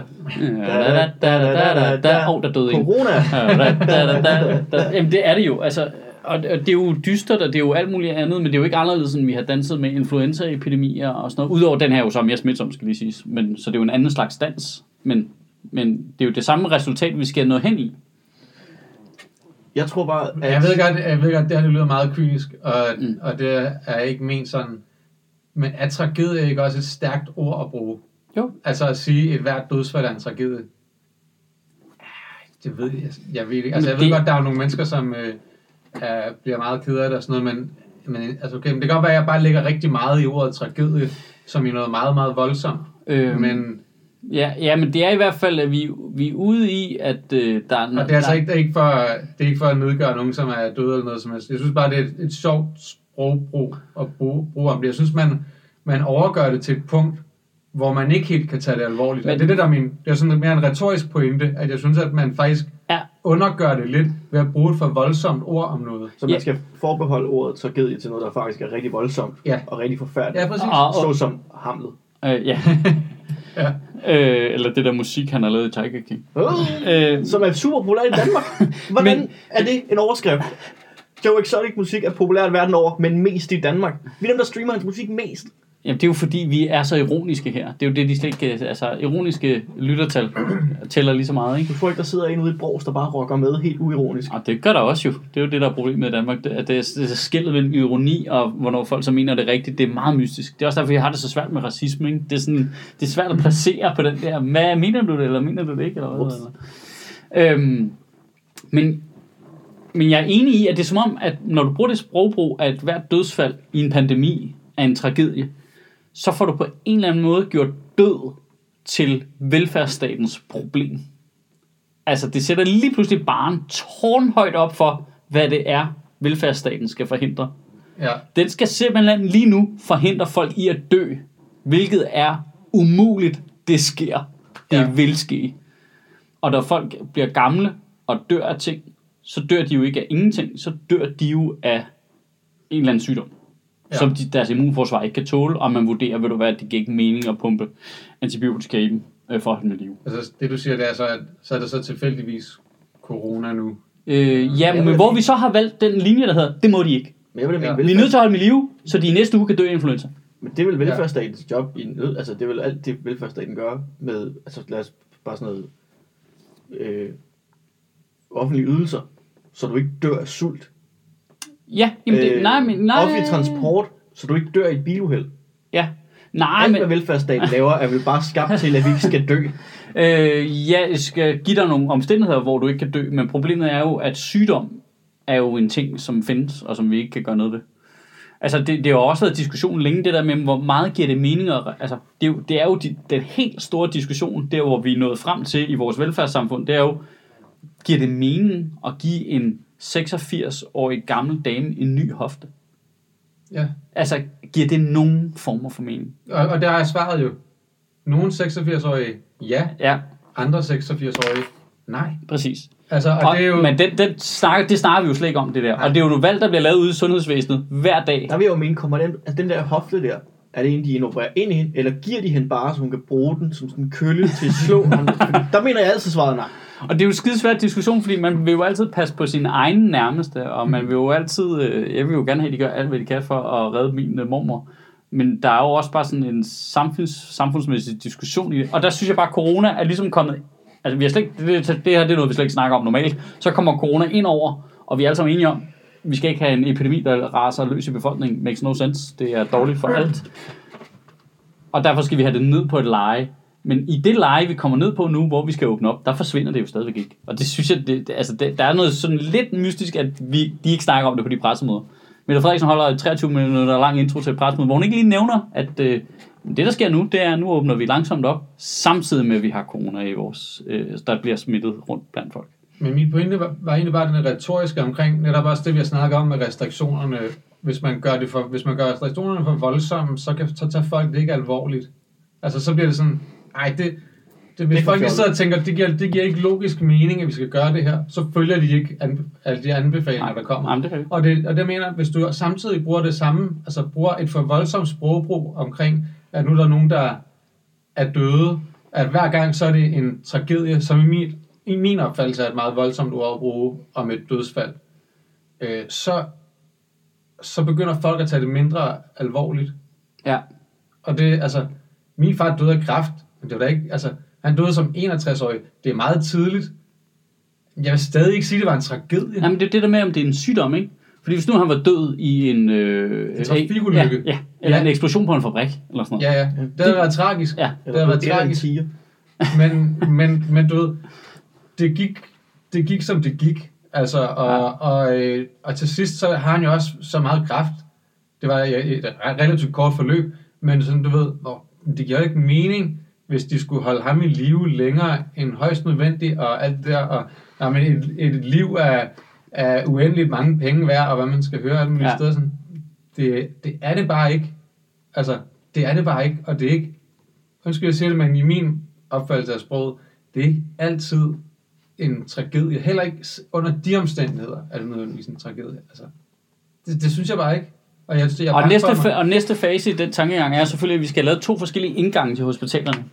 Speaker 2: Da, da, da, der.
Speaker 1: Corona.
Speaker 2: Da, da, da, da, da. Jamen, det er det jo. Altså, og det og det er jo dystert, og det er jo alt muligt andet, men det er jo ikke anderledes, end vi har danset med influenzaepidemier og sådan noget. Udover den her er jo så mere smitsom, skal lige siges. Men, så det er jo en anden slags dans. Men, men det er jo det samme resultat, vi skal nå hen i.
Speaker 1: Jeg tror bare, at...
Speaker 3: Jeg ved godt, jeg ved godt, det her det lyder meget kynisk, og,
Speaker 2: Mm.
Speaker 3: og det er ikke ment sådan. Men er tragedie ikke også et stærkt ord at bruge?
Speaker 2: Jo.
Speaker 3: Altså at sige, at et hvert dødsfald er en tragedie. Det ved jeg, jeg ved ikke. Altså jeg ved
Speaker 2: det-
Speaker 3: godt, der er nogle mennesker, som øh, er, bliver meget ked af det og sådan noget, men, men altså, okay, men det kan godt være, at jeg bare lægger rigtig meget i ordet tragedie, som i noget meget, meget voldsomt.
Speaker 2: Øhm,
Speaker 3: Men,
Speaker 2: Ja, ja, men det er i hvert fald, at vi, vi er ude i, at øh, der er...
Speaker 3: og det er altså ikke, det er ikke, for, det er ikke for at nedgøre nogen, som er døde eller noget som helst. Jeg synes bare, det er et, et sjovt sprogbrug at bruge, bruge om det. Jeg synes, man, man overgør det til et punkt, hvor man ikke helt kan tage det alvorligt.
Speaker 2: Men-
Speaker 3: Men, det er det, der er min, det er sådan mere en retorisk pointe, at jeg synes, at man faktisk
Speaker 2: Ja.
Speaker 3: undergør det lidt ved at bruge et for voldsomt ord om noget.
Speaker 1: Så
Speaker 2: Ja.
Speaker 1: man skal forbeholde ordet tragedie til noget, der faktisk er rigtig voldsomt
Speaker 3: Ja.
Speaker 1: og rigtig forfærdeligt.
Speaker 3: Ja, præcis.
Speaker 2: Og-
Speaker 1: Så som Hamlet.
Speaker 2: Øh, ja.
Speaker 3: Ja.
Speaker 2: øh, eller det der musik, han har lavet i Tiger King.
Speaker 1: Øh,
Speaker 2: Øh,
Speaker 1: som er super populær i Danmark. Hvordan
Speaker 2: Men-
Speaker 1: er det en overskrift? Joe Exotic musik er populært verden over, men mest i Danmark. Vi er dem, der streamer hans musik mest.
Speaker 2: Jamen, det er jo fordi, vi er så ironiske her. Det er jo det, de slet ikke... Altså, ironiske lyttertal tæller lige så meget, ikke?
Speaker 1: Du tror ikke, der sidder en ude i Bros, der bare rocker med helt uironisk.
Speaker 2: Og det gør der også jo. Det er jo det, der er problemet i Danmark. Det, at det, er, det er skillet mellem ironi og hvornår folk så mener det rigtigt. Det er meget mystisk. Det er også derfor, jeg har det så svært med racisme. Ikke? Det, er sådan, det er svært at placere på den der, hvad mener du det, eller mener du det ikke? Eller hvad, eller? Øhm, men, men jeg er enig i, at det er som om, at når du bruger det sprogbrug, at hvert dødsfald i en pandemi er en tragedie, så får du på en eller anden måde gjort død til velfærdsstatens problem. Altså, det sætter lige pludselig barn tårnhøjt op for, hvad det er, velfærdsstaten skal forhindre.
Speaker 3: Ja.
Speaker 2: Den skal simpelthen lige nu forhindre folk i at dø, hvilket er umuligt. Det sker. Det
Speaker 3: Ja.
Speaker 2: vil ske. Og når folk bliver gamle og dør af ting, så dør de jo ikke af ingenting. Så dør de jo af en eller anden sygdom, ja.
Speaker 3: Ja.
Speaker 2: som de, deres immunforsvar ikke kan tåle, og man vurderer, ved du hvad, at det giver ikke mening at pumpe antibiotika i dem øh, for at holde live.
Speaker 3: Altså det du siger, det er så, at så er det så tilfældigvis corona nu.
Speaker 2: Øh, ja, men
Speaker 1: vil-
Speaker 2: hvor vi så har valgt den linje, der hedder, det må de ikke.
Speaker 1: Men jeg vil
Speaker 3: Ja.
Speaker 2: Vi er nødt til at holde dem i live, så de i næste uge kan dø af influenza.
Speaker 1: Men det vil velfærdsstatens job i nød, altså det er vel alt det velfærdsstaten gør med, altså lad os bare sådan noget, øh, offentlige ydelser, så du ikke dør af sult.
Speaker 2: Ja, jamen det, nej, men nej.
Speaker 1: Offentlig transport, så du ikke dør i et biluheld.
Speaker 2: Ja, nej,
Speaker 1: Alt,
Speaker 2: men
Speaker 1: hvad velfærdsstaten laver, er vel bare skabt til, at vi ikke skal dø.
Speaker 2: øh, ja, jeg skal give dig nogle omstændigheder, hvor du ikke kan dø, men problemet er jo, at sygdom er jo en ting, som findes, og som vi ikke kan gøre noget ved. Altså, det, det har jo også været diskussion længe, det der med, hvor meget giver det mening at, altså, det er jo, det er jo de, den helt store diskussion, der hvor vi er nået frem til i vores velfærdssamfund, det er jo, giver det mening at give en 86-årig gammel dame en ny hofte?
Speaker 3: Ja.
Speaker 2: Altså, giver det nogen former for mening?
Speaker 3: Og, og der er svaret jo. Nogle 86-årige, ja.
Speaker 2: Ja,
Speaker 3: Andre 86-årige, nej.
Speaker 2: præcis.
Speaker 3: Altså, og,
Speaker 2: Og,
Speaker 3: det er jo...
Speaker 2: Men den, den snakker, det snakker vi jo slet ikke om, det der.
Speaker 3: Nej.
Speaker 2: Og det er jo nogle valg, der bliver lavet ude i sundhedsvæsenet hver dag.
Speaker 1: Der vil jeg jo mene, kommer den, altså den der hofte der, Er det en, de indopererer ind i hende, eller giver de hende bare, så hun kan bruge den som sådan en kølle til at slå ham? Der mener jeg altid svaret nej.
Speaker 2: Og det er jo en skide svært diskussion, fordi man vil jo altid passe på sin egen nærmeste, og man vil jo altid, øh, jeg vil jo gerne have, at de gør alt, hvad de kan for at redde min øh, mormor. Men der er jo også bare sådan en samfunds, samfundsmæssig diskussion i det. Og der synes jeg bare, at corona er ligesom kommet... Altså, vi har slet ikke, det, det, det her det er noget, vi slet ikke snakker om normalt. Så kommer corona ind over, og vi er alle sammen enige om, vi skal ikke have en epidemi, der raser løs i befolkningen. Makes no sense. Det er dårligt for alt. Og derfor skal vi have det ned på et leje. Men i det leje, vi kommer ned på nu, hvor vi skal åbne op, der forsvinder det jo stadigvæk ikke. Og det synes jeg, det, det, altså det, der er noget sådan lidt mystisk, at vi, de ikke snakker om det på de pressemøder. Mette Frederiksen holder et 23 minutter lang intro til et pressemøde, hvor hun ikke lige nævner, at øh, det, der sker nu, det er, at nu åbner vi langsomt op, samtidig med, at vi har corona i vores, øh, der bliver smittet rundt blandt folk.
Speaker 3: Men min pointe var, var egentlig bare den retoriske omkring, netop også det, vi har snakket om med restriktionerne. Hvis man gør, det for, hvis man gør restriktionerne for voldsomme, så, kan, så tager folk det ikke alvorligt. Altså, så bliver det sådan, ej, det, det, hvis
Speaker 1: Det
Speaker 3: folk sidder og tænker, det giver, det giver ikke logisk mening, at vi skal gøre det her, så følger de ikke anbe, alle de anbefalinger, der kommer.
Speaker 2: Er rigtigt.
Speaker 3: Og det, og det mener, hvis du samtidig bruger det samme, altså bruger et for voldsomt sprogbrug omkring, at nu er der nogen, der er døde, at hver gang så er det en tragedie, som i min, i min opfattelse er et meget voldsomt ord at bruge om et dødsfald, øh, så, så begynder folk at tage det mindre alvorligt.
Speaker 2: Ja.
Speaker 3: Og det, altså, min far døde af kræft, men det var da ikke, altså, han døde som 61-årig. Det er meget tidligt. Jeg vil stadig ikke sige, at det var en tragedie.
Speaker 2: Jamen, det er det der med, om det er en sygdom, ikke? Fordi hvis nu han var død i en... Øh,
Speaker 3: En trafikulykke.
Speaker 2: Ja, ja, eller
Speaker 3: Ja.
Speaker 2: en eksplosion på en fabrik, eller sådan noget.
Speaker 3: Ja, ja. Det havde været tragisk.
Speaker 2: Ja.
Speaker 3: Det havde været tragisk. men, men, men du ved, det gik, det gik som det gik. Altså, og,
Speaker 2: Ja.
Speaker 3: og, øh, og til sidst, så har han jo også så meget kraft. Det var et relativt kort forløb, men sådan, du ved, hvor det giver ikke mening, hvis de skulle holde ham i live længere end højst nødvendigt, og alt det der, og nej, men et, et liv er, er uendeligt mange penge værd, og hvad man skal høre alle mulige
Speaker 2: Ja.
Speaker 3: steder, sådan, det, det er det bare ikke. Altså, det er det bare ikke, og det er ikke, undskyld jeg siger det, men i min opfattelse af sproget, det er ikke altid en tragedie. Heller ikke under de omstændigheder er det nødvendigvis en tragedie. Altså, det, det synes jeg bare ikke. Og, jeg, jeg
Speaker 2: Og næste, fa- og næste fase i den tankegang er selvfølgelig, at vi skal have lavet to forskellige indgange til hospitalerne.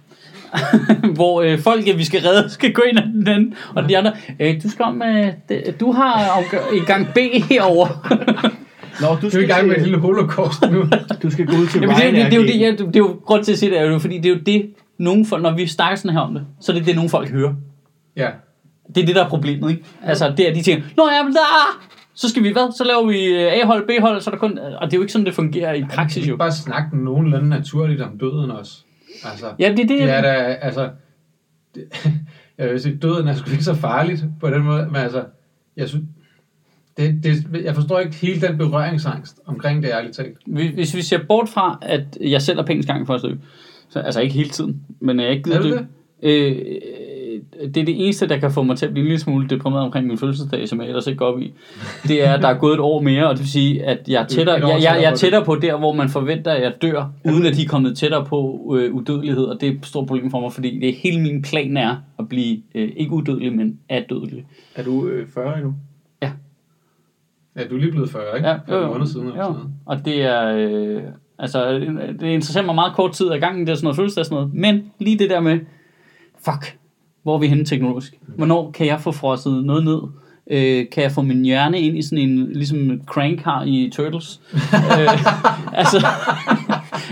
Speaker 2: hvor øh, folk, vi skal redde, skal gå ind ad den anden, og de andre, øh, du skal om, øh, det- du har afgør- i gang B herover.
Speaker 1: Nå, du
Speaker 3: du er
Speaker 1: skal,
Speaker 3: i gang med et
Speaker 1: til,
Speaker 3: lille holocaust nu.
Speaker 1: du skal gå ud til
Speaker 2: Jamen, det, er jo- det, det, er jo det, ja, det er jo grund til at sige det, er jo, fordi det er jo det, nogen folk, når vi snakker sådan her om det, så er det det, nogle folk hører.
Speaker 3: ja.
Speaker 2: Det er det, der er problemet, ikke? Altså, det er, de tænker, Nå ja, men der, så skal vi hvad? Så laver vi øh, A-hold, B-hold, så er der kun... Og det er jo ikke sådan, det fungerer i praksis, jo.
Speaker 3: bare snakke nogenlunde naturligt om døden også. Altså,
Speaker 2: Ja, det er det.
Speaker 3: det er da, altså, det, jeg vil sige, døden er sgu ikke så farligt på den måde, men altså, jeg synes, det, det, jeg forstår ikke hele den berøringsangst omkring det, ærligt talt.
Speaker 2: Hvis vi ser bort fra, at jeg selv er penge gang for at støbe, så, altså ikke hele tiden, men jeg ikke gider
Speaker 3: Er du
Speaker 2: det. Øh, det er det eneste, der kan få mig til at blive en lille smule deprimeret omkring min fødselsdag, som jeg ellers ikke går op i. Det er, at der er gået et år mere, og det vil sige, at jeg er tættere, jeg, jeg, jeg er
Speaker 3: på
Speaker 2: tættere på der, hvor man forventer, at jeg dør, uden at de er kommet tættere på øh, udødelighed, og det er et stort problem for mig, fordi det er hele min plan er at blive øh, ikke udødelig, men adødelig.
Speaker 1: Er du øh, 40 endnu?
Speaker 3: Ja, du er lige blevet 40, ikke?
Speaker 2: Ja,
Speaker 3: For en måned siden. Eller sådan noget.
Speaker 2: Og det er, øh, altså, det interesserer mig meget kort tid af gangen, det er sådan noget følelse af sådan noget. Men lige det der med, fuck, hvor er vi henne teknologisk? Hvornår kan jeg få frosset noget ned? Øh, kan jeg få min hjerne ind i sådan en, ligesom Crank har i Turtles? øh, altså,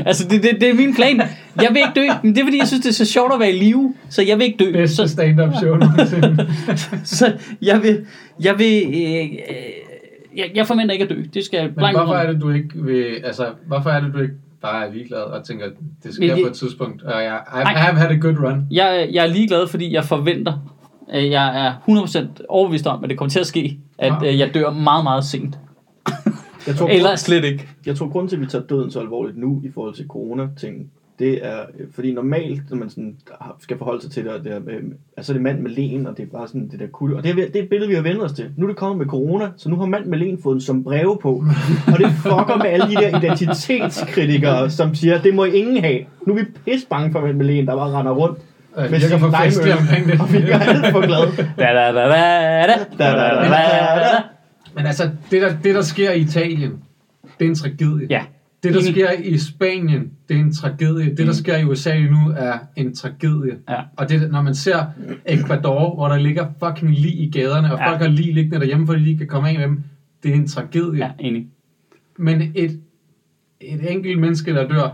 Speaker 2: altså det, det, det, er min plan. Jeg vil ikke dø, men det er fordi, jeg synes, det er så sjovt at være i live, så jeg vil ikke dø.
Speaker 3: Bedste stand-up show nogensinde.
Speaker 2: så jeg vil, jeg vil, øh, øh, jeg, jeg forventer ikke at dø. Det skal jeg
Speaker 3: Men hvorfor er det, du ikke vil, altså, hvorfor er det, du ikke bare er ligeglad og tænker, at det skal
Speaker 2: Men
Speaker 3: jeg
Speaker 2: det-
Speaker 3: på et tidspunkt, og jeg, I. I have had a good run.
Speaker 2: Jeg, jeg er ligeglad, fordi jeg forventer, at jeg er 100% overbevist om, at det kommer til at ske, at
Speaker 3: Ja.
Speaker 2: øh, jeg dør meget, meget sent.
Speaker 1: Jeg tror,
Speaker 2: Eller slet ikke.
Speaker 1: Jeg tror, grund til, at vi tager døden så alvorligt nu i forhold til corona-ting, det er, øh, fordi normalt, når man sådan skal forholde sig til det, det er, øh, altså er det mand med len, og det er bare sådan det der kulde. Og det er, det er et billede, vi har vendt os til. Nu er det kommet med corona, så nu har mand med len fået en som breve på. Og det fucker med alle de der identitetskritikere, som siger, det må ingen have. Nu er vi pisse bange for mand med len, der bare render rundt.
Speaker 3: Øh,
Speaker 1: med sin
Speaker 3: limeøl,
Speaker 1: og vi er alt for glade.
Speaker 2: Da, da, da, da, da, da, da, da.
Speaker 3: Men altså, det der, det der sker i Italien, det er en tragedie.
Speaker 2: Ja.
Speaker 3: Det, der sker i Spanien, det er en tragedie. Det, der sker i USA lige nu, er en tragedie.
Speaker 2: Ja.
Speaker 3: Og det, når man ser Ecuador, hvor der ligger fucking lig i gaderne, og
Speaker 2: Ja.
Speaker 3: folk har lig liggende derhjemme, fordi de ikke kan komme af med dem, det er en tragedie.
Speaker 2: Ja, enig.
Speaker 3: Men et, et enkelt menneske, der dør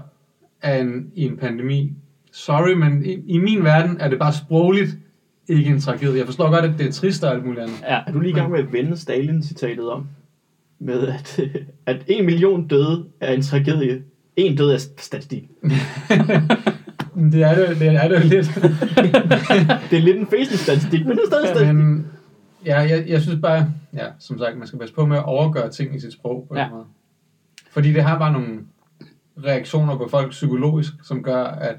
Speaker 3: af en, i en pandemi, sorry, men i, i min verden er det bare sprogligt ikke en tragedie. Jeg forstår godt, at det er trist og alt muligt andet.
Speaker 2: Ja.
Speaker 1: Er du lige i gang med at vende Stalin-citatet om? Med at, at en million døde er en tragedie. En død er statistik.
Speaker 3: Det er det, det, er det jo lidt.
Speaker 1: Det er lidt en fæsende statistik, men det er stadig statistik.
Speaker 3: Men ja, jeg, jeg synes bare, ja, som sagt, man skal passe på med at overgøre ting i sit sprog på
Speaker 2: Ja.
Speaker 3: ja. måde. Fordi det har bare nogle reaktioner på folk psykologisk, som gør, at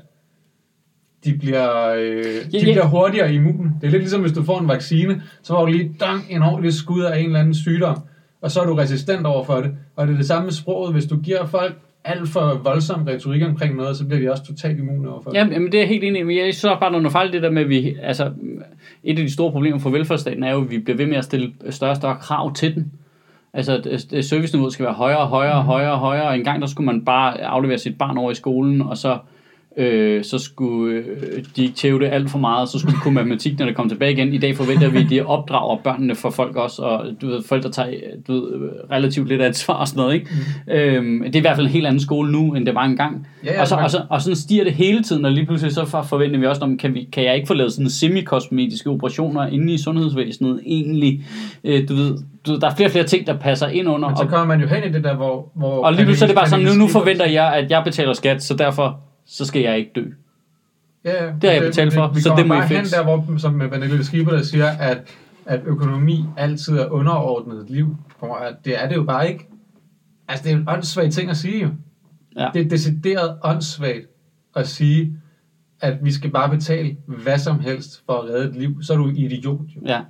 Speaker 3: de bliver, øh, de
Speaker 2: Ja, ja.
Speaker 3: bliver hurtigere immune. Det er lidt ligesom, hvis du får en vaccine, så får du lige dang, en ordentlig skud af en eller anden sygdom, og så er du resistent over for det. Og det er det samme med sproget. Hvis du giver folk alt for voldsom retorik omkring noget, så bliver de også totalt immune over for det.
Speaker 2: Ja, men det er jeg helt enig i. Jeg synes bare, der er noget fejl det der med, at vi, altså, et af de store problemer for velfærdsstaten er jo, at vi bliver ved med at stille større og større krav til den. Altså, serviceniveauet skal være højere og højere og højere og højere, og engang der skulle man bare aflevere sit barn over i skolen, og så, øh, så skulle øh, de ikke tæve det alt for meget, så skulle de kunne matematik, når det kom tilbage igen. I dag forventer vi, at de opdrager børnene for folk også, og du ved, forældre tager du ved, relativt lidt ansvar og sådan noget, ikke? Mm. Øhm, det er i hvert fald en helt anden skole nu, end det var engang.
Speaker 3: Ja, ja,
Speaker 2: og, så, og, så, og sådan stiger det hele tiden, og lige pludselig så for- forventer vi også, om kan, vi, kan jeg ikke få lavet sådan semikosmetiske operationer inde i sundhedsvæsenet egentlig? Øh, du, ved, du der er flere og flere ting, der passer ind under.
Speaker 3: Men så kommer man jo hen i det der, hvor... hvor
Speaker 2: og lige pludselig er det bare sådan, nu, nu forventer jeg, at jeg betaler skat, så derfor så skal jeg ikke dø.
Speaker 3: Ja, ja.
Speaker 2: Det har jeg betalt for,
Speaker 3: vi, vi
Speaker 2: så det må I fikse.
Speaker 3: der, hvor, som med Pernille Schieber, der siger, at, at økonomi altid er underordnet et liv. Og at det er det jo bare ikke. Altså, det er en åndssvag ting at sige jo.
Speaker 2: Ja.
Speaker 3: Det er decideret åndssvagt at sige, at vi skal bare betale hvad som helst for at redde et liv. Så er du idiot jo.
Speaker 2: Ja.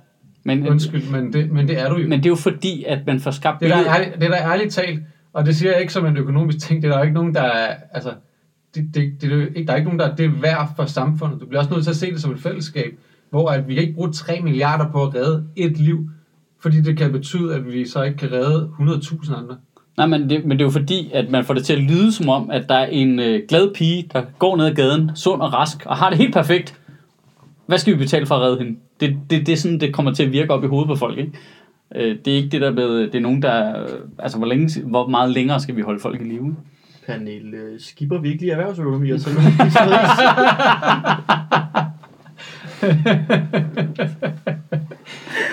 Speaker 2: Men,
Speaker 3: Undskyld, men det, men det er du jo.
Speaker 2: men det er jo fordi, at man får skabt
Speaker 3: Det er, der, ærligt, det er der ærligt talt, og det siger jeg ikke som en økonomisk ting, det er der jo ikke nogen, der er, altså, det, det, det er ikke, der er ikke nogen, der det er værd for samfundet. Du bliver også nødt til at se det som et fællesskab, hvor at vi kan ikke bruge 3 milliarder på at redde et liv, fordi det kan betyde, at vi så ikke kan redde 100.000 andre.
Speaker 2: Nej, men det, men det er jo fordi, at man får det til at lyde som om, at der er en øh, glad pige, der går ned ad gaden, sund og rask, og har det helt perfekt. Hvad skal vi betale for at redde hende? Det, det, det er sådan, det kommer til at virke op i hovedet på folk, ikke? Øh, det er ikke det der med, det er nogen, der... Altså, hvor, længe, hvor meget længere skal vi holde folk i live?
Speaker 1: Pernille skipper virkelig erhvervsøkonomi, og så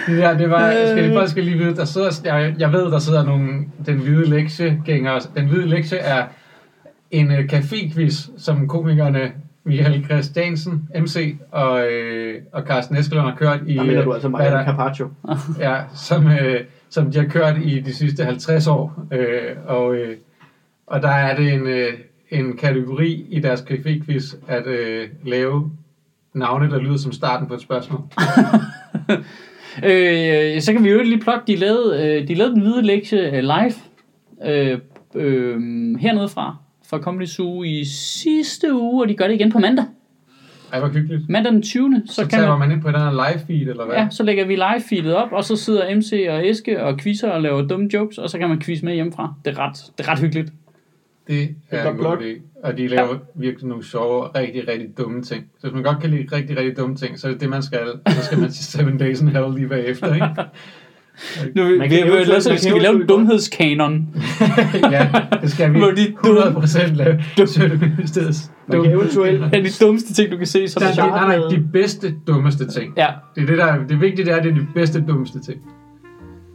Speaker 3: Det der, det var, skal, folk skal lige vide, der sidder, jeg, jeg ved, der sidder nogle, den hvide lektiegænger, den hvide lektie er en uh, café-quiz, som komikerne Michael Christiansen, MC og, øh, og Carsten Eskelund har kørt i...
Speaker 1: Der mener du altså
Speaker 3: hvad
Speaker 1: Marianne
Speaker 3: der-
Speaker 1: Carpaccio.
Speaker 3: Ja, som, øh, som de har kørt i de sidste 50 år. Øh, og, øh, og der er det en, øh, en kategori i deres café-quiz at øh, lave navne, der lyder som starten på et spørgsmål.
Speaker 2: Øh, så kan vi jo lige plukke, de lavede, øh, de lavede den hvide lektie øh, live øh, øh, hernede fra, fra Comedy Zoo i sidste uge, og de gør det igen på mandag.
Speaker 3: Ej, hvor hyggeligt.
Speaker 2: Mandag den 20. Så,
Speaker 3: Så,
Speaker 2: kan
Speaker 3: tager
Speaker 2: man,
Speaker 3: man ind på den her live feed, eller hvad?
Speaker 2: ja, så lægger vi live feedet op, og så sidder MC og Eske og quizzer og laver dumme jokes, og så kan man quiz med hjemmefra. Det er ret, det er ret hyggeligt.
Speaker 3: Det
Speaker 1: er godt
Speaker 3: en god idé. Og de laver virkelig nogle sjove, rigtig, rigtig dumme ting. Så hvis man godt kan lide rigtig, rigtig dumme ting, så er det det, man skal. Så skal man til Seven Days in Hell lige bagefter, ikke?
Speaker 2: Nu, vi, vi, vi,
Speaker 1: man
Speaker 2: skal
Speaker 1: kan
Speaker 2: vi lave en dumhedskanon.
Speaker 3: ja, det skal vi
Speaker 2: Hvor de dumme-
Speaker 3: 100% lave. Sønderministeriets
Speaker 1: Man kan eventuelt...
Speaker 2: Det er de dummeste ting, du kan se. Så
Speaker 3: Der,
Speaker 2: er
Speaker 3: det, nej, nej, de bedste, dummeste ting.
Speaker 2: Ja,
Speaker 3: Det er det, der, det vigtige det er, det er de bedste, dummeste ting.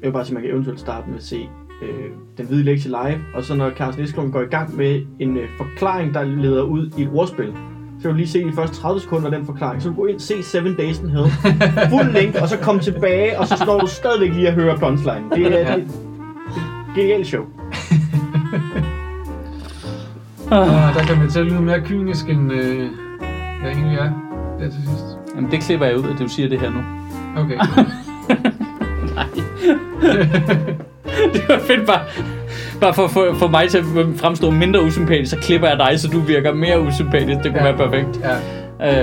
Speaker 1: Jeg vil bare sige, man kan eventuelt starte med at se øh, den hvide lektie live, og så når Carsten Eskelund går i gang med en øh, forklaring, der leder ud i et ordspil, så vil du lige se de første 30 sekunder af den forklaring. Så du gå ind og se Seven Days in Hell. Fuld længde, og så komme tilbage, og så står du stadigvæk lige og hører punchline. Det er, det er et genialt show.
Speaker 3: Og der kan man til at lyde mere kynisk, end øh, jeg egentlig er der til sidst.
Speaker 2: Jamen, det klipper jeg ud, at du siger det her nu.
Speaker 3: Okay.
Speaker 2: Det var fedt bare, bare for, for, for mig til at fremstå mindre usympatisk, så klipper jeg dig, så du virker mere usympatisk. Det kunne
Speaker 3: Ja.
Speaker 2: være perfekt.
Speaker 3: ja,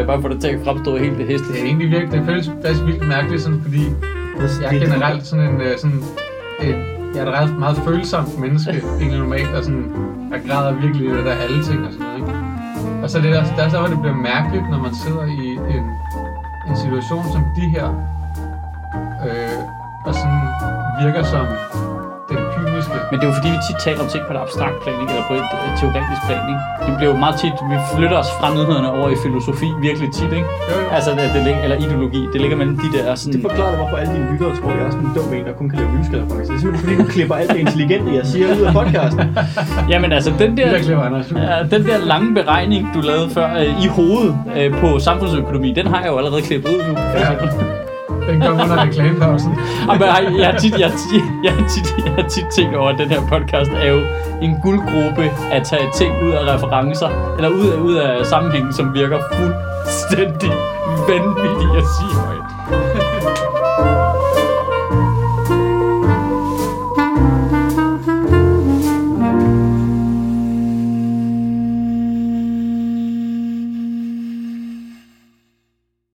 Speaker 2: Uh, bare for dig til at fremstå helt
Speaker 3: det er
Speaker 2: hæsligt.
Speaker 3: egentlig virkelig, det føles faktisk vildt mærkeligt, sådan, fordi jeg er generelt sådan en, øh, sådan en jeg er et ret meget følsomt menneske, egentlig normalt, og sådan, jeg græder virkelig det der alle ting og sådan noget, ikke? Og så er det der, der er så, hvor det bliver mærkeligt, når man sidder i en, en situation som de her, øh, og sådan virker som den kyniske.
Speaker 2: Men det er jo fordi, vi tit taler om ting på et abstrakt plan, ikke? eller på et øh, teoretisk plan. Ikke? Det bliver jo meget tit, vi flytter os fra nyhederne over i filosofi virkelig tit, ikke?
Speaker 3: Jo, jo.
Speaker 2: Altså, det, det, ligger- eller ideologi. Det ligger mellem de der sådan...
Speaker 1: Det forklarer dig, hvorfor alle dine lyttere tror, jeg er sådan en dum en, der kun kan lave musicalreferencer. Det er simpelthen fordi, du klipper alt det intelligente, jeg siger ud af podcasten.
Speaker 2: Jamen altså, den der,
Speaker 3: Det er klipper, Anders.
Speaker 2: ja, den der lange beregning, du lavede før øh, i hovedet øh, på samfundsøkonomi, den har jeg jo allerede klippet ud nu.
Speaker 3: Ja. Den kommer under reklamepausen.
Speaker 2: Jamen, men, jeg, jeg, har tit, jeg, tit, jeg, har tit, jeg har tit tænkt over, at den her podcast er jo en guldgruppe at tage ting ud af referencer, eller ud af, ud af sammenhængen, som virker fuldstændig vanvittigt at sige højt.